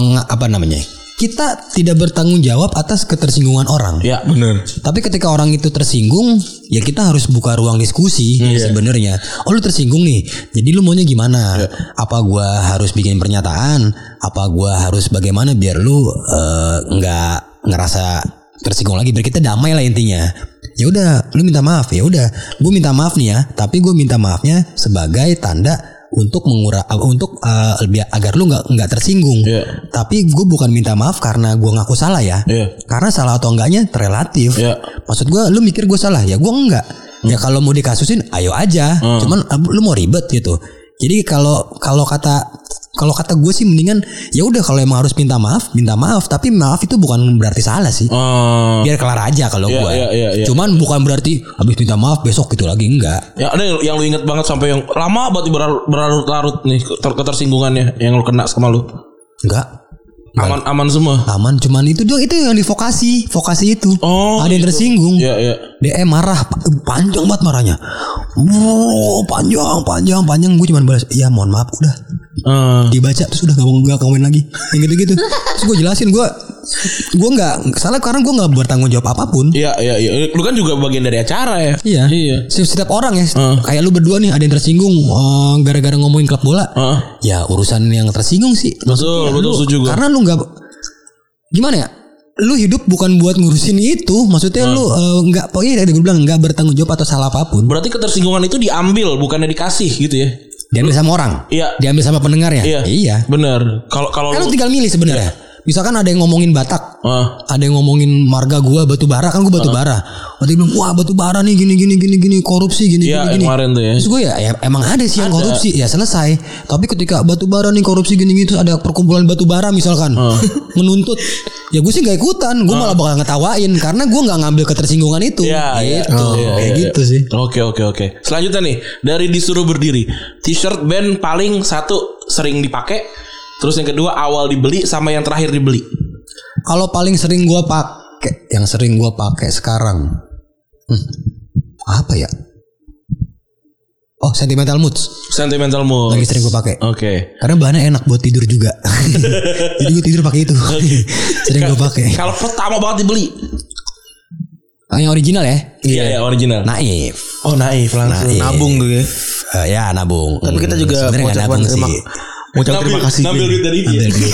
nge- apa namanya kita tidak bertanggung jawab atas ketersinggungan orang Ya. Bener. tapi ketika orang itu tersinggung, ya kita harus buka ruang diskusi sebenarnya. Oh lu tersinggung nih, jadi lu maunya gimana? Apa gua harus bikin pernyataan? Apa gua harus bagaimana biar lu eh, nggak ngerasa tersinggung lagi? Biar kita damai lah intinya. Ya udah, lu minta maaf ya udah. Gue minta maaf nih ya, tapi gue minta maafnya sebagai tanda untuk mengurang untuk eh, biar agar lu nggak nggak tersinggung. Iya. Tapi gue bukan minta maaf karena gue ngaku salah ya. Iya. Karena salah atau enggaknya relatif. Iya. Maksud gue lu mikir gue salah ya gue enggak. Ya kalau mau dikasusin ayo aja. Cuman ah, lu mau ribet gitu. Jadi kalau kalau kata kalau kata gue sih mendingan ya udah kalau emang harus minta maaf, minta maaf. Tapi maaf itu bukan berarti salah sih. Oh. Biar kelar aja kalau Iya, gue. iya, iya, iya. Cuman bukan berarti habis minta maaf besok gitu lagi enggak. Ya ada yang, yang lu inget banget sampai yang lama banget berlarut- berlarut-larut nih ter- ketersinggungannya yang lu kena sama lu. Enggak. Aman aman semua. Aman cuman itu doang itu yang di vokasi, vokasi itu. Oh, Ada yang gitu. tersinggung. Iya iya. DM marah pa- panjang banget marahnya. Wow, panjang, panjang, panjang. Gue cuma balas, iya mohon maaf udah. Eh, Dibaca terus udah gak mau gak komen lagi. Yang gitu-gitu. Terus gue jelasin gue, gue nggak salah karena gue nggak bertanggung jawab apa pun. Iya iya iya. Lu kan juga bagian dari acara ya. Iya. Iya. Setiap, setiap orang ya, Heeh. kayak lu berdua nih ada yang tersinggung eh, gara-gara ngomongin klub bola. Heeh. Ya urusan yang tersinggung sih. Betul, betul Lu- setuju gua. Karena lu nggak gimana ya? Lu hidup bukan buat ngurusin itu, maksudnya lu eh, nggak pokoknya tadi gue bilang nggak bertanggung jawab atau salah apa pun. Berarti ketersinggungan itu diambil bukannya dikasih gitu ya. Diambil sama orang. Iya. Diambil sama pendengarnya. Iya. Iya. Bener. Kalau kalau Kan lu tinggal milih sebenarnya. Misalkan ada yang ngomongin Batak, Ah. ada yang ngomongin marga gua batu bara kan gua batu bara. Nanti bilang wah batu bara nih gini gini gini gini korupsi gini Iya, gini gini. kemarin tuh ya. Terus gue ya, ya emang ada sih yang Ada. korupsi ya selesai. Tapi ketika batu bara nih korupsi gini terus ada perkumpulan batu bara misalkan Ah. menuntut Ya gue sih gak ikutan, gue malah bakal ngetawain karena gue nggak ngambil ketersinggungan itu. Iya. gitu. Iya, Kayak iya, gitu iya. sih. Oke oke oke. Selanjutnya nih dari disuruh berdiri. T-shirt band paling satu sering dipakai. Terus yang kedua awal dibeli sama yang terakhir dibeli. Kalau paling sering gue pakai, yang sering gue pakai sekarang, hmm, apa ya? Oh, sentimental moods. Sentimental mood. Lagi sering gue pakai. Oke. Karena bahannya enak buat tidur juga. Jadi gue tidur pakai itu. sering gue pakai. Kalau pertama banget dibeli. Ah, Yang original ya? Iya ya original. Naif. Oh naif langsung. Naif. Nabung tuh ya. Eh, ya nabung. Tapi kita juga Sebenarnya mau nabung terima, sih. Mau ucapkan terima Ngambil- kasih. Ngambil duit dari dia. Duit.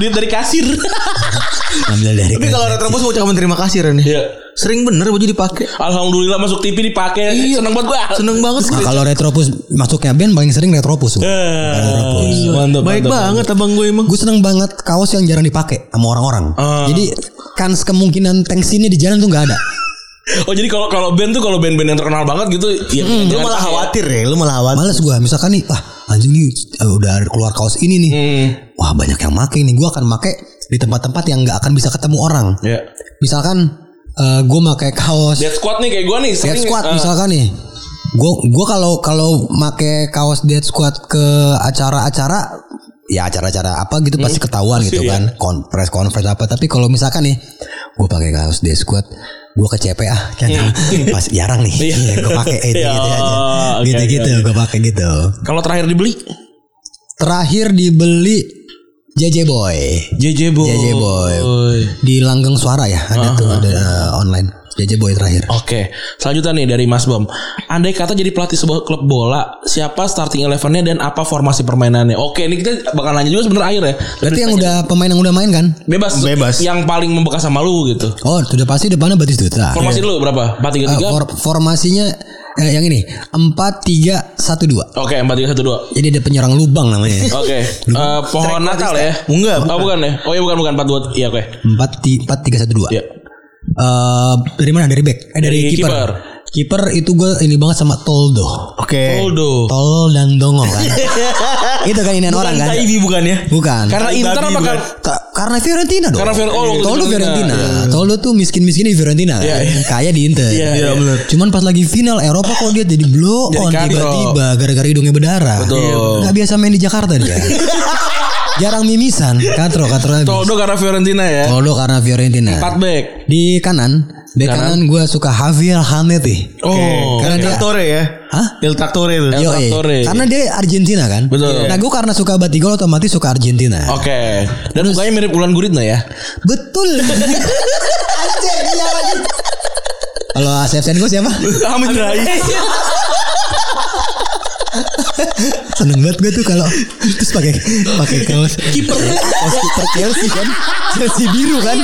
Duit- dari kasir. Ambil dari Tapi kalau Retrobus mau ucapkan terima kasih Ren. Iya. Sering bener baju dipakai. Alhamdulillah masuk TV dipakai. Seneng banget gua. Seneng banget. Nah, kalau retropus masuknya band paling sering retropus. Eh, Mantap. Baik mantap. banget abang gue emang. Gue seneng banget kaos yang jarang dipakai sama orang-orang. Ah. Jadi kans kemungkinan tensinya di jalan tuh nggak ada. Oh jadi kalau kalau band tuh kalau band-band yang terkenal banget gitu ya Lu jangan malah pakai. khawatir ya, lu malah khawatir. Males gue misalkan nih, ah anjing nih eh, udah keluar kaos ini nih. Hmm. Wah banyak yang make nih. Gue akan make di tempat-tempat yang nggak akan bisa ketemu orang. Ya. Misalkan eh, gue pakai kaos Dead Squad nih kayak gua nih Dead Squad ah. misalkan nih. Gue gua kalau kalau make kaos Dead Squad ke acara-acara ya acara-acara apa gitu pasti ketahuan gitu Iya. kan. Kon press conference apa tapi kalau misalkan nih gue pakai kaos Dead Squad gue ke CP ah kan? Pas jarang nih. Iya. gue pakai itu Iya, gitu aja. oke, gitu gitu oke. gue pakai gitu. Kalau terakhir dibeli? Terakhir dibeli JJ Boy. JJ Boy. JJ Boy. di Langgeng Suara ya ada tuh ada uh, online JJ Boy terakhir Oke, selanjutnya nih dari Mas Bom. Andai kata jadi pelatih sebuah klub bola, siapa starting elevennya dan apa formasi permainannya? Oke, ini kita bakal nanya juga sebenarnya akhir ya. berarti yang udah pemain yang udah main kan Bebas. Bebas. Yang paling membekas sama lu gitu. Oh, sudah pasti depannya Batistuta. Formasi dulu berapa? 4 3 Eh, 3. for- formasinya eh, yang ini 4 3 1 2. Oke, 4 3 1 2. Jadi ada penyerang lubang namanya. Oke. Eh, pohon Natal ya? Enggak, Oh, bukan ya? Oh iya bukan bukan 4 2. Iya, oke. 4 ti- 4 3 1 2. Iya. Eh, dari mana? Dari back. Eh dari, Dari kiper. kiper. Itu gue ini banget sama Toldo. Oke. Toldo. Tol dan Dongo kan. itu kan inian orang kan. Taibi bukan ya? Bukan. Karena Inter apa kan? Ka- karena Fiorentina dong. Karena oh, waktu itu Toldo Fiorentina. Fiorentina. Toldo tuh miskin-miskin di Fiorentina. kan. Iya, iya. Kaya di Inter. Iya, iya, bener. Cuman pas lagi final Eropa kok dia jadi blow on tiba-tiba gara-gara hidungnya berdarah. Betul. Gak biasa main di Jakarta dia. Jarang mimisan, katro katro habis. Toldo karena Fiorentina ya. Toldo karena Fiorentina. 4 back. Di kanan, bek kanan, gue suka Javier Haneti. Oh. Karena El dia Trattore ya? Hah? El Trattore itu. El Yo, Trattore. Karena dia Argentina kan. Betul. Nah gue karena suka batigol otomatis suka Argentina. Oke. Dan mukanya mirip Ulan Guritno ya. Betul. Anjir, iya lagi. Kalau Asep Senko siapa? Hamid Rais. Seneng banget gue tuh kalau terus pakai pakai kaos. Kiper. Kaos kiper Chelsea kan. Chelsea biru kan.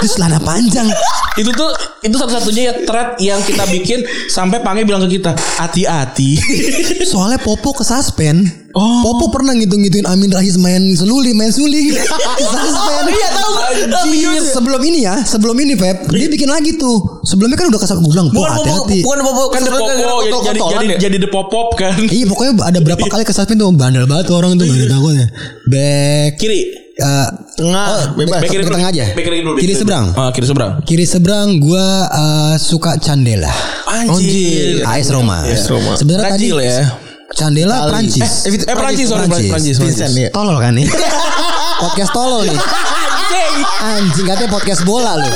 Terus celana panjang. Itu tuh itu satu-satunya ya thread yang kita bikin sampai Pange bilang ke kita hati-hati. soalnya Popo ke suspend. Oh. Popo pernah ngitung-ngituin Amin Rais main seluli main suling suspend. Iya tahu. Anjir. sebelum ini ya sebelum ini Pep dia bikin lagi tuh. Sebelumnya kan udah kesal gue bilang Bukan Popo, bukan Popo. kan popo jadi jadi jadi, jadi the popop kan. Iya pokoknya ada berapa kali ke suspend tuh bandel banget tuh orang tuh gak ada takutnya Back Kiri. eh, Tengah, bebas. Back ke dulu. tengah aja. Back kiri dulu. Kiri seberang. Ah, kiri seberang. Kiri seberang gue eh, suka Candela Anjir. AS Roma. AS Roma. Sebenarnya tadi ya. Candela Prancis. Eh, eh Prancis, sorry Prancis. Prancis. Vincent ya. Tolol kan nih. podcast tolol nih. Anjing katanya podcast bola loh.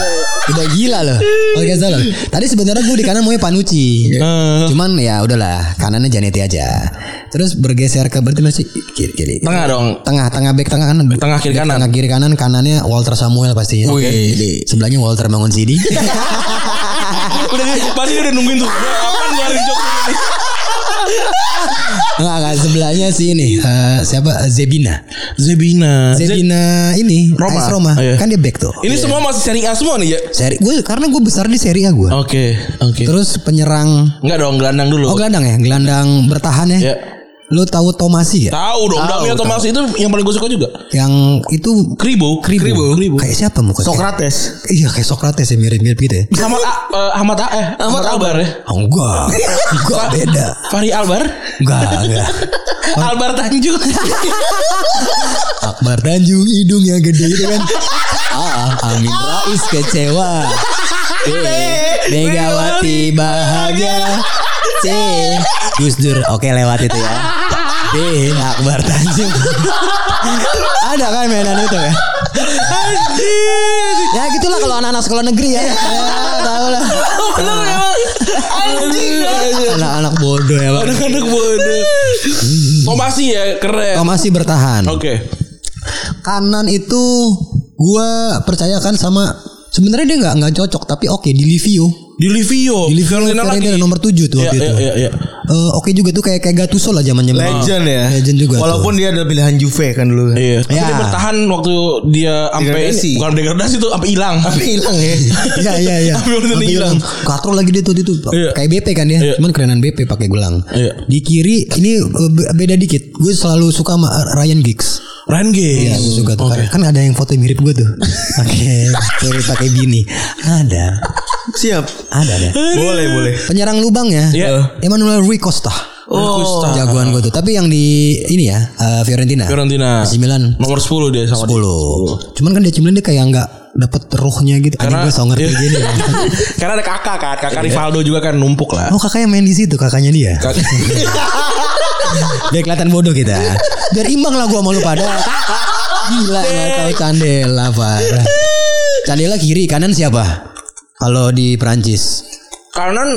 Udah gila loh. Podcast tolol. Tadi sebenarnya gue di kanan maunya Panucci. Eh. Cuman ya udahlah, kanannya Janetti aja. Terus bergeser ke berarti masih kiri kiri. Tengah dong. Tengah, tengah back tengah kanan. Tengah, kiri, Back kanan. Tengah kiri kanan, kanannya Walter Samuel pastinya. Wih. Sebelahnya Walter Mangun Sidi. Udah pasti udah nungguin tuh. Kapan ngeluarin joke ini? Enggak, enggak sebelahnya sih ini. eh, siapa? Zebina. Zebina. Zebina ini Roma. AS Roma. Oh, iya. Kan dia back tuh. Ini semua masih seri A semua nih ya. Seri gue karena gue besar di Serie A gue. Oke, oke. Terus penyerang Enggak dong, gelandang dulu. Oh gelandang ya, gelandang bertahan ya. Ya. Lu tahu Tomasi ya? Tahu dong, Damia Thomas itu yang paling gue suka juga. Yang itu Kribo, Kribo. Kribo. Kayak siapa mukanya? Sokrates. Iya kayak Sokrates ya mirip-mirip gitu ya. Sama A- eh, Ahmad A- eh, Ahmad Albar ya. Oh, enggak. Enggak beda. Fahri Albar. Enggak, enggak. Albar Tanjung. Akbar Tanjung hidung yang gede itu kan. Ah, Amin Rais kecewa. B, Megawati bahagia. C, Gus Dur. Oke lewat itu ya. D, Akbar Tanjung. Ada kan mainan itu ya? Ya gitulah kalau anak-anak sekolah negeri ya. Ya, tahu lah. Anak-anak bodoh ya. Anak-anak bodoh. Tomasi ya, keren. Oh, masih bertahan. Oke. kanan itu gua percaya kan sama sebenarnya dia nggak nggak cocok tapi oke di Livio Di Livio. di Livio Fiorentina Fiorentina nomor 7 tuh Iya, waktu iya, itu iya, iya. Eh, oke juga tuh kayak kayak Gattuso lah zaman zaman Legend ya. legend juga Walaupun dia ada pilihan Juve kan dulu. Iya, tapi Ya. dia bertahan waktu dia sampai bukan degradasi tuh sampai hilang. Tapi hilang ya. Iya iya iya. Sampai hilang. Katro lagi dia tuh itu Iya. kayak BP kan ya. Iya. Cuman kerenan BP pakai gelang. Iya. Di kiri ini eh, be- beda dikit. Gue selalu suka sama Ryan Giggs. Ryan Iya, Giggs. gue suka tuh. Kan- Kan ada yang foto mirip gue tuh. Pakai pakai pakai bini. Ada. Siap. Ada ada. Boleh, boleh. Penyerang lubang ya. Iya. Emmanuel Rui Costa. Oh, Jagoan gue tuh. Tapi yang di ini ya eh, Fiorentina. Fiorentina. AC Milan Nomor 10 dia sama 10. Cuman kan dia Milan dia kayak nggak dapat ruhnya gitu. Karena gue so ngerti Iya. gini. Karena ada kakak kan, kakak Rivaldo juga kan numpuk lah. Oh kakaknya main di situ kakaknya dia. Kak- Biar kelihatan bodoh kita. Biar imbang lah gua sama lu pada. Gila nggak tahu Candela parah. Candela kiri kanan siapa? Kalau di Prancis. Kanan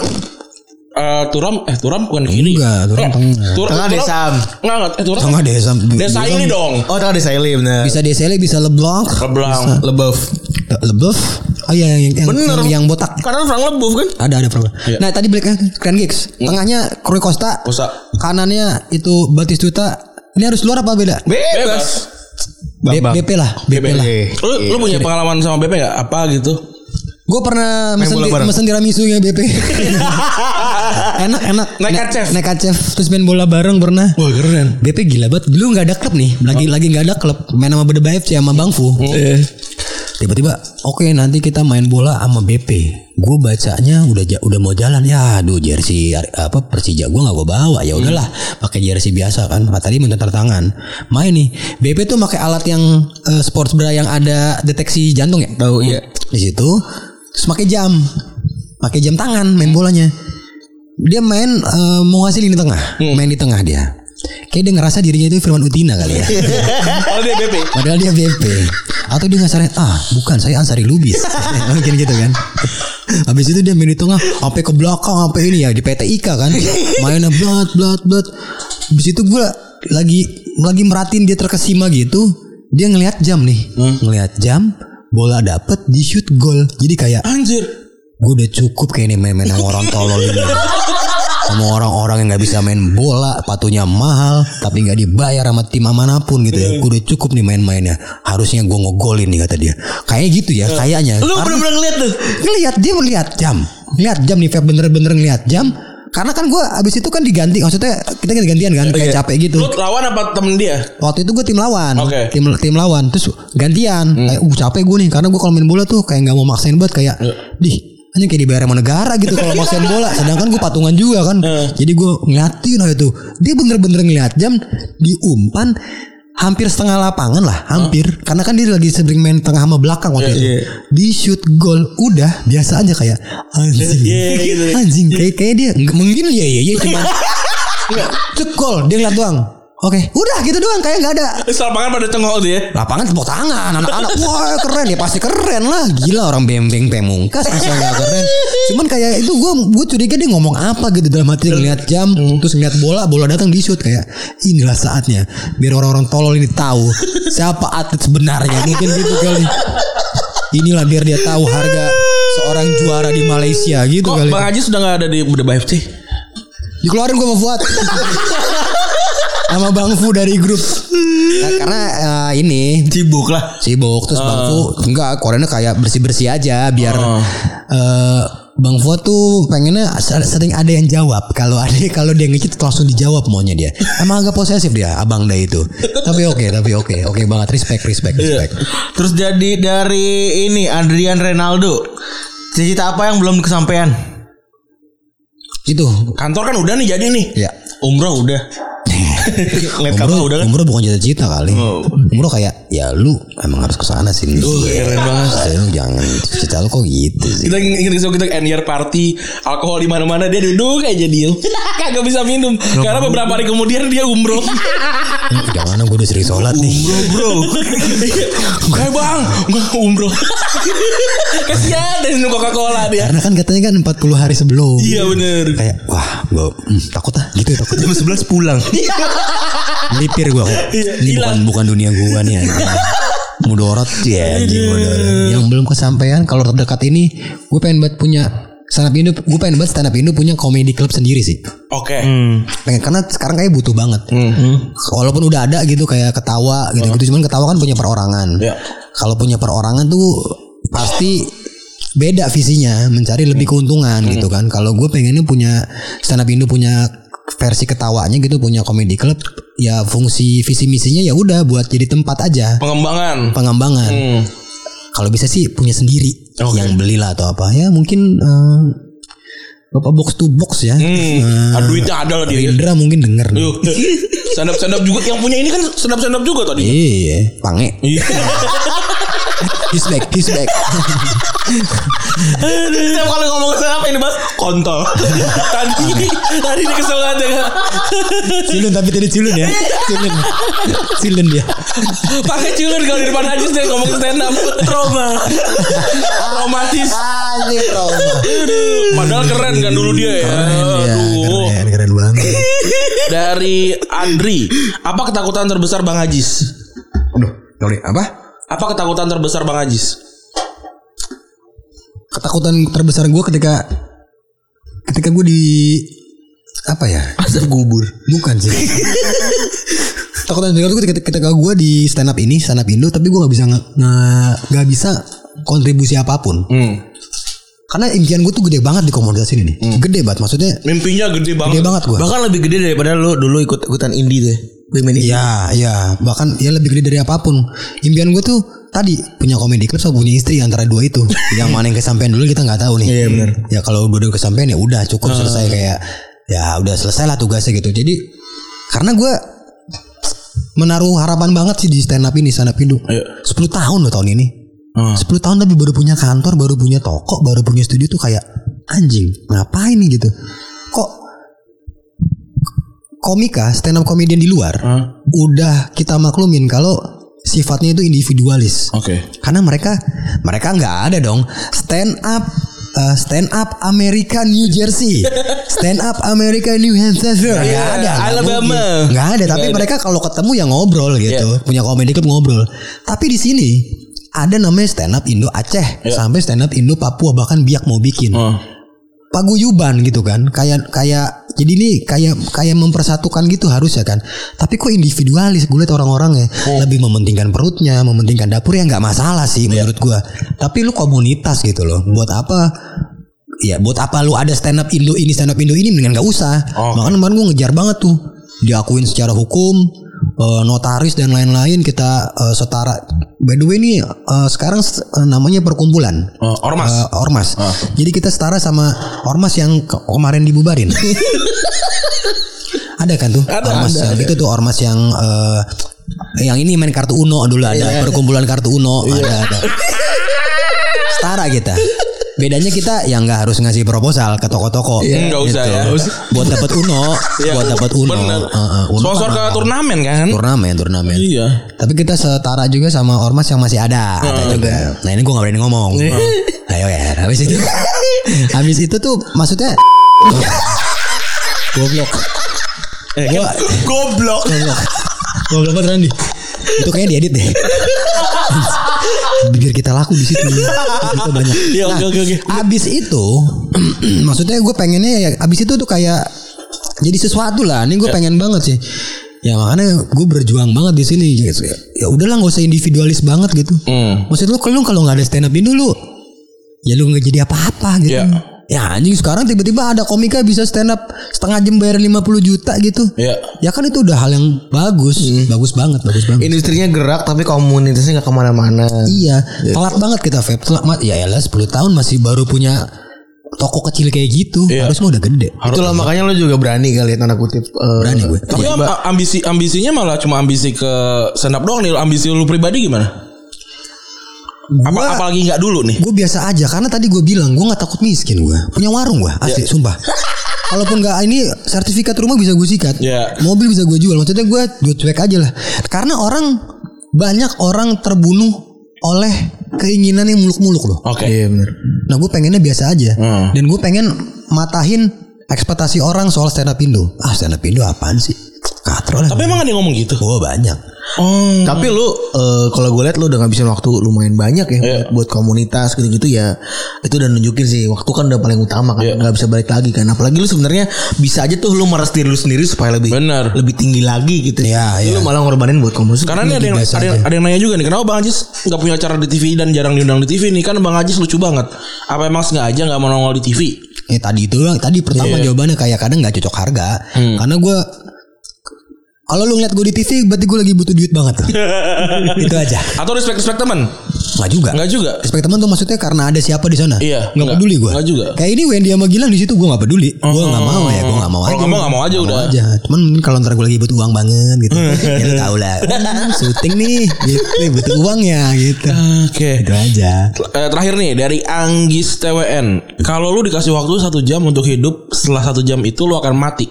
eh Turam eh Turam bukan gini. Enggak, Eh, tengah. Turam, Tengah Turam- Desam. Enggak enggak eh Turam. Tengah desa. Desa ini dong. Oh, tengah desa Ili benar. Bisa Desele bisa Leblanc. Leblang. Leboeuf. Lebeuf. Oh iya yang yang, Bener. yang, yang botak. Karena Frank Leboeuf kan. Ada ada problem. Iya. Nah tadi Black Grand Gigs. Tengahnya Rui Costa. Costa. Kanannya itu Batistuta. Ini harus luar apa beda? Bebas. B- BP lah, BP lah. Lu, lu punya pengalaman sama BP gak? Apa gitu? Gue pernah mesen, di, mesen tiramisu ya BP. enak enak. Ne- chef. Nekat chef. Terus main bola bareng pernah. Wah keren. BP gila banget. Dulu nggak ada klub nih. Lagi lagi nggak ada klub. Main sama Beda FC sama Bang Fu. Tiba-tiba, oke nanti kita main bola sama BP. Gue bacanya udah udah mau jalan ya, aduh jersey apa Persija gue nggak gue bawa ya udahlah pakai jersey biasa kan. Kata dia minta tangan. Main nih, BP tuh pakai alat yang eh, sports bra yang ada deteksi jantung ya. Tahu iya. Di situ terus pakai jam. Pakai jam tangan main bolanya. Dia main eh, mau ngasih lini tengah, main di tengah dia. Kayak dia ngerasa dirinya itu Firman Utina kali ya. Oh dia BP. Padahal dia BP Atau dia ngasarin Ah bukan saya Ansari Lubis. Mungkin gitu kan. Habis itu dia main di tengah Sampai ke belakang Sampai ini ya Di PT Ika kan. Mainnya blat blat blat. Habis itu gue Lagi Lagi merhatiin dia terkesima gitu. Dia ngelihat jam nih. Ngelihat jam Bola dapet Di shoot gol. Jadi kayak Anjir. Gue udah cukup kayak ini main-main sama orang tolol ini. Sama orang-orang yang nggak bisa main bola patunya mahal tapi nggak dibayar sama tim mana pun gitu ya. Gue udah cukup nih main-mainnya. Harusnya gue ngegolin nih kata dia. Kayak gitu ya kayaknya. Lu bener-bener ngeliat tuh. ngelihat dia melihat jam ngelihat jam nih Feb bener-bener ngelihat jam karena kan gue abis itu kan diganti maksudnya kita ganti-gantian kan kayak capek gitu Lu lawan apa temen dia? Waktu itu gue tim lawan, Oke. tim tim lawan, terus gantian. Hmm. Kayak, uh capek gue nih, karena gue kalau main bola tuh kayak nggak mau maksain banget kayak, Iya. dih, hanya kayak dibayar sama negara gitu kalau maksain bola. Sedangkan gue patungan juga kan, Iya. jadi gue ngeliatin aja tuh. Dia bener-bener ngeliat jam di umpan hampir setengah lapangan lah, hampir. Karena kan dia lagi sering main tengah sama belakang waktu Iya, itu. Di shoot gol udah biasa aja kayak anjing, Iya, gitu. anjing kayak kayak dia mungkin ya ya ya cuma cekol dia ngeliat doang. Oke, udah gitu doang kayak nggak ada. Terus lapangan pada cengok tuh ya. lapangan tepuk tangan anak-anak. Wah keren ya pasti keren lah. Gila orang bembeng pemungkas masa nggak keren. Cuman kayak itu gue gue curiga dia ngomong apa gitu dalam hati ngeliat jam terus ngeliat bola bola datang di shoot kayak inilah saatnya biar orang-orang tolol ini tahu siapa atlet sebenarnya. Mungkin gitu kali. Inilah biar dia tahu harga seorang juara di Malaysia gitu Kok kali. Bang Haji sudah gak ada di Buda FC? dikeluarin gue sama Fuad sama Bang Fu dari grup Nah, karena eh, ini Cibuk lah. sibuk terus Bang Fu enggak korennya kayak bersih-bersih aja biar eh, Bang Fuad tuh pengennya ser- sering ada yang jawab. Kalau ada kalau dia ngecit langsung dijawab maunya dia. Emang agak posesif dia Abang Day itu. tapi oke, tapi oke. Oke banget respect, respect, respect. Terus jadi dari ini Adrian Renaldo. Cita-cita apa yang belum kesampaian? Itu. Kantor kan udah nih jadi nih. Ya. Umroh udah. Ngeliat kapal Umroh, udah kan? umroh bukan cita-cita kali. Umroh kayak ya lu emang harus ke sana sih. keren banget. Lu jangan cita lu kok gitu sih. Kita ingat kita kita end year party, alkohol di mana-mana dia duduk aja dia. Kagak bisa minum. Karena beberapa hari kemudian dia umroh. Jangan gue udah sering sholat nih. Bro. Kayak bang, gua umroh. Kasihan dari minum Coca-Cola dia. Karena kan katanya kan 40 hari sebelum. Iya bener. Kayak wah gue hmm, takut ah gitu takut. Jam 11 pulang. Melipir gue kok. Ini bukan bukan dunia gue nih. Mudorot ya. Yang belum kesampaian kalau terdekat ini gue pengen buat punya stand up Indo gue pengen buat stand up Indo punya comedy club sendiri sih. Oke. Pengen karena sekarang kayak butuh banget. Hmm. Walaupun udah ada gitu kayak ketawa gitu-gitu cuman ketawa kan punya perorangan. Ya. Kalau punya perorangan tuh pasti beda visinya mencari lebih keuntungan gitu kan. Kalau gue pengennya punya stand up Indo punya versi ketawanya gitu punya comedy club ya fungsi visi misinya ya udah buat jadi tempat aja Pengembangan. pengembangan. Hmm. Kalau bisa sih punya sendiri Oke. yang belilah atau apa ya mungkin eh, Bapak box to box ya. Hmm. Eh, Ah, duitnya ada lah dia. Indra mungkin denger up juga yang punya ini kan up juga tadi. Iya, pange. He's back, he's back. Setiap kali ngomong stand up ini Bas kontol. tadi tadi dia kesel banget ya. Cilun tapi tadi cilun ya. Cilun. Cilun dia. Pakai culun kalau di depan Ajis dia ngomong stand up trauma. Traumatis. Anjir, trauma. Padahal keren kan dulu dia ya. Ya, Aduh. keren, keren banget. Dari Andri, apa ketakutan terbesar Bang Ajis? Aduh, sorry, apa? Apa ketakutan terbesar Bang Ajis? Ketakutan terbesar gue ketika ketika gue di apa ya? Asap kubur. Bukan sih. Ketakutan terbesar gue ketika, ketika gue di stand up ini, stand up Indo, tapi gue nggak bisa nge- nge- nggak bisa kontribusi apa pun. Hmm. Karena impian gue tuh gede banget di komunitas ini nih. Gede banget, maksudnya Mimpinya gede banget. gede banget gue. Bahkan lebih gede daripada lu dulu ikut ikutan indie tuh. Ya. Indie. Iya, iya. Bahkan ya lebih gede dari apa pun. Impian gue tuh tadi punya komedi club sama punya istri antara dua itu. yang mana yang kesampaian dulu kita nggak tahu nih. Iya, benar. Ya kalau udah udah kesampaian ya udah cukup selesai kayak ya udah selesai lah tugasnya gitu. Jadi karena gue menaruh harapan banget sih di stand up ini stand up Indo. Iya. 10 tahun loh tahun ini. Hmm. 10 tahun tapi baru punya kantor, baru punya toko, baru punya studio tuh kayak anjing. Ngapain nih gitu? Komika stand up comedian di luar udah kita maklumin kalau sifatnya itu individualis. Oke. Karena mereka mereka nggak ada dong stand up uh, stand up Amerika New Jersey, stand up Amerika New Hampshire, nggak Iya, ada, Alabama. nggak ada. Tapi ada. mereka kalau ketemu ya ngobrol gitu, punya komedi club ngobrol. Tapi di sini ada namanya stand up Indo Aceh, sampai stand up Indo Papua bahkan biak mau bikin Oh. paguyuban gitu kan kayak kayak jadi ini kayak kayak mempersatukan gitu harus ya kan. Tapi kok individualis gue liat orang-orang ya lebih mementingkan perutnya mementingkan dapur ya nggak masalah sih menurut gue tapi lu komunitas gitu loh buat apa? Ya buat apa lu ada stand up Indo ini stand up Indo ini mendingan nggak usah. Oh. makanya kemarin gue ngejar banget tuh diakuin secara hukum eh, notaris dan lain-lain kita eh, setara by the way ini eh, sekarang namanya perkumpulan Oh, ormas. Eh, ormas. Jadi kita setara sama ormas yang ke- kemarin dibubarin. ada kan tuh? Ada, ormas ada, ada. itu tuh ormas yang eh, yang ini main kartu Uno dulu ada Iya. perkumpulan kartu Uno ada ada. Setara kita. Bedanya kita yang nggak harus ngasih proposal ke toko-toko. Iya, nggak usah ya. Buat dapat Uno, Iya. buat dapat Uno. Bener. Eh, eh, Uno Sponsor kan ke mahal. turnamen kan? Turnamen, turnamen. Iya. Tapi kita setara juga sama ormas yang masih ada, ada juga. Nah ini gue gak berani ngomong. Ayo ya, habis itu, habis itu tuh maksudnya goblok. Eh, gua, Goblok. goblok, goblok banget Randy. Itu kayaknya diedit deh. Biar kita laku di situ. Kita banyak. Iya, oke, oke, oke. Abis itu, maksudnya gue pengennya ya, abis itu tuh kayak jadi sesuatu lah. Ini gue pengen banget sih. Ya makanya gue berjuang banget di sini. gitu. Ya udahlah nggak usah individualis banget gitu. Hmm. Maksud lu kalau kalau nggak ada stand up Indo lu, ya lu nggak jadi apa-apa gitu. Iya. Ya anjing sekarang tiba-tiba ada komika bisa stand up setengah jam bayar 50 juta gitu. Iya. Ya kan itu udah hal yang bagus, bagus banget, bagus banget. Industrinya gerak tapi komunitasnya nggak ke mana-mana. Iya, telat banget kita vape. Telat, ma- ya elah 10 tahun masih baru punya toko kecil kayak gitu. Iya. Harus mah udah gede. Itulah makanya lo juga berani kali tanda kutip. eh, Berani gue. Tapi am- ambisi ambisinya malah cuma ambisi ke stand up doang nih. Ambisi lu pribadi gimana? Apa apalagi nggak dulu nih? Gue biasa aja karena tadi gue bilang gue nggak takut miskin gue. Punya warung gue, asli sumpah. Kalaupun nggak ini sertifikat rumah bisa gue sikat, Ya. mobil bisa gue jual. Maksudnya gue gue cuek aja lah. Karena orang banyak orang terbunuh oleh keinginan yang muluk-muluk loh. Oke. Iya benar. Nah gue pengennya biasa aja. Hmm. Dan gue pengen matahin ekspektasi orang soal stand up Indo. Ah stand up Indo apaan sih? Katro lah. Tapi emang ada yang ngomong gitu? gue banyak. Oh. Tapi lu eh, kalau gue liat lu udah ngabisin waktu lumayan banyak ya Iya. buat, buat komunitas gitu-gitu ya. Itu udah nunjukin sih waktu kan udah paling utama kan nggak bisa balik lagi kan. Apalagi lu sebenarnya bisa aja tuh lu meres diri lu sendiri supaya lebih Bener. lebih tinggi lagi gitu. Iya, Lu iya. malah ngorbanin buat komunitas. Karena ini ada yang, ada, yang, ada yang nanya juga nih Kenapa Bang Ajis nggak punya acara di TV Dan jarang diundang di TV nih Kan Bang Ajis lucu banget Apa emang sengaja nggak mau nongol di TV Eh tadi itu bang, tadi pertama Iya. jawabannya kayak kadang nggak cocok harga. Hmm. Karena gue kalau lu ngeliat gue di TV berarti gue lagi butuh duit banget itu aja. Atau respect-respect temen Nggak juga. Nggak juga Respect teman tuh maksudnya karena ada siapa di sana. Iya, Nggak nggak. peduli gue. Nggak juga. Kayak ini Wendy sama Gilang di situ gue nggak peduli. Gue nggak mau ya. Gue nggak mau aja. nggak mau, nggak mau aja udah. aja. Cuman kalau ntar gue lagi butuh uang banget gitu. ya lu tau lah. Syuting nih. Gitu. Butuh uang ya gitu. Oke Itu aja. Eh, Terakhir nih Dari Anggis TWN Kalau lu dikasih waktu satu jam untuk hidup Setelah satu jam itu lu akan mati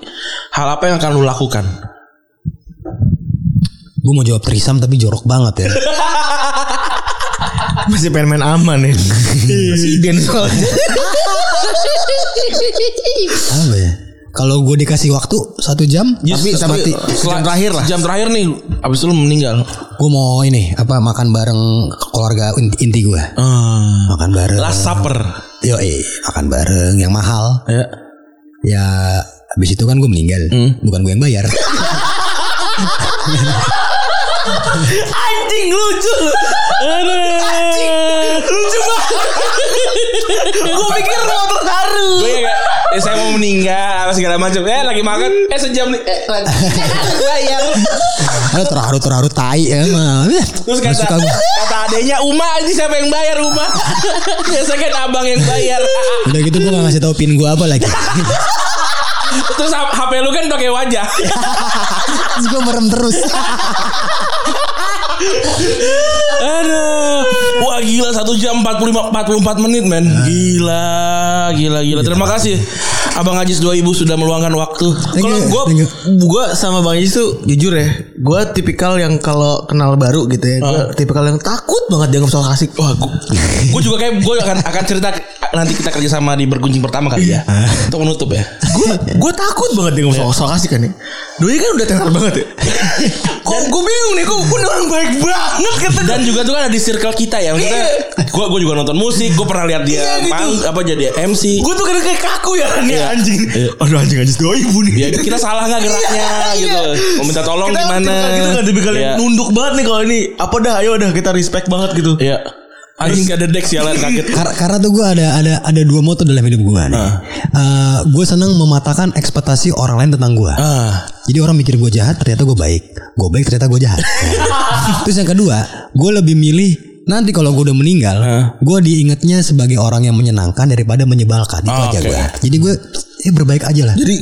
Hal apa yang akan lu lakukan Gue mau jawab trisam tapi jorok banget ya. masih pengen main aman ya. Presiden soalnya. Apa ya? Kalau gue dikasih waktu satu jam, Tapi terus tapi mati. Jam terakhir lah. Jam terakhir nih Abis itu lu meninggal Gue mau ini apa makan bareng keluarga inti, inti gue. Ah. Makan bareng. Last supper Yo, makan bareng yang mahal. Ya Ya habis itu kan gue meninggal. Bukan gue yang bayar. Anjing lucu lu. Anjing lucu banget. Gue pikir mau terharu. Gue kayak eh, saya mau meninggal apa segala macam. Eh lagi makan eh sejam nih. Eh, lagi. Aduh terharu terharu tai ya mah. Terus kata suka kata adenya Uma ini siapa yang bayar Uma? Biasa kan abang yang bayar. Udah gitu gue gak ngasih tau pin gue apa lagi. Terus HP lu kan pakai wajah. Terus gue merem terus. Aduh. Wah gila satu jam 45 44 menit men. Gila, gila, gila. Terima kasih Abang Ajis 2000 sudah meluangkan waktu. Kalau gue gue sama Bang Yis tuh jujur ya, gue tipikal yang kalau kenal baru gitu ya, gue tipikal yang takut banget dianggap soal asik. Wah, gue juga kayak gue akan akan cerita nanti kita kerja sama di bergunjing pertama kali ya. Untuk menutup ya. gue gue takut banget dianggap soal soal asik kan ya. Doi kan udah tenar banget ya. Kok gue bingung nih, kok gue orang baik banget kata Dan juga tuh kan ada di circle kita ya Maksudnya Gue gue juga nonton musik Gue pernah lihat dia Iya, gitu. mang- Apa jadi MC Gue tuh kadang kayak kaku ya nih Iya. anjing. Iya. Aduh anjing anjing dua ibu nih. Ya kita salah nggak geraknya Iya, gitu iya. Mau minta tolong kita, gimana Kita, kan tipikal yang Iya. nunduk banget nih kalau ini. Apa dah ayo dah kita respect banget gitu. Iya Anjing gak ada dek sialan kaget Kar- karena tuh gue ada ada ada dua moto dalam hidup gue nih. gue senang mematahkan ekspektasi orang lain tentang gue. Ah Jadi orang mikir gue jahat, ternyata gue baik. Gue baik, ternyata gue jahat. Terus yang kedua, gue lebih milih nanti kalau gue udah meninggal, gue diingetnya sebagai orang yang menyenangkan daripada menyebalkan. Itu Oh, aja oke. gue. Jadi gue eh berbaik aja lah. Jadi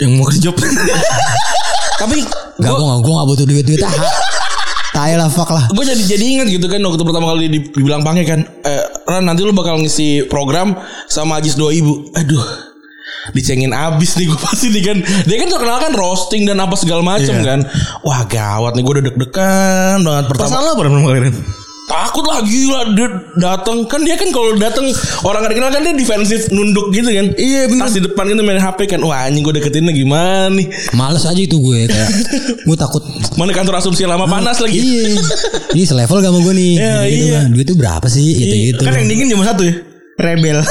yang mau kerja. Tapi Gak gue gak, gue gak butuh duit duit ah. Tai lah fuck lah. gue jadi jadi ingat gitu kan waktu pertama kali di- dibilang pange kan eh, Ran nanti lu bakal ngisi program sama Ajis 2000 aduh dicengin abis nih gue pasti nih kan dia kan terkenal kan roasting dan apa segala macam Iya. kan wah gawat nih gue udah deg-degan banget pertama Perasaan lo kali Ren? Takut lah gila dia datang kan dia kan kalau datang orang gak dikenal kan dia defensif nunduk gitu kan iya benar di depan gitu main HP kan wah anjing gue deketinnya gimana nih Males aja itu gue kayak gue takut mana kantor asumsi lama panas lagi Iya. Ini selevel gak sama gue nih. Iya, gitu iya. kan. Duit itu berapa sih? Gitu gitu. Kan yang dingin cuma satu ya. Rebel.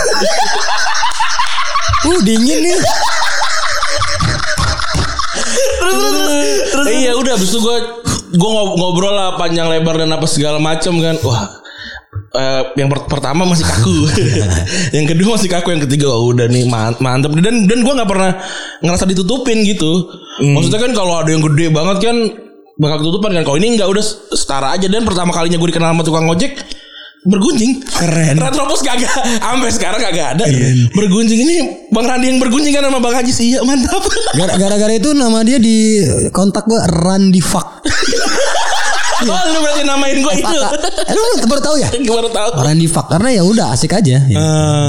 Uh dingin nih. terus terus terus iya udah abis itu gue gue ngobrol lah panjang lebar dan apa segala macam kan. Wah eh, yang per- pertama masih kaku, yang kedua masih kaku, yang ketiga oh, udah nih man- mantep. Dan dan gue nggak pernah ngerasa ditutupin gitu. Maksudnya kan kalau ada yang gede banget kan bakal ketutupan kan. Kalau ini nggak udah setara aja. Dan pertama kalinya gue dikenal sama tukang ojek bergunjing Keren. Retropus kagak sampai sekarang kagak ada bergunjing ini bang Randi yang bergunjing kan sama bang Haji sih iya mantap Gara- Gara-gara itu nama dia di kontak gua Randy Fuck. oh lu berarti namain gue itu Eh, lu baru tahu ya? gue baru tahu Randy Fuck karena ya udah asik aja. Ya.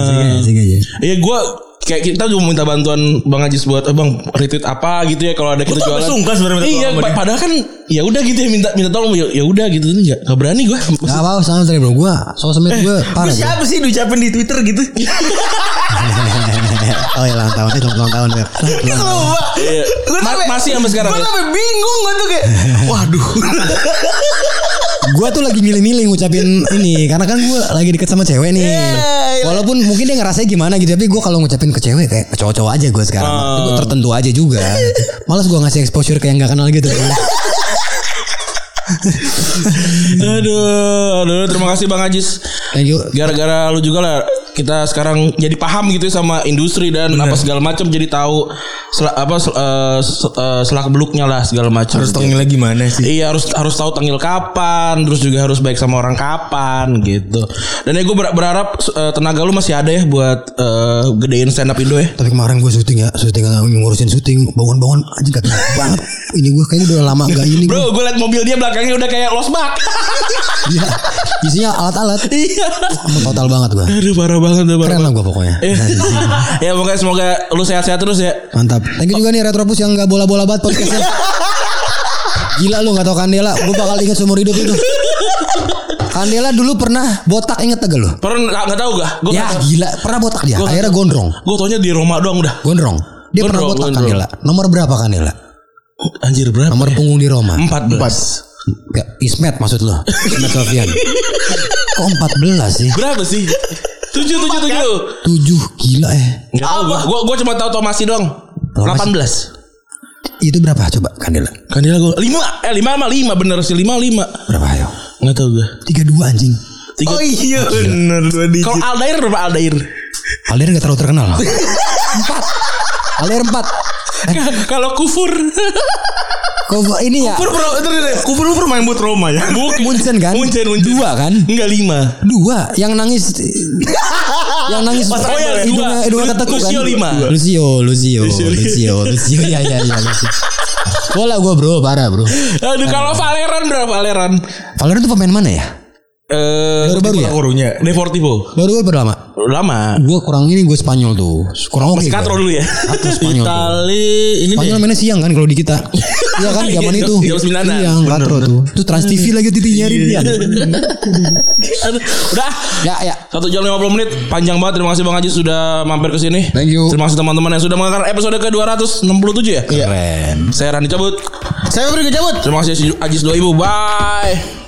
Asik aja, asik aja. Iya gue kayak kita juga minta bantuan Bang Ajis buat eh, Bang retweet apa gitu ya kalau ada kita jualan. sungkan sebenarnya minta Iya, tolong sama pa- dia. padahal kan ya udah gitu ya minta minta tolong ya ya udah gitu enggak enggak berani gue. Gak apa-apa sama bro Gua sosmed gue parah Lu bro. siapa sih diucapin di Twitter gitu? Oh ya ulang tahun itu ulang tahun Beb. Lupa. Iya. Sampai- masih sampai sekarang Gue ya? sampai bingung gue tuh kayak Waduh Gue tuh lagi milih-milih ngucapin ini Karena kan gue lagi deket sama cewek nih. Iya. Walaupun mungkin dia ngerasa gimana gitu Tapi gue kalau ngucapin ke cewek kayak ke cowok-cowok aja gue sekarang. Gua tertentu aja juga. Males gue ngasih exposure kayak gak kenal gitu. Aduh, aduh terima kasih Bang Ajis. Thank you. Gara-gara lu juga lah kita sekarang jadi paham gitu ya sama industri dan apa segala macam jadi tahu sel- apa sel- eh, se- eh, selak beluknya lah segala macam. Harus tengilnya gimana sih? Iya harus harus tahu tanggal kapan, terus juga harus baik sama orang kapan gitu. Dan ya gue berharap eh, tenaga lu masih ada ya buat eh, gedein stand up Indo ya. Tapi kemarin gue syuting ya Syuting ngurusin syuting Bangun-bangun aja gak banget Ini gue kayaknya udah lama gak ini Bro, gue liat mobil dia belakangnya udah kayak los bak. Iya Isinya alat-alat Iya. Total banget gue Aduh parah banget, parah Keren banget. lah gue pokoknya ya pokoknya semoga lu sehat-sehat terus ya. Mantap Thank you juga nih Retropus yang gak bola-bola banget podcastnya Gila lu gak tau Kandela Gue bakal inget seumur hidup itu Kandela dulu pernah botak inget gak lu? Pernah nggak nggak tahu gak? Gue Ya gila Pernah botak dia Gua- Akhirnya gondrong Gue taunya di Roma doang udah. Gondrong Dia pernah Gondrong, botak gondrong. Kandela Nomor berapa Kandela? Anjir berapa? Nomor punggung di Roma Empat belas. Gak, Ismet maksud lu Ismet Sofian Kok 14 sih? Berapa sih? Tujuh tujuh tujuh. 7 gila eh Gak tau gue. Gue gue cuma tahu Tomasi doang. Delapan belas. Itu berapa coba Kandela? Kan dia gue lima. Eh lima sama lima bener sih lima lima. Berapa ayo? Nggak tahu gue. 32 anjing Tiga. Oh iya bener dua digit. Kalau Aldair berapa Aldair? Aldair gak terlalu terkenal 4 Aldair 4 Kalau Kufur. Kok ini ya Kufur bro, ntar deh. Kufur lu pernah main buat Roma ya? Bukan. Munchen kan? Munchen, Munchen. Dua kan? Enggak lima. Dua yang nangis yang nangis Oh ya, dua. hidungnya hidungnya ketekuk kan Lucio lima. Lucio Lucio Lucio Lucio ya ya ya Lucio. Bola gue bro parah bro Aduh kalau Valeran berapa Valeran? Valerian itu pemain mana ya Eh baru-baru ya Gurunya. Deportivo. baru berapa lama Lama. gue kurang ini gue Spanyol tuh kurang oke Masih gua. katro dulu ya. Katro Spanyol tuh. Itali ini Spanyol mainnya siang kan kalau di kita Iya kan zaman itu Jam sembilanan. Iya katro tuh Itu Trans TV lagi tuh nyari dia Udah. Ya ya Satu jam 50 menit Panjang banget Terima kasih Bang Haji Sudah mampir ke sini Thank you. Terima kasih teman-teman Yang sudah mendengarkan episode ke 267 ya Keren Saya Rani cabut Saya beri cabut. Terima kasih Ajis 2000 Bye